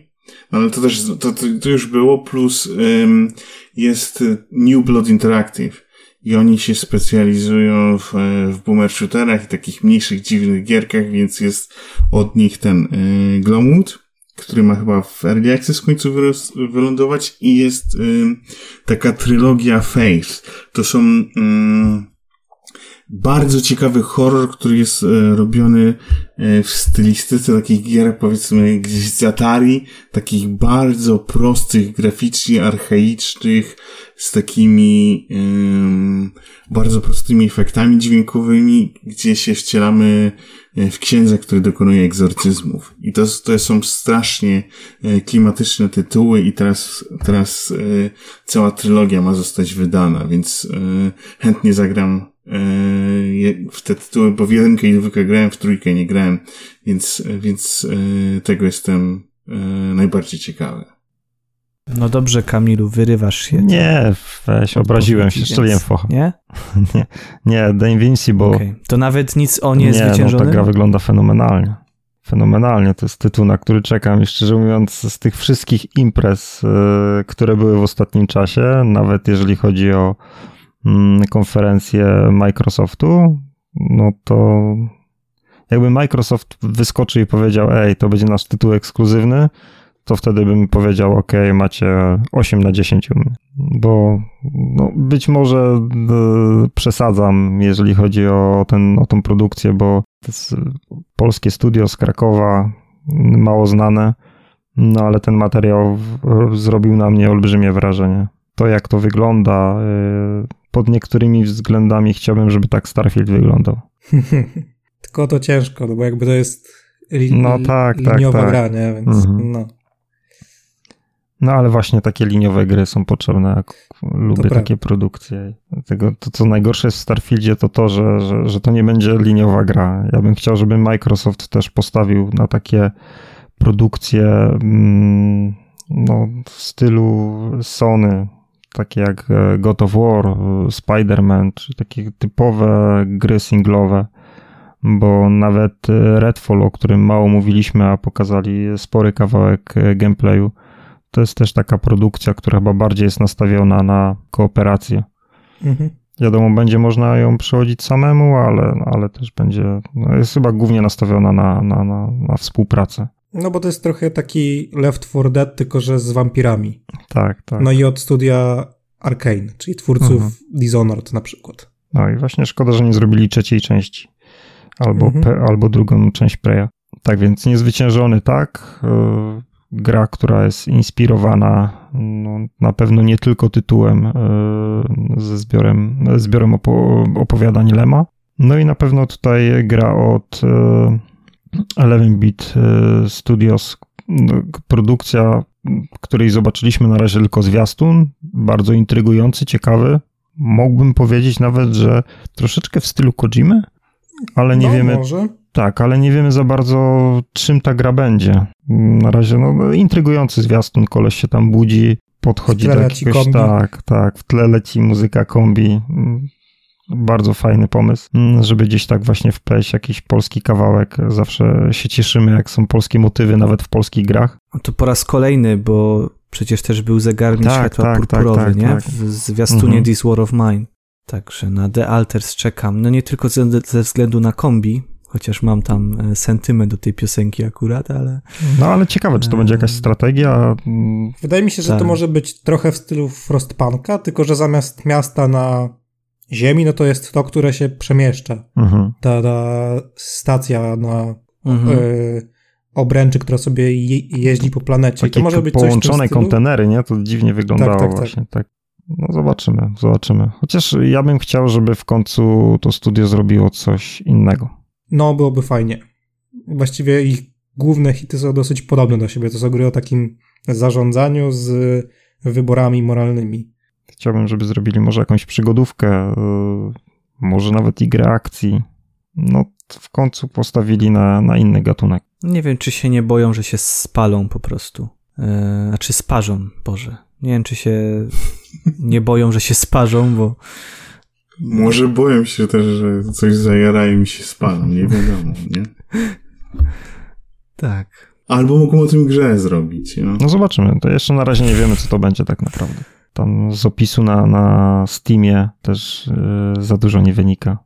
No, ale to też, to, to, już było, plus em, jest New Blood Interactive. I oni się specjalizują w, e, w boomer shooterach i takich mniejszych, dziwnych gierkach, więc jest od nich ten e, Glomwood, który ma chyba w Early Access w końcu wyros- wylądować i jest ym, taka trylogia Faith. To są ym, bardzo ciekawy horror, który jest e, robiony e, w stylistyce takich gier, powiedzmy, gdzieś z Atari, takich bardzo prostych, graficznie archaicznych, z takimi ym, bardzo prostymi efektami dźwiękowymi, gdzie się wcielamy e, w księdza, który dokonuje egzorcyzmów. I to, to są strasznie e, klimatyczne tytuły i teraz, teraz e, cała trylogia ma zostać wydana, więc e, chętnie zagram e, w te tytuły, bo w jedynkę i dwójkę grałem, w trójkę nie grałem, więc, więc e, tego jestem e, najbardziej ciekawy.
No dobrze, Kamilu, wyrywasz się.
Nie, weź, obraziłem się, strzeliłem focha.
Nie?
Nie, The Invincible.
Okej. To nawet nic o
nie, no ta gra wygląda fenomenalnie. fenomenalnie. To jest tytuł, na który czekam. I szczerze mówiąc, z tych wszystkich imprez, y, które były w ostatnim czasie, nawet jeżeli chodzi o konferencję Microsoftu, no to jakby Microsoft wyskoczył i powiedział, ej, to będzie nasz tytuł ekskluzywny, to wtedy bym powiedział, ok, macie 8 na 10 u mnie. Bo no, być może y, przesadzam, jeżeli chodzi o, ten, o tą produkcję, bo to jest polskie studio z Krakowa, mało znane, no ale ten materiał zrobił na mnie olbrzymie wrażenie. To, jak to wygląda, y, pod niektórymi względami chciałbym, żeby tak Starfield wyglądał.
Tylko to ciężko, no bo jakby to jest li, no, tak, tak liniowa tak, gra, nie? Więc mhm. no.
No ale właśnie takie liniowe gry są potrzebne, jak lubię takie produkcje. Dlatego to, co najgorsze jest w Starfieldzie, to to, że, że, że to nie będzie liniowa gra. Ja bym chciał, żeby Microsoft też postawił na takie produkcje mm, no, w stylu Sony, takie jak e, God of War, e, Spider-Man, czy takie typowe gry singlowe, bo nawet e, Redfall, o którym mało mówiliśmy, a pokazali spory kawałek gameplayu, to jest też taka produkcja, która chyba bardziej jest nastawiona na kooperację. Mhm. Wiadomo, będzie można ją przechodzić samemu, ale, ale też będzie, no jest chyba głównie nastawiona na, na, na, na współpracę.
No bo to jest trochę taki Left 4 Dead, tylko że z wampirami.
Tak, tak.
No i od studia Arkane, czyli twórców mhm. Dishonored na przykład.
No i właśnie szkoda, że nie zrobili trzeciej części. Albo, mhm. pe, albo drugą część Preya. Tak więc niezwyciężony tak, yy, gra, która jest inspirowana no, na pewno nie tylko tytułem e, ze zbiorem, zbiorem opo opowiadań Lema. No i na pewno tutaj gra od 11-bit e, e, Studios, no, produkcja, której zobaczyliśmy na razie tylko zwiastun, bardzo intrygujący, ciekawy. Mógłbym powiedzieć nawet, że troszeczkę w stylu Kojimy, ale nie no, wiemy.
Może.
Tak, ale nie wiemy za bardzo, czym ta gra będzie. Na razie, no, intrygujący zwiastun, koleś się tam budzi, podchodzi do jakiegoś... Kombi. Tak, tak, w tle leci muzyka kombi. Bardzo fajny pomysł, żeby gdzieś tak właśnie wpleść jakiś polski kawałek. Zawsze się cieszymy, jak są polskie motywy, nawet w polskich grach.
A to po raz kolejny, bo przecież też był zegarnik tak, światła tak, tak purpurowy, tak, nie? Tak. W zwiastunie mhm. This War of Mine. Także na The Alters czekam. No nie tylko ze, ze względu na kombi, chociaż mam tam e, sentyment do tej piosenki akurat, ale...
No ale ciekawe, czy to będzie jakaś strategia?
Wydaje mi się, że tak. to może być trochę w stylu Frostpunka, tylko że zamiast miasta na ziemi, no to jest to, które się przemieszcza. Mhm. Ta, ta stacja na mhm. y, obręczy, która sobie je, jeździ po planecie. Takie
to może być połączone kontenery, nie? To dziwnie wyglądało tak, tak, tak. właśnie. Tak. No zobaczymy, zobaczymy. Chociaż ja bym chciał, żeby w końcu to studio zrobiło coś innego.
No, byłoby fajnie. Właściwie ich główne hity są dosyć podobne do siebie. To są gry o takim zarządzaniu z wyborami moralnymi.
Chciałbym, żeby zrobili może jakąś przygodówkę, yy, może nawet i grę akcji. No, w końcu postawili na, na inny gatunek.
Nie wiem, czy się nie boją, że się spalą po prostu. Yy, znaczy sparzą, Boże. Nie wiem, czy się nie boją, że się sparzą, bo
może boję się też, że coś zajarają i się spalą, nie wiadomo, nie?
Tak.
Albo mogą o tym grze zrobić. No.
no zobaczymy. To jeszcze na razie nie wiemy, co to będzie tak naprawdę. Tam z opisu na, na Steamie też yy, za dużo nie wynika.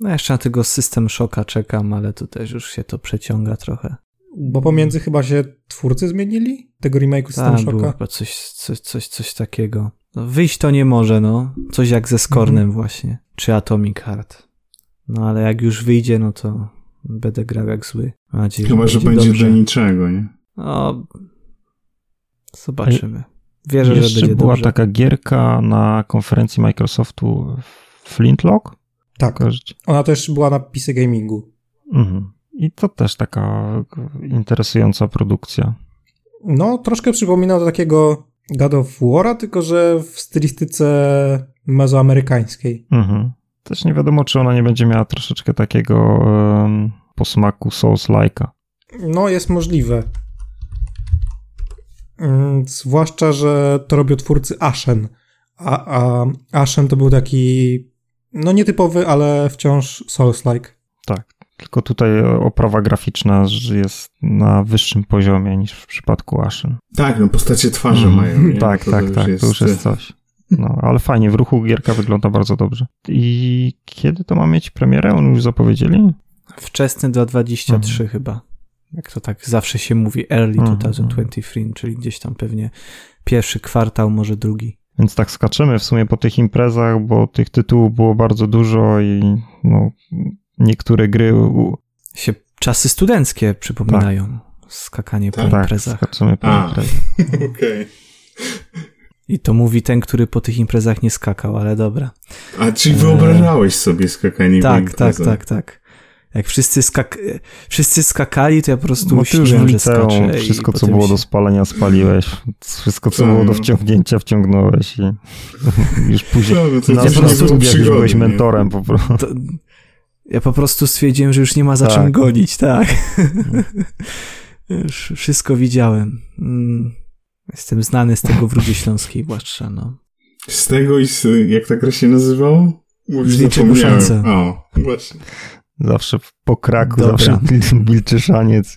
No jeszcze na tego System Shocka czekam, ale tu też już się to przeciąga trochę.
Bo pomiędzy chyba się twórcy zmienili? Tego remake'u System
Ta,
Shocka?
było chyba coś, coś, coś, coś takiego. No, wyjść to nie może, no. Coś jak ze Skornem mhm. właśnie. Czy Atomic Heart. No ale jak już wyjdzie, no to będę grał jak zły.
Mam nadzieję, Chyba, że, będzie, będzie do niczego, nie?
No, zobaczymy. Wierzę, że będzie
była
dobrze.
taka gierka na konferencji Microsoftu Flintlock?
Tak. Ona też była na PC Gamingu.
Mhm. I to też taka interesująca produkcja.
No, troszkę przypomina do takiego God of War'a, tylko że w stylistyce mezoamerykańskiej.
Mhm. Też nie wiadomo, czy ona nie będzie miała troszeczkę takiego um, posmaku Souls-like'a.
No, jest możliwe. Mm, zwłaszcza, że to robią twórcy Ashen. A, a Ashen to był taki, no nietypowy, ale wciąż Souls-like.
Tak. Tylko tutaj oprawa graficzna jest na wyższym poziomie niż w przypadku Ashen.
Tak, no postacie twarzy
Mm.
mają. Nie?
Tak,
No
tak,
już
tak, to już jest coś. No, ale fajnie, w ruchu gierka wygląda bardzo dobrze. I kiedy to ma mieć premierę? On już zapowiedzieli?
Wczesny 2023
Mhm.
chyba. Jak to tak zawsze się mówi, early
Mhm.
2023, czyli gdzieś tam pewnie pierwszy kwartał, może drugi.
Więc tak skaczemy w sumie po tych imprezach, bo tych tytułów było bardzo dużo i no, niektóre gry
Się czasy studenckie przypominają. Skakanie po
Tak.
tak,
imprezach.
skaczemy po
A.
imprezach.
Okej.
I to mówi ten, który po tych imprezach nie skakał, ale dobra.
A czyli wyobrażałeś sobie skakanie po
tak, tak,
imprezach?
tak, tak. Jak wszyscy, skak... wszyscy skakali, to ja po prostu
Bo ty już w liceum wszystko, co było
się...
do spalenia, spaliłeś. Wszystko, co
Tak.
było do wciągnięcia, wciągnąłeś i już później
No, no to
na
też
po
nie
prostu
już byłeś
nie?
mentorem po prostu.
To... Ja po prostu stwierdziłem, że już nie ma za
Tak.
czym gonić, tak. już wszystko widziałem. Mm. Jestem znany z tego w Rudzie Śląskiej, zwłaszcza, no.
Z tego i z, jak ta gra się nazywała? Już zapomniałem.
Szańca.
O, właśnie.
Zawsze po kraku,
Dobra.
zawsze bil- bilczy szaniec.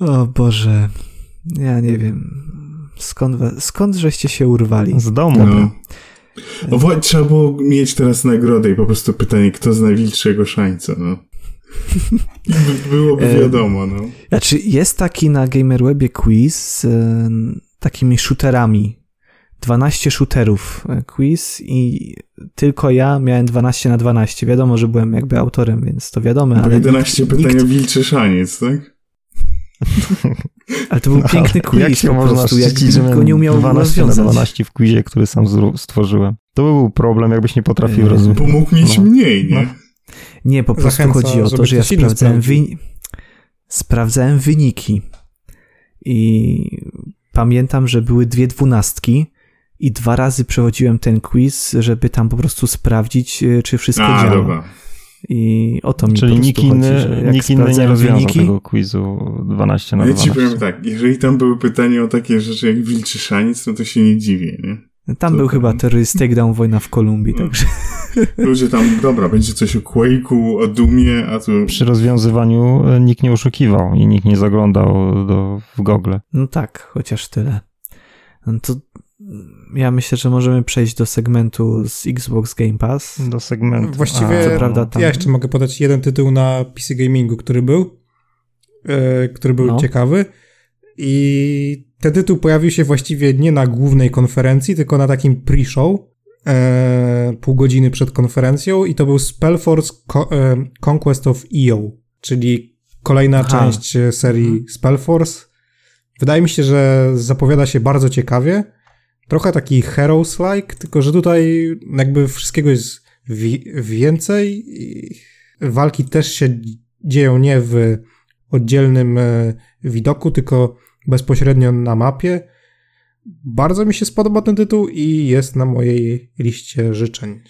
O Boże. Ja nie wiem. Skąd, we- skąd żeście się urwali?
Z domu.
No. O, wa- trzeba było mieć teraz nagrodę i po prostu pytanie, kto zna wilczego szańca, no. Byłoby
E,
wiadomo, no.
Znaczy, jest taki na Gamerwebie quiz z e, takimi shooterami. 12 shooterów e, quiz i tylko ja miałem 12 na 12. Wiadomo, że byłem jakby autorem, więc to wiadomo, ale
11
nikt,
pytań o
nikt,
wilczy szaniec, tak?
ale to był
No,
piękny quiz
Jak się
po
można
prostu, jak
miałem
nie umiał
12 na
rozwiązać.
12 w quizie, który sam stworzyłem. To by był problem, jakbyś nie potrafił
Eee,
rozumieć.
Bo mógł mieć
No.
mniej, nie?
No.
Nie, po prostu
Zachęca,
chodzi o to, że ja sprawdzałem, wyni- sprawdzałem wyniki i pamiętam, że były dwie dwunastki i dwa razy przechodziłem ten quiz, żeby tam po prostu sprawdzić, e, czy wszystko
A,
działa.
dobra.
I o to mi
Czyli
po prostu
nikt
chodzi,
inny,
że jak
nikt inny nie rozwiązał
wyniki,
tego quizu 12 na
Ja ci
12.
powiem tak, jeżeli tam były pytania o takie rzeczy jak wilczy szaniec, no to się nie dziwię, nie?
Tam
Co
był
tam?
chyba terrorist takedown wojna w Kolumbii,
No.
także
Ludzie tam, dobra, będzie coś o Quake'u, o Dumie, a tu...
Przy rozwiązywaniu e, nikt nie oszukiwał i nikt nie zaglądał do, w Google.
no tak, chociaż tyle. No to ja myślę, że możemy przejść do segmentu z Xbox Game Pass.
Do segmentu.
Właściwie
co prawda tam-
ja jeszcze mogę podać jeden tytuł na PC Gamingu, który był, e, który był
No.
ciekawy i ten tytuł pojawił się właściwie nie na głównej konferencji, tylko na takim pre-show, e, pół godziny przed konferencją i to był Spellforce Co- e, Conquest of EO, czyli kolejna
Aha.
część serii Spellforce. Wydaje mi się, że zapowiada się bardzo ciekawie. Trochę taki Heroes-like, tylko że tutaj jakby wszystkiego jest wi- więcej. i Walki też się dzieją nie w oddzielnym e, widoku, tylko bezpośrednio na mapie. Bardzo mi się spodoba ten tytuł i jest na mojej liście życzeń.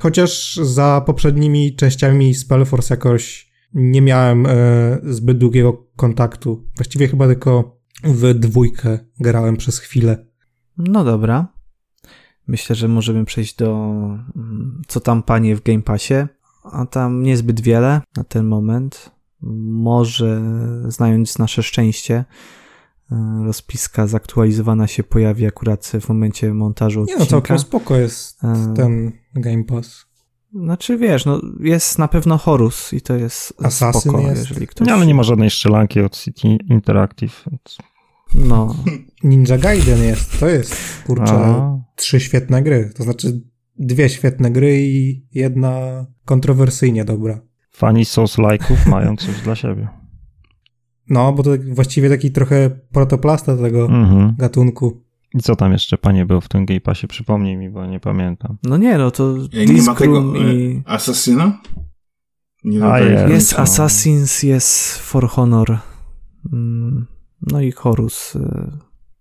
Chociaż za poprzednimi częściami Spellforce jakoś nie miałem e, zbyt długiego kontaktu. Właściwie chyba tylko w dwójkę grałem przez chwilę.
No dobra. Myślę, że możemy przejść do mm, co tam panie w Game Passie. A tam niezbyt wiele na ten moment. Może znając nasze szczęście, e, rozpiska zaktualizowana się pojawi akurat w momencie montażu
Nie
odcinka.
no, całkiem spoko jest
E.
ten Game Pass.
Znaczy wiesz, no jest na pewno Horus i to jest
Assassin
spoko,
jest.
jeżeli ktoś...
Nie, ale nie ma żadnej strzelanki od City Interactive. Więc...
No,
Ninja Gaiden jest, to jest, kurczę,
A,
trzy świetne gry. To znaczy dwie świetne gry i jedna kontrowersyjnie dobra.
fani Souls-like'ów mają coś dla siebie.
No, bo to właściwie taki trochę protoplasta tego
Mhm.
gatunku.
I co tam jeszcze, panie, było w tym Game Passie? Przypomnij mi, bo nie pamiętam.
no nie, no to
E, Nie ma tego
i...
Asasyna? Nie
A,
dodaliśmy.
Jest
no.
Assassins, jest For Honor. Mm, No i Horus. y,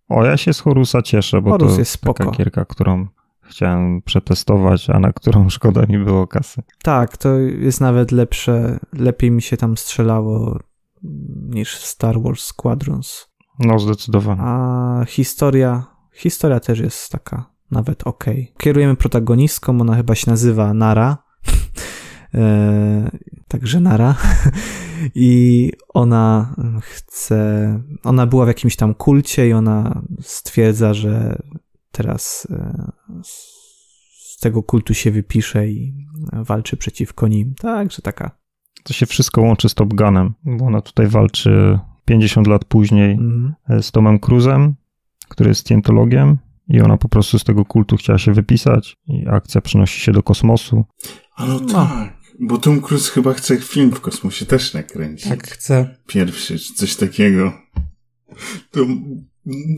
O, ja się z Horusa cieszę, bo
Horus
to
jest
taka
spoko.
gierka, którą chciałem przetestować, a na którą szkoda mi było kasy.
Tak, to jest nawet lepsze, lepiej mi się tam strzelało niż Star Wars Squadrons.
No, zdecydowanie.
A historia, historia też jest taka nawet ok. Kierujemy protagonistką, ona chyba się nazywa Nara. E, także Nara. I ona chce, ona była w jakimś tam kulcie i ona stwierdza, że teraz e, z tego kultu się wypisze i walczy przeciwko nim. Także taka.
To się wszystko łączy z Top Gunem, bo ona tutaj walczy 50 lat później mhm. z Tomem Cruzem, który jest Scientologiem i ona po prostu z tego kultu chciała się wypisać i akcja przenosi się do kosmosu.
A no tak, bo Tom Cruise chyba chce film w kosmosie też nakręcić.
Tak, chce.
Pierwszy, czy coś takiego. To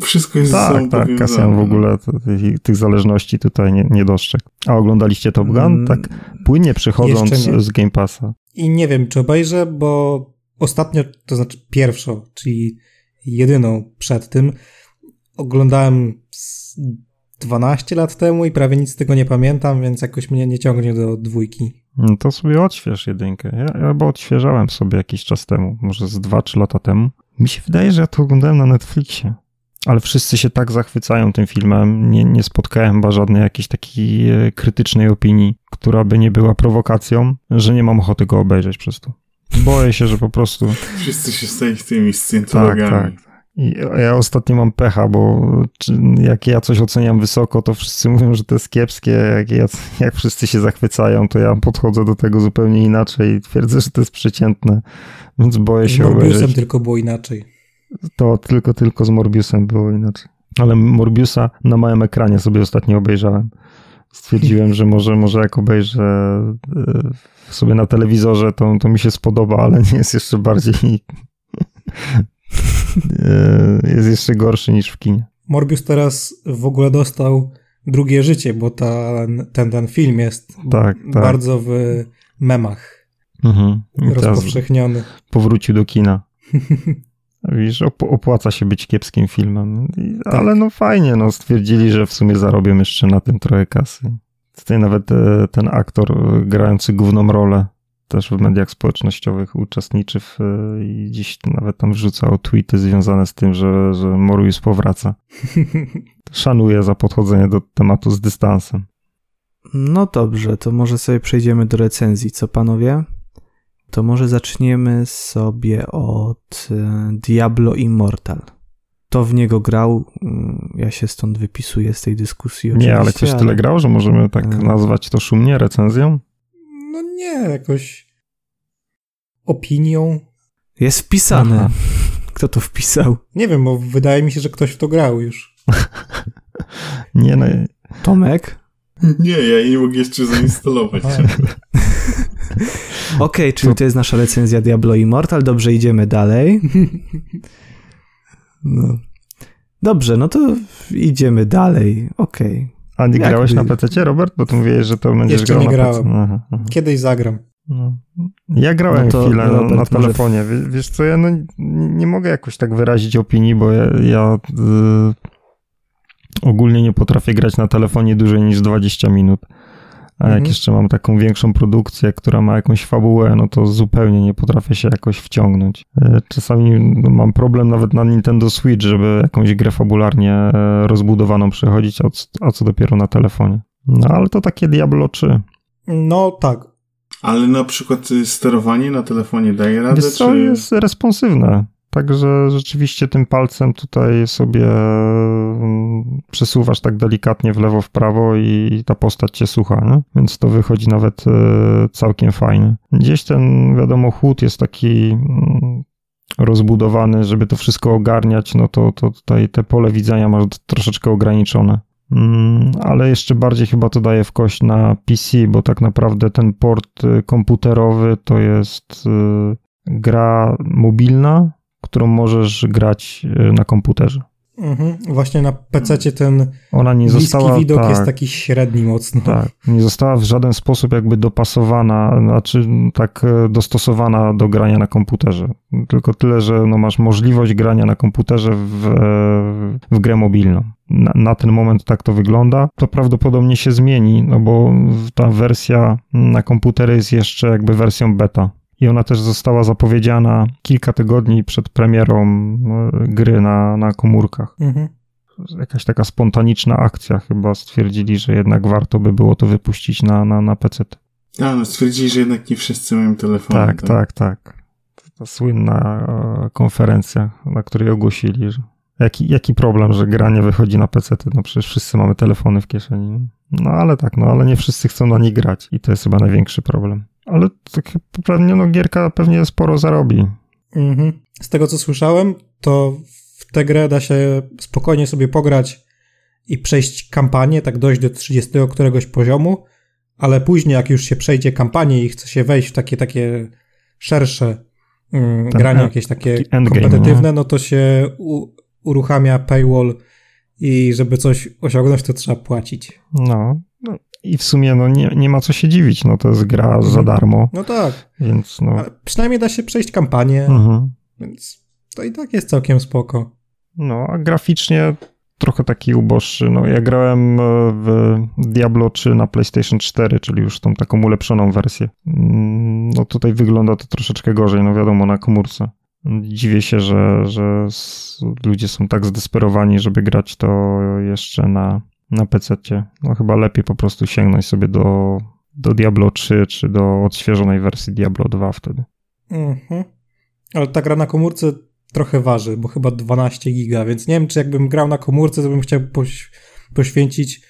wszystko jest
Tak, tak, Kasjan w ogóle tych, tych zależności tutaj nie, nie dostrzegł. A oglądaliście Top Gun? Mm, tak płynnie przychodząc z Game Passa.
I nie wiem, czy obejrzę, bo ostatnio, to znaczy pierwszą, czyli jedyną przed tym, oglądałem 12 lat temu i prawie nic z tego nie pamiętam, więc jakoś mnie nie ciągnie do dwójki.
No to sobie odśwież jedynkę. Ja, ja bo odświeżałem sobie jakiś czas temu, może z 2-3 lata temu. Mi się wydaje, że ja to oglądałem na Netflixie. Ale wszyscy się tak zachwycają tym filmem. Nie, nie spotkałem chyba żadnej jakiejś takiej e, krytycznej opinii, która by nie była prowokacją, że nie mam ochoty go obejrzeć przez to. Boję się, że po prostu.
Wszyscy się stali tymi scjentologami.
Tak, tak. Ja ostatnio mam pecha, bo jak ja coś oceniam wysoko, to wszyscy mówią, że to jest kiepskie. Jak, ja, jak wszyscy się zachwycają, to ja podchodzę do tego zupełnie inaczej i twierdzę, że to jest przeciętne. Więc boję się
z Morbiusem obejrzeć. tylko było inaczej.
To tylko, tylko z Morbiusem było inaczej. Ale Morbiusa na małym ekranie sobie ostatnio obejrzałem. Stwierdziłem, że może, może jak obejrzę e, sobie na telewizorze, to, to mi się spodoba, ale nie jest jeszcze bardziej jest jeszcze gorszy niż w kinie.
Morbius teraz w ogóle dostał drugie życie, bo ta, ten, ten film jest tak, tak. bardzo w memach mhm. rozpowszechniony.
Powrócił do kina. Widzisz, opłaca się być kiepskim filmem. Tak. Ale no fajnie, no stwierdzili, że w sumie zarobią jeszcze na tym trochę kasy. Tutaj nawet e, ten aktor grający główną rolę też w mediach społecznościowych uczestniczy w, i dziś nawet tam wrzucał tweety związane z tym, że, że Morbius powraca. Szanuję za podchodzenie do tematu z dystansem.
No dobrze, to może sobie przejdziemy do recenzji, co panowie? To może zaczniemy sobie od e, Diablo Immortal. To w niego grał, mm, ja się stąd wypisuję z tej dyskusji.
Nie, ale ktoś ale... tyle grał, że możemy tak nazwać to szumnie recenzją?
No nie, jakoś opinią.
Jest wpisane. Aha. Kto to wpisał?
Nie wiem, bo wydaje mi się, że ktoś w to grał już.
nie no.
Tomek?
Nie, ja nie mogę jeszcze zainstalować.
Okej, okay, czyli to... to jest nasza recenzja Diablo Immortal. Dobrze, idziemy dalej. No. Dobrze, no to idziemy dalej. Okej. Okay.
A nie Jak grałeś by... na PC, Robert? Bo tu mówiłeś, że to będziesz
Jeszcze
grał
nie grałem. Aha, aha. Kiedyś zagram. No.
Ja grałem no chwilę Robert, na telefonie. Może... Wiesz co, ja no, nie mogę jakoś tak wyrazić opinii, bo ja, ja y, ogólnie nie potrafię grać na telefonie dłużej niż 20 minut. A jak mhm. jeszcze mam taką większą produkcję, która ma jakąś fabułę, no to zupełnie nie potrafię się jakoś wciągnąć. E, czasami no, mam problem nawet na Nintendo Switch, żeby jakąś grę fabularnie e, rozbudowaną przechodzić, a, co dopiero na telefonie. No ale to takie Diablo 3.
No tak.
Ale na przykład y, sterowanie na telefonie daje radę?
Wiesz co, czy... jest responsywne. Także rzeczywiście tym palcem tutaj sobie mm, przesuwasz tak delikatnie w lewo, w prawo i ta postać cię słucha, nie? więc to wychodzi nawet e, całkiem fajnie. Gdzieś ten, wiadomo, chłód jest taki mm, rozbudowany, żeby to wszystko ogarniać, no to, to tutaj te pole widzenia masz troszeczkę ograniczone. Mm, ale jeszcze bardziej chyba to daje w kość na PC, bo tak naprawdę ten port y, komputerowy to jest y, gra mobilna, którą możesz grać e, na komputerze.
Mhm. Właśnie na PC ten Ona nie została, widok tak, jest taki średni mocno.
Tak, nie została w żaden sposób jakby dopasowana, znaczy tak e, dostosowana do grania na komputerze. Tylko tyle, że no masz możliwość grania na komputerze w, e, w grę mobilną. Na, na, ten moment tak to wygląda. To prawdopodobnie się zmieni, no bo ta wersja na komputery jest jeszcze jakby wersją beta i ona też została zapowiedziana kilka tygodni przed premierą e, gry na, na komórkach. Mhm. Jakaś taka spontaniczna akcja, chyba stwierdzili, że jednak warto by było to wypuścić na, na, na PC.
A, no stwierdzili, że jednak nie wszyscy mają telefony.
Tak, tak, tak. To, to słynna e, konferencja, na której ogłosili, że jaki, jaki problem, że gra nie wychodzi na PC, no przecież wszyscy mamy telefony w kieszeni. No ale tak, no ale nie wszyscy chcą na nich grać i to jest chyba największy problem. Ale tak pewnie no gierka pewnie sporo zarobi.
Mhm. Z tego co słyszałem, to w tę grę da się spokojnie sobie pograć i przejść kampanię, tak dojść do 30 któregoś poziomu, ale później jak już się przejdzie kampanię i chce się wejść w takie takie szersze mm, granie, jakieś takie endgame, kompetywne, nie? no to się u, uruchamia paywall i żeby coś osiągnąć, to trzeba płacić.
No i w sumie no, nie, nie ma co się dziwić, no to jest gra mhm. za darmo.
No tak.
Więc no.
Ale przynajmniej da się przejść kampanię, mhm. więc to i tak jest całkiem spoko.
No, a graficznie trochę taki uboższy. No, ja grałem e, w Diablo 3 na PlayStation 4, czyli już tą taką ulepszoną wersję. Mm, no tutaj wygląda to troszeczkę gorzej, no wiadomo, na komórce. Dziwię się, że, że ludzie są tak zdesperowani, żeby grać to jeszcze na, na PC. No chyba lepiej po prostu sięgnąć sobie do, do Diablo 3 czy do odświeżonej wersji Diablo 2 wtedy.
Mhm. Ale ta gra na komórce trochę waży, bo chyba 12 giga, więc nie wiem, czy jakbym grał na komórce, to bym chciał poś poświęcić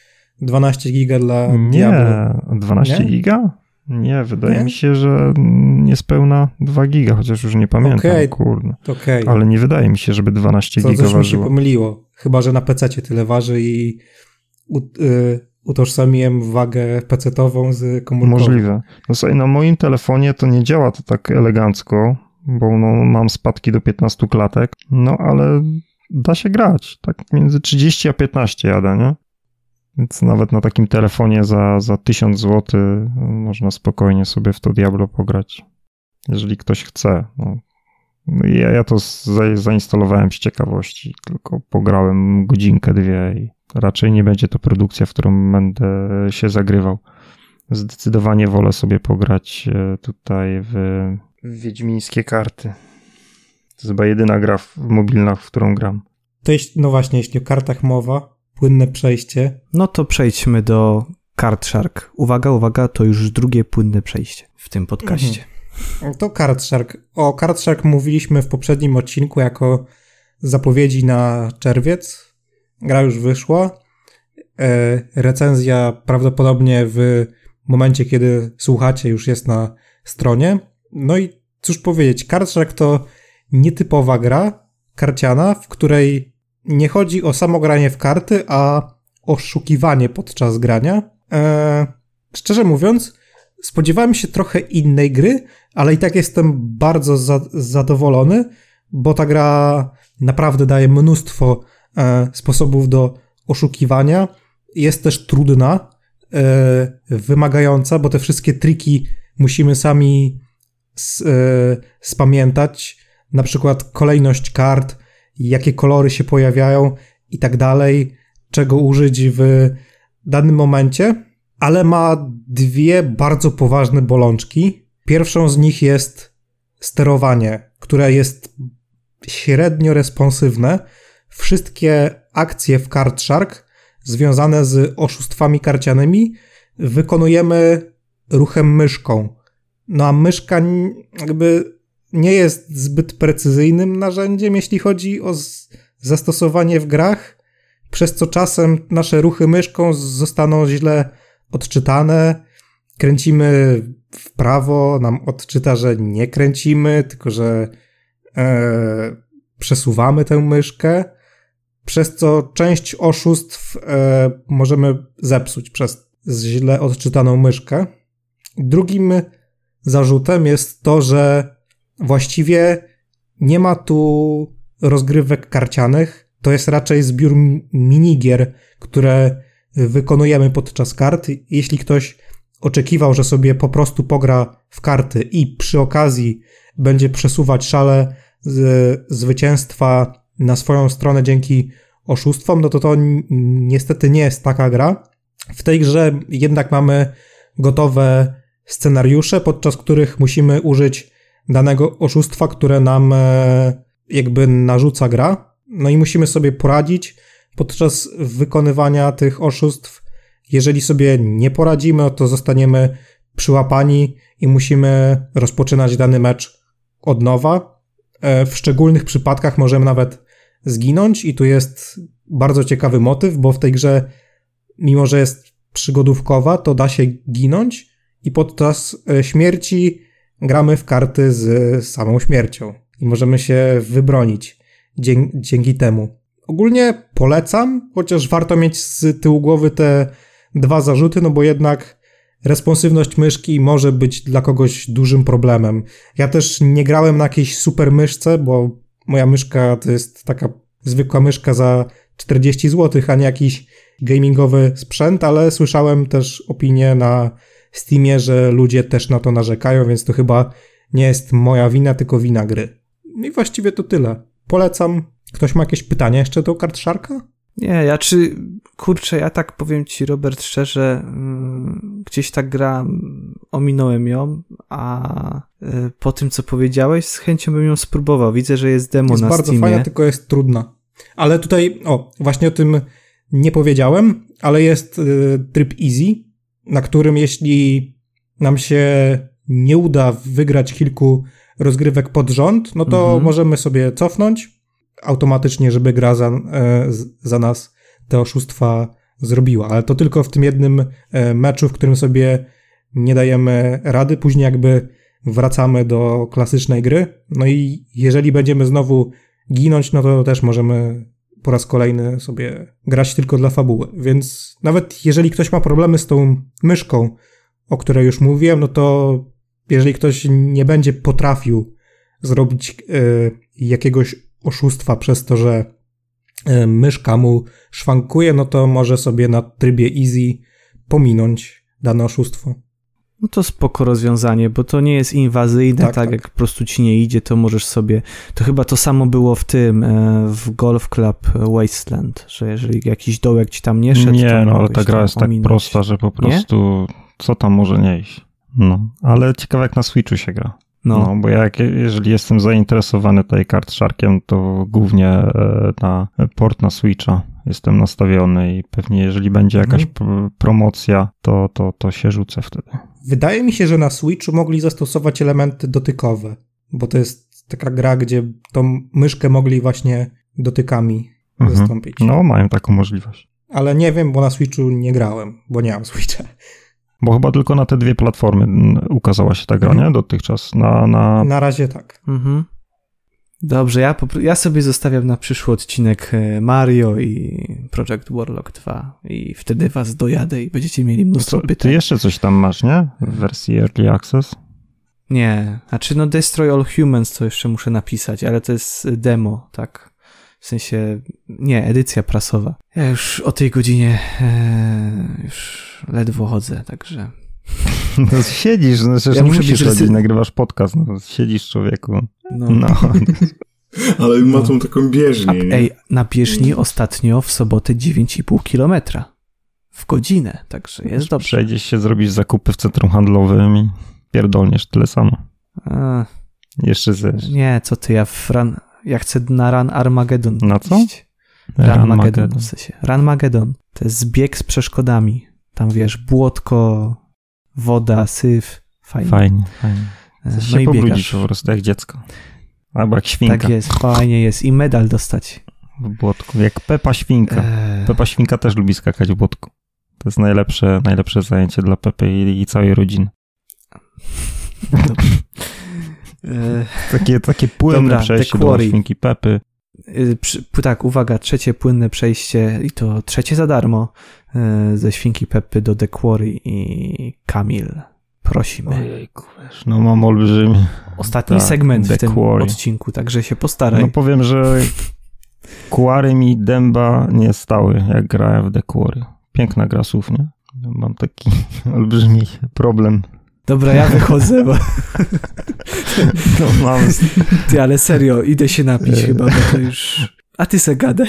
12 giga dla
nie,
Diablo.
12 nie? giga? Nie, wydaje nie? mi się, że niespełna 2 giga, chociaż już nie pamiętam, okay. kurde.
Okay.
Ale nie wydaje mi się, żeby 12
to
giga
coś
ważyło.
mi się pomyliło. Chyba, że na PC tyle waży i y, utożsamiłem wagę PC-ową z komórką.
Możliwe. No sobie, na moim telefonie to nie działa to tak elegancko, bo no, mam spadki do 15 klatek, no ale da się grać. Tak między 30 a 15 jadę, nie? Więc nawet na takim telefonie za, za 1000 zł można spokojnie sobie w to Diablo pograć. Jeżeli ktoś chce. No. no ja, ja to za, zainstalowałem z ciekawości, tylko pograłem godzinkę, dwie i raczej nie będzie to produkcja, w którą będę się zagrywał. Zdecydowanie wolę sobie pograć e, tutaj w, w Wiedźmińskie karty. To jest chyba jedyna gra w mobilnych, w którą gram.
To jest, no właśnie, jeśli o kartach mowa, płynne przejście.
No to przejdźmy do Card Shark. Uwaga, uwaga, to już drugie płynne przejście w tym podcaście.
Mhm. To Card Shark. O Card Shark mówiliśmy w poprzednim odcinku jako zapowiedzi na czerwiec. Gra już wyszła. E, recenzja prawdopodobnie w momencie, kiedy słuchacie, już jest na stronie. No i cóż powiedzieć, Shark to nietypowa gra karciana, w której nie chodzi o samo granie w karty, a oszukiwanie podczas grania. Eee, szczerze mówiąc, spodziewałem się trochę innej gry, ale i tak jestem bardzo za zadowolony, bo ta gra naprawdę daje mnóstwo sposobów do oszukiwania. Jest też trudna, e, wymagająca, bo te wszystkie triki musimy sami e, spamiętać. Na przykład kolejność kart, jakie kolory się pojawiają i tak dalej, czego użyć w danym momencie, ale ma dwie bardzo poważne bolączki. Pierwszą z nich jest sterowanie, które jest średnio responsywne. Wszystkie akcje w Card Shark związane z oszustwami karcianymi wykonujemy ruchem myszką. No a myszka jakby nie jest zbyt precyzyjnym narzędziem, jeśli chodzi o zastosowanie w grach, przez co czasem nasze ruchy myszką zostaną źle odczytane. Kręcimy w prawo, nam odczyta, że nie kręcimy, tylko że e, przesuwamy tę myszkę, przez co część oszustw e, możemy zepsuć przez źle odczytaną myszkę. Drugim zarzutem jest to, że Właściwie nie ma tu rozgrywek karcianych. To jest raczej zbiór minigier, które wykonujemy podczas kart. Jeśli ktoś oczekiwał, że sobie po prostu pogra w karty i przy okazji będzie przesuwać szale z zwycięstwa na swoją stronę dzięki oszustwom, no to to niestety nie jest taka gra. W tej grze jednak mamy gotowe scenariusze, podczas których musimy użyć danego oszustwa, które nam e, jakby narzuca gra. No i musimy sobie poradzić podczas wykonywania tych oszustw. Jeżeli sobie nie poradzimy, to zostaniemy przyłapani i musimy rozpoczynać dany mecz od nowa. E, w szczególnych przypadkach możemy nawet zginąć i tu jest bardzo ciekawy motyw, bo w tej grze, mimo że jest przygodówkowa, to da się ginąć i podczas e, śmierci gramy w karty z samą śmiercią i możemy się wybronić dzięki, dzięki temu. Ogólnie polecam, chociaż warto mieć z tyłu głowy te dwa zarzuty, no bo jednak responsywność myszki może być dla kogoś dużym problemem. Ja też nie grałem na jakiejś super myszce, bo moja myszka to jest taka zwykła myszka za 40 zł, a nie jakiś gamingowy sprzęt, ale słyszałem też opinie na Steamie, że ludzie też na to narzekają, więc to chyba nie jest moja wina, tylko wina gry. No i właściwie to tyle. Polecam. Ktoś ma jakieś pytania jeszcze do kart Sharka?
Nie, ja czy, kurczę, ja tak powiem ci, Robert, szczerze, mm, gdzieś tak gra, ominąłem ją, a y, po tym, co powiedziałeś, z chęcią bym ją spróbował. Widzę, że jest demo
jest
na
bardzo
Steamie.
fajna, tylko jest trudna. Ale tutaj, o, właśnie o tym nie powiedziałem, ale jest y, tryb easy, na którym jeśli nam się nie uda wygrać kilku rozgrywek pod rząd, no to
Mhm.
możemy sobie cofnąć automatycznie, żeby gra za, e, za nas te oszustwa zrobiła. Ale to tylko w tym jednym e, meczu, w którym sobie nie dajemy rady. Później jakby wracamy do klasycznej gry. No i jeżeli będziemy znowu ginąć, no to też możemy po raz kolejny sobie grać tylko dla fabuły. Więc nawet jeżeli ktoś ma problemy z tą myszką, o której już mówiłem, no to jeżeli ktoś nie będzie potrafił zrobić y, jakiegoś oszustwa przez to, że y, myszka mu szwankuje, no to może sobie na trybie easy pominąć dane oszustwo.
No to spoko rozwiązanie, bo to nie jest inwazyjne, tak,
Tak, tak.
jak po prostu ci nie idzie, to możesz sobie, to chyba to samo było w tym, e, w Golf Club Wasteland, że jeżeli jakiś dołek ci tam nie szedł, to
Nie, no ale ta gra jest tak prosta, że po prostu co tam może nie iść. No, ale ciekawe jak na Switchu się gra.
No,
No, bo ja jak, jeżeli jestem zainteresowany tej kart Sharkiem, to głównie e, na port na Switcha jestem nastawiony i pewnie jeżeli będzie jakaś
Mhm.
p- promocja, to, to, to się rzucę wtedy.
Wydaje mi się, że na Switchu mogli zastosować elementy dotykowe, bo to jest taka gra, gdzie tą myszkę mogli właśnie dotykami
Mhm.
zastąpić.
No, mają taką możliwość.
Ale nie wiem, bo na Switchu nie grałem, bo nie mam Switcha.
Bo chyba tylko na te dwie platformy mm, ukazała się ta gra,
Mhm.
nie? Dotychczas. Na, na...
Na razie tak.
Mhm. Dobrze, ja, ja sobie zostawiam na przyszły odcinek e, Mario i Project Warlock 2 i wtedy was dojadę i będziecie mieli mnóstwo
Co, ty
pytań.
jeszcze coś tam masz, nie? W wersji Early Access?
Nie, znaczy no Destroy All Humans to jeszcze muszę napisać, ale to jest demo, tak. W sensie, nie, edycja prasowa. Ja już o tej godzinie e, już ledwo chodzę, także...
No siedzisz, no przecież
Ja
nie musisz
być
chodzić,
rysy-
nagrywasz podcast, no siedzisz człowieku.
No.
No,
Ale ma tą taką
A,
bieżnię, nie?
ej, na bieżni ostatnio w sobotę 9,5 kilometra. W godzinę, także jest dobrze.
przejdziesz się, zrobisz zakupy w centrum handlowym i pierdolniesz tyle samo.
A,
Jeszcze zesz.
nie, co ty, ja w run... Ja chcę na Run Armageddon
Na co?
iść. Run Mageddon
Ranmageddon.
w sensie. Run Mageddon. To jest zbieg z przeszkodami. Tam wiesz, błotko, woda, syf. Fajnie.
Fajnie, fajnie.
E,
Chcesz
No
się
i biegasz.
po prostu jak dziecko. Albo jak świnka
Tak jest, fajnie jest. I medal dostać.
w błotku. Jak Pepa Świnka.
Eee,
Pepa Świnka też lubi skakać w błotku. To jest najlepsze, najlepsze zajęcie dla Pepy i, i całej rodziny.
eee,
Takie, takie płynne
Dobra,
przejście do świnki Pepy.
y, przy- tak, uwaga, trzecie płynne przejście i to trzecie za darmo e, ze Świnki Peppy do The Quarry i Kamil. Prosimy.
Ojejku, wiesz, no mam olbrzymi.
Ostatni
tak,
segment
The
w tym
Quarry.
odcinku, także się postaraj.
No powiem, że Quarry mi dęba nie stały, jak grałem w The Quarry. Piękna gra słów, nie? Mam taki olbrzymi problem.
Dobra, ja wychodzę, bo
No, mam
ty, ale serio, idę się napić chyba, bo to już... A ty se gadaj.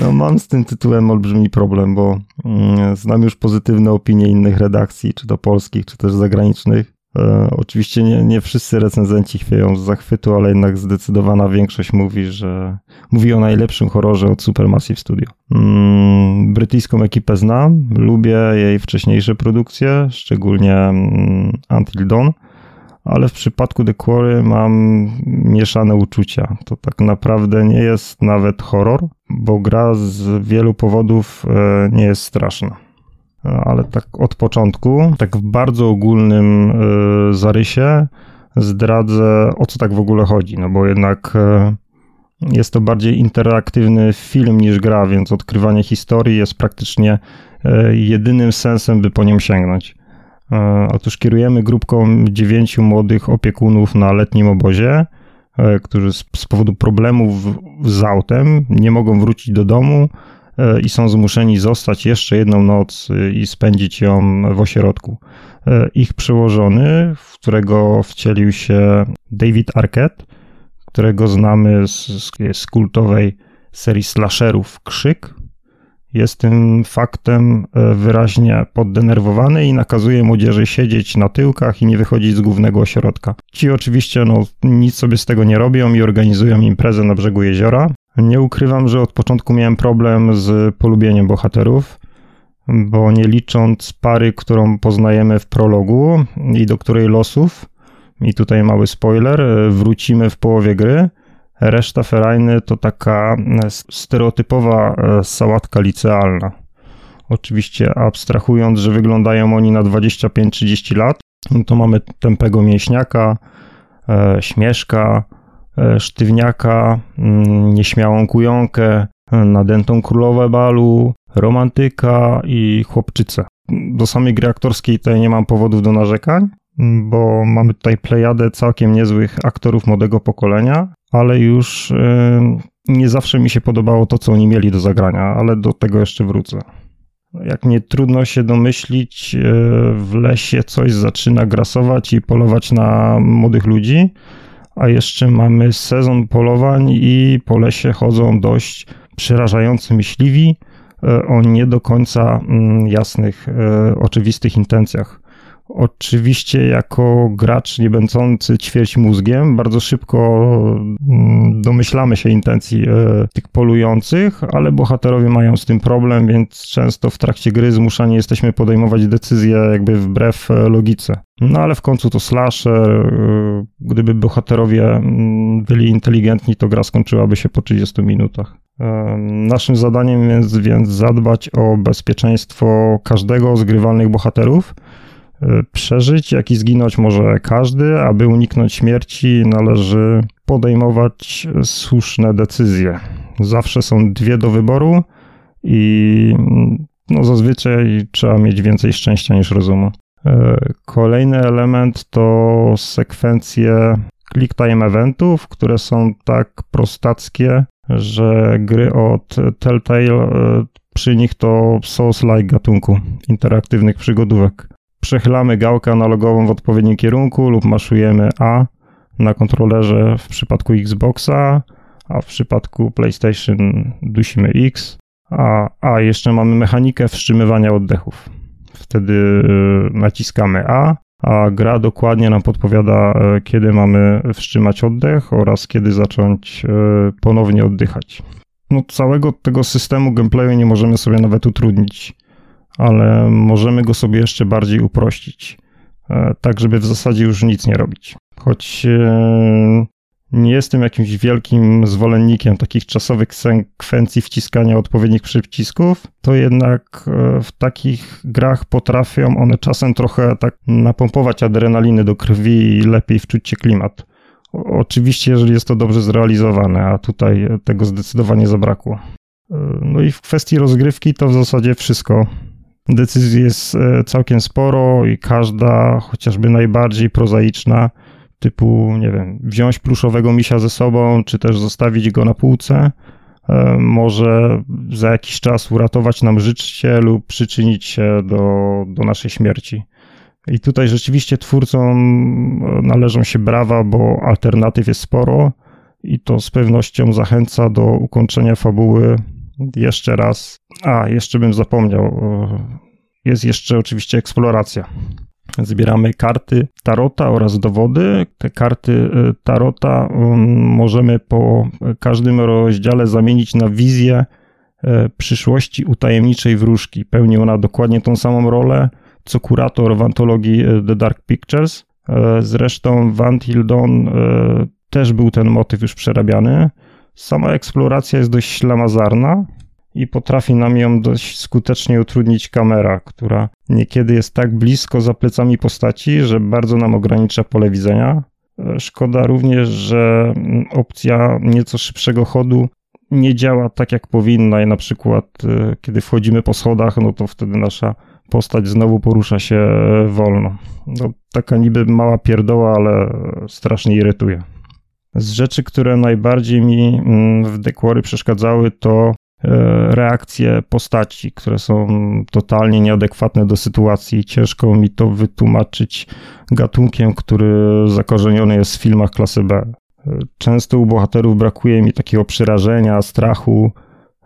No mam z tym tytułem olbrzymi problem, bo mm, znam już pozytywne opinie innych redakcji, czy to polskich, czy też zagranicznych, E, oczywiście nie, nie wszyscy recenzenci chwieją z zachwytu, ale jednak zdecydowana większość mówi, że mówi o najlepszym horrorze od Supermassive Studio. Mm, brytyjską ekipę znam, lubię jej wcześniejsze produkcje, szczególnie mm, Until Dawn, ale w przypadku The Quarry mam mieszane uczucia. To tak naprawdę nie jest nawet horror, bo gra z wielu powodów e, nie jest straszna ale tak od początku, tak w bardzo ogólnym e, zarysie zdradzę o co tak w ogóle chodzi, no bo jednak e, jest to bardziej interaktywny film niż gra, więc odkrywanie historii jest praktycznie e, jedynym sensem, by po nim sięgnąć. Otóż kierujemy grupką dziewięciu młodych opiekunów na letnim obozie, którzy z powodu problemów z autem nie mogą wrócić do domu, i są zmuszeni zostać jeszcze jedną noc e, i spędzić ją w ośrodku. E, ich przełożony, w którego wcielił się David Arquette, którego znamy z, z kultowej serii slasherów Krzyk, jest tym faktem wyraźnie poddenerwowany i nakazuje młodzieży siedzieć na tyłkach i nie wychodzić z głównego ośrodka. Ci oczywiście no, nic sobie z tego nie robią i organizują imprezę na brzegu jeziora, nie ukrywam, że od początku miałem problem z polubieniem bohaterów, bo nie licząc pary, którą poznajemy w prologu i do której losów, i tutaj mały spoiler, wrócimy w połowie gry, reszta ferajny to taka stereotypowa e, sałatka licealna. Oczywiście abstrahując, że wyglądają oni na 25-30 lat, no to mamy tępego mięśniaka, e, śmieszka, E, sztywniaka, mm, nieśmiałą kujonkę, nadętą królowę balu, romantyka i chłopczycę. Do samej gry aktorskiej tutaj nie mam powodów do narzekań, bo mamy tutaj plejadę całkiem niezłych aktorów młodego pokolenia, ale już e, nie zawsze mi się podobało to, co oni mieli do zagrania, ale do tego jeszcze wrócę. Jak nie trudno się domyślić, e, w lesie coś zaczyna grasować i polować na młodych ludzi, a jeszcze mamy sezon polowań i po lesie chodzą dość przerażający myśliwi e, o nie do końca mm, jasnych, e, oczywistych intencjach. Oczywiście, jako gracz nie będący ćwierć mózgiem, bardzo szybko mm, domyślamy się intencji e, tych polujących, ale bohaterowie mają z tym problem, więc często w trakcie gry zmuszani jesteśmy podejmować decyzje jakby wbrew e, logice. No ale w końcu to slasher. E, gdyby bohaterowie mm, byli inteligentni, to gra skończyłaby się po 30 minutach. Naszym zadaniem jest więc zadbać o bezpieczeństwo każdego z grywalnych bohaterów przeżyć, jak i zginąć może każdy. Aby uniknąć śmierci, należy podejmować słuszne decyzje. Zawsze są dwie do wyboru i no, zazwyczaj trzeba mieć więcej szczęścia niż rozumu. Y, kolejny element to sekwencje click time eventów, które są tak prostackie, że gry od Telltale y, przy nich to Souls-like gatunku interaktywnych przygodówek przechylamy gałkę analogową w odpowiednim kierunku lub maszujemy A na kontrolerze w przypadku Xboxa, a w przypadku PlayStation dusimy X, a, a jeszcze mamy mechanikę wstrzymywania oddechów. Wtedy y, naciskamy A, a gra dokładnie nam podpowiada, y, kiedy mamy wstrzymać oddech oraz kiedy zacząć y, ponownie oddychać. No, całego tego systemu gameplayu nie możemy sobie nawet utrudnić ale możemy go sobie jeszcze bardziej uprościć, e, tak żeby w zasadzie już nic nie robić. Choć e, nie jestem jakimś wielkim zwolennikiem takich czasowych sekwencji wciskania odpowiednich przycisków, to jednak e, w takich grach potrafią one czasem trochę tak napompować adrenaliny do krwi i lepiej wczuć się klimat. Oczywiście, jeżeli jest to dobrze zrealizowane, a tutaj tego zdecydowanie zabrakło. No i w kwestii rozgrywki to w zasadzie wszystko. Decyzji jest e, całkiem sporo i każda, chociażby najbardziej prozaiczna, typu, nie wiem, wziąć pluszowego misia ze sobą, czy też zostawić go na półce, e, może za jakiś czas uratować nam życie lub przyczynić się do, do naszej śmierci. I tutaj rzeczywiście twórcom e, należą się brawa, bo alternatyw jest sporo i to z pewnością zachęca do ukończenia fabuły jeszcze raz. A, jeszcze bym zapomniał. Jest jeszcze oczywiście eksploracja. Zbieramy karty tarota oraz dowody. Te karty y, tarota um, możemy po każdym rozdziale zamienić na wizję y, przyszłości utajemniczej wróżki. Pełni ona dokładnie tą samą rolę co kurator w antologii The Dark Pictures. Zresztą w Until Dawn też był ten motyw już przerabiany. Sama eksploracja jest dość ślamazarna, i potrafi nam ją dość skutecznie utrudnić kamera, która niekiedy jest tak blisko za plecami postaci, że bardzo nam ogranicza pole widzenia. Szkoda również, że opcja nieco szybszego chodu nie działa tak jak powinna i na przykład e, kiedy wchodzimy po schodach, no to wtedy nasza postać znowu porusza się e, wolno. No, taka niby mała pierdoła, ale strasznie irytuje. Z rzeczy, które najbardziej mi mm, w Dekwory przeszkadzały, to E, reakcje postaci, które są totalnie nieadekwatne do sytuacji. Ciężko mi to wytłumaczyć gatunkiem, który zakorzeniony jest w filmach klasy B. E, często u bohaterów brakuje mi takiego przerażenia, strachu,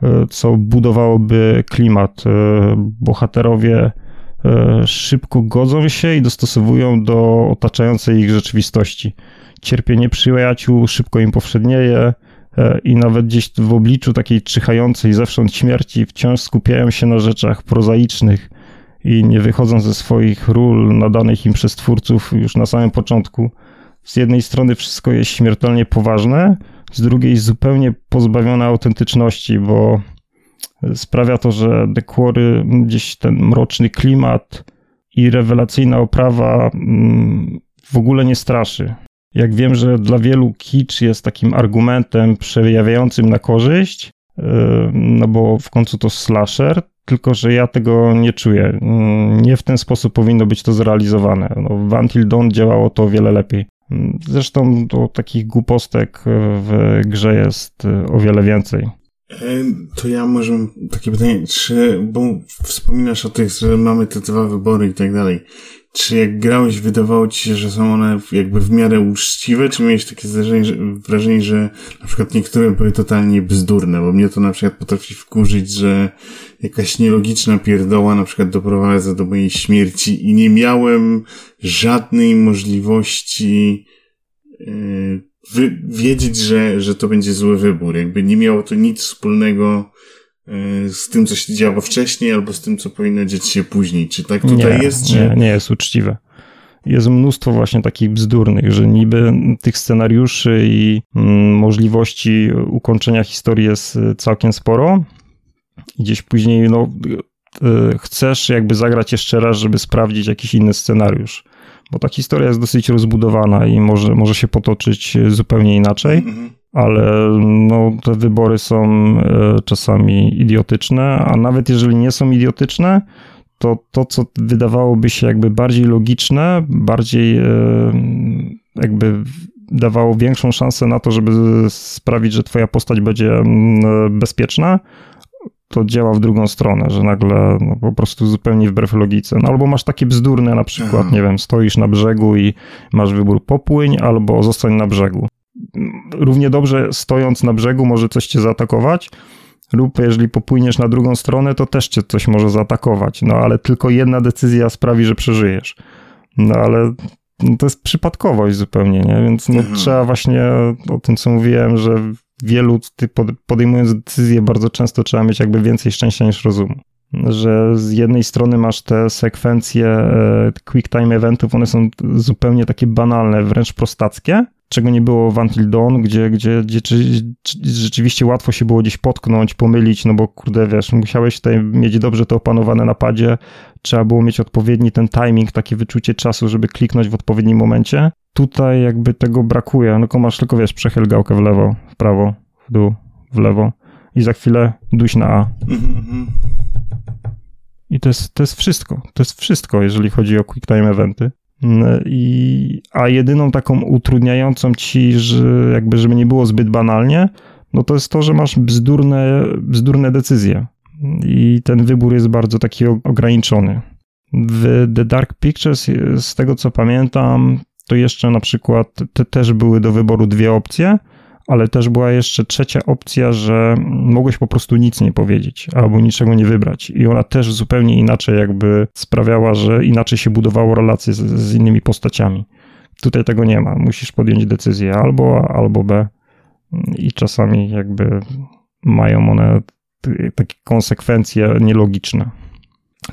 e, co budowałoby klimat. Bohaterowie szybko godzą się i dostosowują do otaczającej ich rzeczywistości. Cierpienie przyjaciół szybko im powszednieje, E, i nawet gdzieś w obliczu takiej czyhającej zewsząd śmierci wciąż skupiają się na rzeczach prozaicznych i nie wychodzą ze swoich ról nadanych im przez twórców już na samym początku. Z jednej strony wszystko jest śmiertelnie poważne, z drugiej zupełnie pozbawione autentyczności, bo sprawia to, że Dekwory gdzieś ten mroczny klimat i rewelacyjna oprawa mm, w ogóle nie straszy. Jak wiem, że dla wielu kicz jest takim argumentem przejawiającym na korzyść, yy, no bo w końcu to slasher, tylko że ja tego nie czuję. Yy, nie w ten sposób powinno być to zrealizowane. No, w Until Dawn działało to o wiele lepiej. Yy, zresztą to takich głupostek w grze jest o wiele więcej.
To ja może mam takie pytanie, czy, bo wspominasz o tych, że mamy te dwa wybory i tak dalej. Czy jak grałeś, wydawało ci się, że są one jakby w miarę uczciwe, czy miałeś takie zdarzenie, że, wrażenie, że na przykład niektóre były totalnie bzdurne, bo mnie to na przykład potrafi wkurzyć, że jakaś nielogiczna pierdoła na przykład doprowadza do mojej śmierci i nie miałem żadnej możliwości yy, wiedzieć, że, że to będzie zły wybór. Jakby nie miało to nic wspólnego z tym, co się działo wcześniej, albo z tym, co powinno dziać się później. Czy tak tutaj
nie,
jest?
Czy... Nie, nie jest uczciwe. Jest mnóstwo właśnie takich bzdurnych, że niby tych scenariuszy i mm, możliwości ukończenia historii jest e, całkiem sporo. I gdzieś później, no, e, chcesz jakby zagrać jeszcze raz, żeby sprawdzić jakiś inny scenariusz. Bo ta historia jest dosyć rozbudowana i może, może się potoczyć zupełnie inaczej. Mm -hmm ale no, te wybory są e, czasami idiotyczne, a nawet jeżeli nie są idiotyczne, to to, co wydawałoby się jakby bardziej logiczne, bardziej e, jakby dawało większą szansę na to, żeby sprawić, że twoja postać będzie mm, bezpieczna, to działa w drugą stronę, że nagle no, po prostu zupełnie wbrew logice. No, albo masz takie bzdurne na przykład, Aha. nie wiem, stoisz na brzegu i masz wybór popłyń, albo zostań na brzegu równie dobrze stojąc na brzegu może coś cię zaatakować, lub jeżeli popłyniesz na drugą stronę, to też cię coś może zaatakować. No ale tylko jedna decyzja sprawi, że przeżyjesz. No ale no, to jest przypadkowość zupełnie, nie? Więc no, mhm. trzeba właśnie o tym, co mówiłem, że wielu podejmując decyzje, bardzo często trzeba mieć jakby więcej szczęścia niż rozumu. Że z jednej strony masz te sekwencje e, quick time eventów, one są zupełnie takie banalne, wręcz prostackie, czego nie było w Until Dawn, gdzie, gdzie, gdzie czy, czy, rzeczywiście łatwo się było gdzieś potknąć, pomylić, no bo kurde, wiesz, musiałeś tutaj mieć dobrze to opanowane na padzie, trzeba było mieć odpowiedni ten timing, takie wyczucie czasu, żeby kliknąć w odpowiednim momencie. Tutaj jakby tego brakuje, no tylko masz tylko, wiesz, przechyl gałkę w lewo, w prawo, w dół, w lewo i za chwilę duś na A. I to jest, to jest wszystko. To jest wszystko, jeżeli chodzi o quick time eventy. I, a jedyną taką utrudniającą ci, że jakby żeby nie było zbyt banalnie, no to jest to, że masz bzdurne, bzdurne decyzje. I ten wybór jest bardzo taki ograniczony. W The Dark Pictures, z tego co pamiętam, to jeszcze na przykład te też były do wyboru dwie opcje, ale też była jeszcze trzecia opcja, że mogłeś po prostu nic nie powiedzieć albo niczego nie wybrać. I ona też zupełnie inaczej jakby sprawiała, że inaczej się budowało relacje z, z innymi postaciami. Tutaj tego nie ma. Musisz podjąć decyzję albo A, albo B. I czasami jakby mają one takie konsekwencje nielogiczne.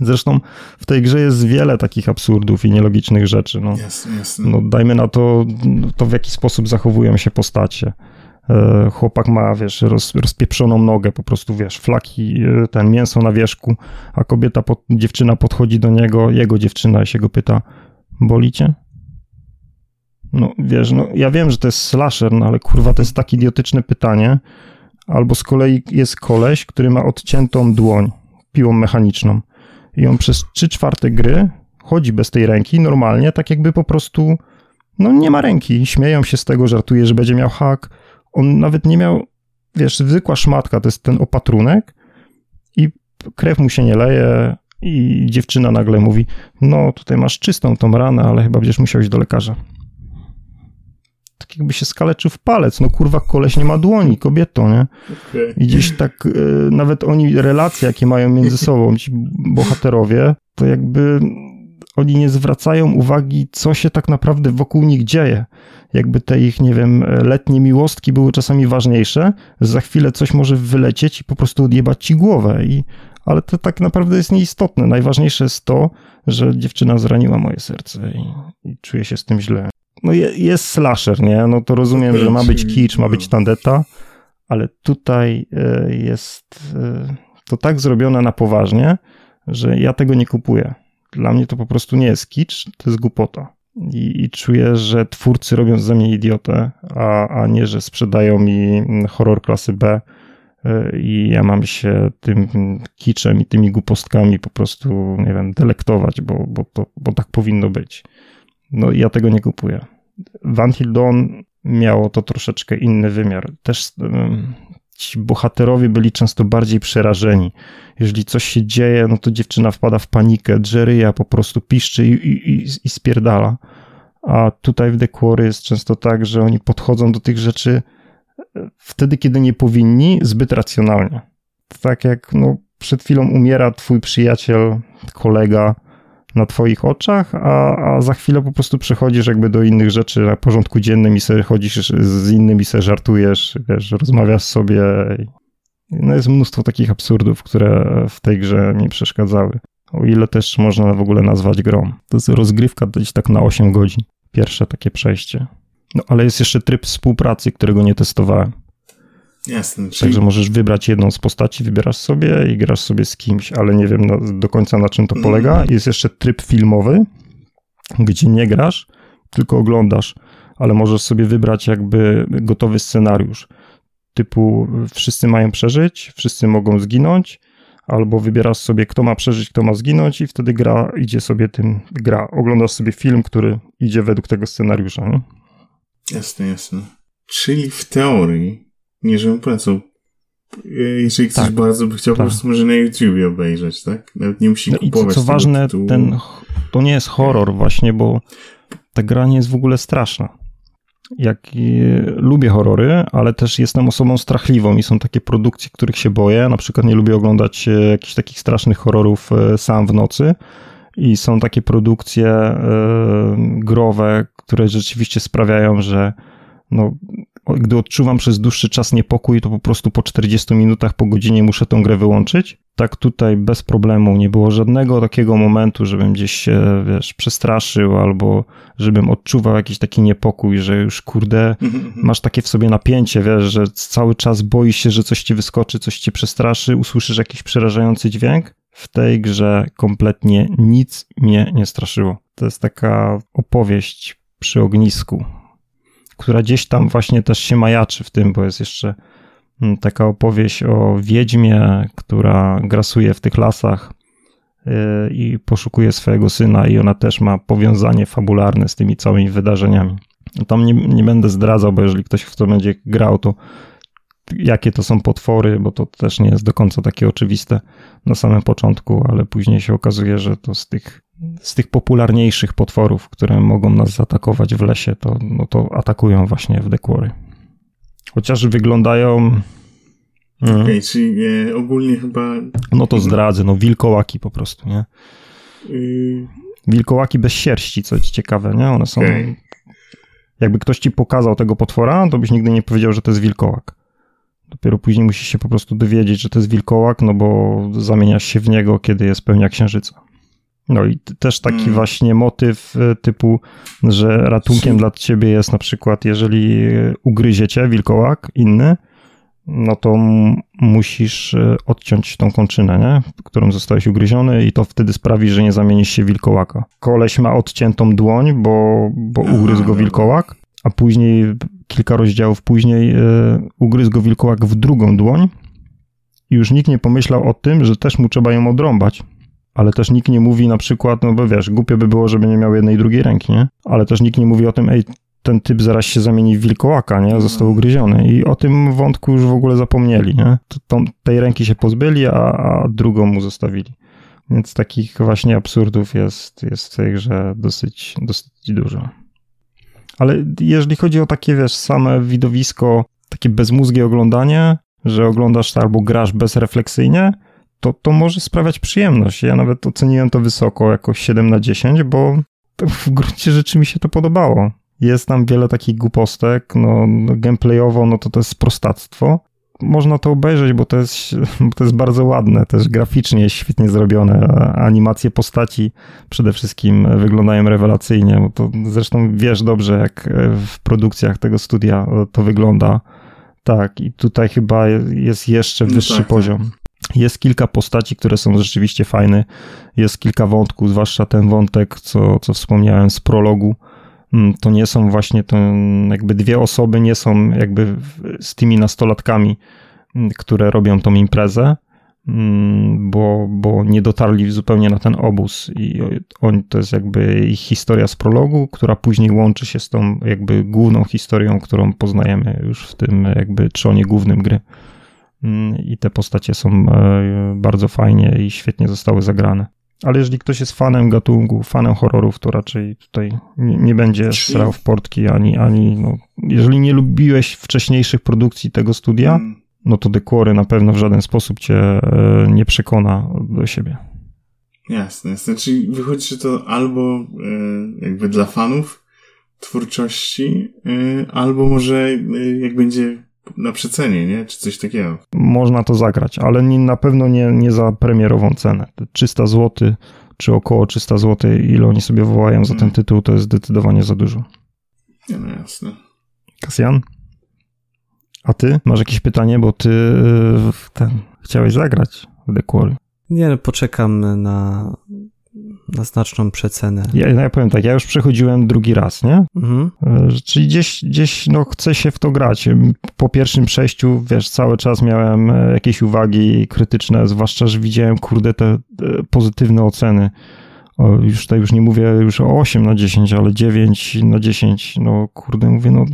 Zresztą w tej grze jest wiele takich absurdów i nielogicznych rzeczy. No,
Jasne, jasne.
no dajmy na to, to w jaki sposób zachowują się postacie. E, Chłopak ma, wiesz, roz, rozpieprzoną nogę, po prostu, wiesz, flaki, e, ten mięso na wierzchu, a kobieta, pod, dziewczyna podchodzi do niego, jego dziewczyna i się go pyta, boli cię? No, wiesz, no, ja wiem, że to jest slasher, no ale kurwa, to jest tak idiotyczne pytanie. Albo z kolei jest koleś, który ma odciętą dłoń piłą mechaniczną i on przez 3 czwarte gry chodzi bez tej ręki normalnie, tak jakby po prostu no nie ma ręki. Śmieją się z tego, żartuje, że będzie miał hak. On nawet nie miał, wiesz, zwykła szmatka, to jest ten opatrunek i krew mu się nie leje i dziewczyna nagle mówi, no tutaj masz czystą tą ranę, ale chyba będziesz musiał iść do lekarza. Tak jakby się skaleczył w palec, no kurwa koleś nie ma dłoni, kobieto, nie?
Okej.
I gdzieś tak y, nawet oni, relacje, jakie mają między sobą ci bohaterowie, to jakby oni nie zwracają uwagi, co się tak naprawdę wokół nich dzieje. Jakby te ich, nie wiem, letnie miłostki były czasami ważniejsze, za chwilę coś może wylecieć i po prostu odjebać ci głowę. I, ale to tak naprawdę jest nieistotne. Najważniejsze jest to, że dziewczyna zraniła moje serce i, i czuję się z tym źle. No je, jest slasher, nie? No to rozumiem, że ma być kicz, ma być tandeta, ale tutaj e, jest e, to tak zrobione na poważnie, że ja tego nie kupuję. Dla mnie to po prostu nie jest kicz, to jest głupota. I, i czuję, że twórcy robią ze mnie idiotę, a, a nie, że sprzedają mi horror klasy B e, i ja mam się tym kiczem i tymi głupostkami po prostu, nie wiem, delektować, bo, bo, to, bo tak powinno być. No ja tego nie kupuję. Van Hill Dawn miało to troszeczkę inny wymiar. Też ci bohaterowie byli często bardziej przerażeni. Jeżeli coś się dzieje, no to dziewczyna wpada w panikę, drzeryja po prostu piszczy i, i, i spierdala. A tutaj w The Quarry jest często tak, że oni podchodzą do tych rzeczy e, wtedy, kiedy nie powinni, zbyt racjonalnie. Tak jak no, przed chwilą umiera twój przyjaciel, kolega, na twoich oczach, a, a za chwilę po prostu przechodzisz jakby do innych rzeczy na porządku dziennym i sobie chodzisz z innymi, sobie żartujesz, wiesz, rozmawiasz sobie. No jest mnóstwo takich absurdów, które w tej grze mi przeszkadzały. O ile też można w ogóle nazwać grą. To jest rozgrywka gdzieś tak na 8 godzin. Pierwsze takie przejście. No ale jest jeszcze tryb współpracy, którego nie testowałem.
Jasne. Czyli...
Także możesz wybrać jedną z postaci, wybierasz sobie i grasz sobie z kimś, ale nie wiem na, do końca na czym to polega.
Mhm.
Jest jeszcze tryb filmowy, gdzie nie grasz, tylko oglądasz, ale możesz sobie wybrać jakby gotowy scenariusz. Typu wszyscy mają przeżyć, wszyscy mogą zginąć, albo wybierasz sobie kto ma przeżyć, kto ma zginąć i wtedy gra idzie sobie tym, gra. Oglądasz sobie film, który idzie według tego scenariusza. Nie?
Jasne, jasne. Czyli w teorii nie, żebym polecał. Jeżeli ktoś
Tak,
bardzo by chciał,
tak.
po prostu może na YouTubie obejrzeć, tak? Nawet nie musi
No i co,
kupować
co ważne,
tytułu.
ten, to nie jest horror właśnie, bo ta gra nie jest w ogóle straszna. Jak e, lubię horrory, ale też jestem osobą strachliwą i są takie produkcje, których się boję. Na przykład nie lubię oglądać e, jakichś takich strasznych horrorów e, sam w nocy. I są takie produkcje growe, które rzeczywiście sprawiają, że no, gdy odczuwam przez dłuższy czas niepokój, to po prostu po 40 minutach, po godzinie muszę tą grę wyłączyć. Tak tutaj bez problemu nie było żadnego takiego momentu, żebym gdzieś się, wiesz, przestraszył albo żebym odczuwał jakiś taki niepokój, że już kurde,
Mhm,
masz takie w sobie napięcie, wiesz, że cały czas boisz się, że coś ci wyskoczy, coś cię przestraszy, usłyszysz jakiś przerażający dźwięk. W tej grze kompletnie nic mnie nie straszyło. To jest taka opowieść przy ognisku, która gdzieś tam właśnie też się majaczy w tym, bo jest jeszcze mm, taka opowieść o wiedźmie, która grasuje w tych lasach yy, i poszukuje swojego syna i ona też ma powiązanie fabularne z tymi całymi wydarzeniami. Tam nie, nie będę zdradzał, bo jeżeli ktoś w to będzie grał, to jakie to są potwory, bo to też nie jest do końca takie oczywiste na samym początku, ale później się okazuje, że to z tych, z tych popularniejszych potworów, które mogą nas zaatakować w lesie, to, no to atakują właśnie w Quarry. Chociaż wyglądają...
Mm. Okej, okay, czyli e, ogólnie chyba...
No to zdradzę, no wilkołaki po prostu, nie? Y... Wilkołaki bez sierści, co ciekawe, nie? One są... Okay. Jakby ktoś ci pokazał tego potwora, to byś nigdy nie powiedział, że to jest wilkołak. Dopiero później musisz się po prostu dowiedzieć, że to jest wilkołak, no bo zamieniasz się w niego, kiedy jest pełnia księżyca. No i też taki hmm. właśnie motyw e, typu, że ratunkiem dla ciebie jest na przykład, jeżeli ugryzie cię wilkołak inny, no to musisz e, odciąć tą kończynę, nie? którą zostałeś ugryziony i to wtedy sprawi, że nie zamienisz się wilkołaka. Koleś ma odciętą dłoń, bo, bo ugryzł go wilkołak, a później, kilka rozdziałów później, yy, ugryzł go wilkołak w drugą dłoń i już nikt nie pomyślał o tym, że też mu trzeba ją odrąbać. Ale też nikt nie mówi na przykład, no bo wiesz, głupie by było, żeby nie miał jednej i drugiej ręki, nie? Ale też nikt nie mówi o tym, ej, ten typ zaraz się zamieni w wilkołaka, nie? Został mm. ugryziony i o tym wątku już w ogóle zapomnieli, nie? Tą, tej ręki się pozbyli, a, a drugą mu zostawili. Więc takich właśnie absurdów jest, jest w tej grze dosyć, dosyć dużo. Ale jeżeli chodzi o takie, wiesz, same widowisko, takie bezmózgie oglądanie, że oglądasz to albo grasz bezrefleksyjnie, to, to może sprawiać przyjemność. Ja nawet oceniłem to wysoko, jako 7 na 10, bo w gruncie rzeczy mi się to podobało. Jest tam wiele takich głupostek, no, no gameplayowo, no to to jest prostactwo. Można to obejrzeć, bo to jest, bo to jest bardzo ładne, też graficznie świetnie zrobione. Animacje postaci przede wszystkim wyglądają rewelacyjnie, bo to zresztą wiesz dobrze, jak w produkcjach tego studia to wygląda. Tak, i tutaj chyba jest jeszcze no wyższy no tak, poziom. Jest kilka postaci, które są rzeczywiście fajne. Jest kilka wątków, zwłaszcza ten wątek, co, co wspomniałem z prologu to nie są właśnie to, jakby dwie osoby nie są jakby z tymi nastolatkami, mm, które robią tą imprezę, mm, bo, bo nie dotarli zupełnie na ten obóz i on, to jest jakby ich historia z prologu, która później łączy się z tą jakby główną historią, którą poznajemy już w tym jakby trzonie głównym gry. I te postacie są e, bardzo fajnie i świetnie zostały zagrane. Ale jeżeli ktoś jest fanem gatunku, fanem horrorów, to raczej tutaj nie, nie będzie strał w portki, ani, ani no, jeżeli nie lubiłeś wcześniejszych produkcji tego studia, mm. no to Dekory na pewno w żaden sposób cię e, nie przekona do siebie.
Jasne. Czyli wychodzi, że to albo e, jakby dla fanów twórczości, e, albo może jak będzie na przecenie, nie? Czy coś takiego.
Można to zagrać, ale nie, na pewno nie, nie za premierową cenę. 300 zł, czy około 300 zł, ile oni sobie wołają za ten hmm. tytuł, to jest zdecydowanie za dużo.
Nie, no jasne.
Kasjan? A ty? Masz jakieś pytanie, bo ty ten, chciałeś zagrać w The Quarry.
Nie, no poczekam na na znaczną przecenę.
Ja, no ja powiem tak, ja już przechodziłem drugi raz, nie? Mhm. E, czyli gdzieś, gdzieś no, chcę się w to grać. Po pierwszym przejściu, wiesz, cały czas miałem e, jakieś uwagi krytyczne, zwłaszcza, że widziałem, kurde, te pozytywne oceny. O, już tutaj już nie mówię już o 8 na 10, ale 9 na 10. No kurde, mówię, no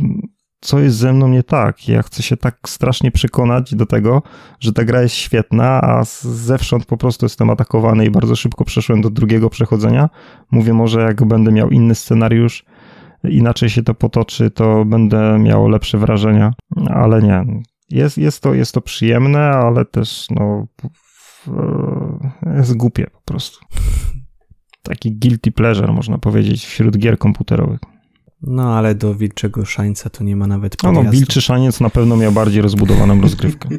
co jest ze mną nie tak. Ja chcę się tak strasznie przekonać do tego, że ta gra jest świetna, a zewsząd po prostu jestem atakowany i bardzo szybko przeszłem do drugiego przechodzenia. Mówię, może jak będę miał inny scenariusz, inaczej się to potoczy, to będę miał lepsze wrażenia, ale nie. Jest, jest, to, jest to przyjemne, ale też no, jest głupie po prostu. Taki guilty pleasure, można powiedzieć, wśród gier komputerowych.
No, ale do Wilczego Szańca to nie ma nawet podjazdu.
No, no Wilczy Szaniec na pewno miał bardziej rozbudowaną rozgrywkę.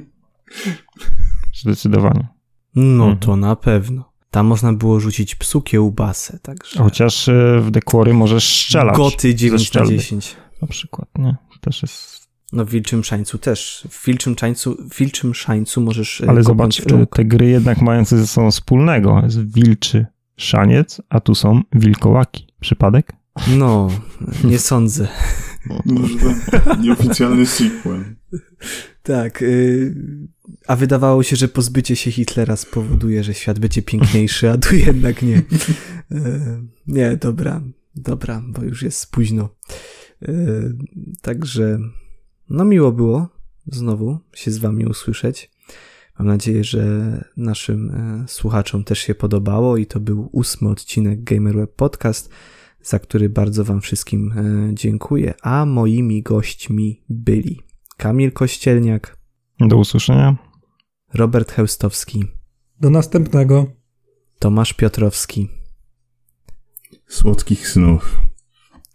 Zdecydowanie.
No mhm. to na pewno. Tam można było rzucić psu kiełbasę, także...
Chociaż e, w Dekory możesz strzelać.
Goty 9 na 10.
Na przykład, nie? Też jest...
No w Wilczym Szańcu też. W Wilczym, Szańcu, w Wilczym Szańcu możesz
e, Ale zobacz, e, te gry jednak mające ze sobą wspólnego. Jest Wilczy Szaniec, a tu są Wilkołaki. Przypadek?
No, nie sądzę.
Może to nieoficjalny sequel.
Tak. Y, a wydawało się, że pozbycie się Hitlera spowoduje, że świat będzie piękniejszy, a tu jednak nie. Y, nie, dobra, dobra, bo już jest późno. Y, także, no miło było znowu się z wami usłyszeć. Mam nadzieję, że naszym słuchaczom też się podobało i to był ósmy odcinek Gamer Web Podcast za który bardzo Wam wszystkim e, dziękuję. A moimi gośćmi byli Kamil Kościelniak,
Do usłyszenia.
Robert Heustowski,
Do następnego.
Tomasz Piotrowski.
Słodkich snów.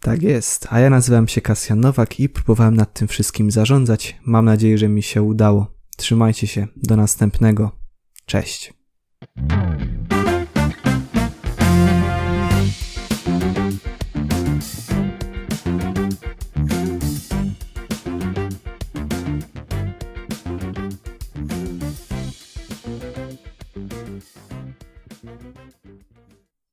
Tak jest. A ja nazywam się Kasjan Nowak i próbowałem nad tym wszystkim zarządzać. Mam nadzieję, że mi się udało. Trzymajcie się. Do następnego. Cześć.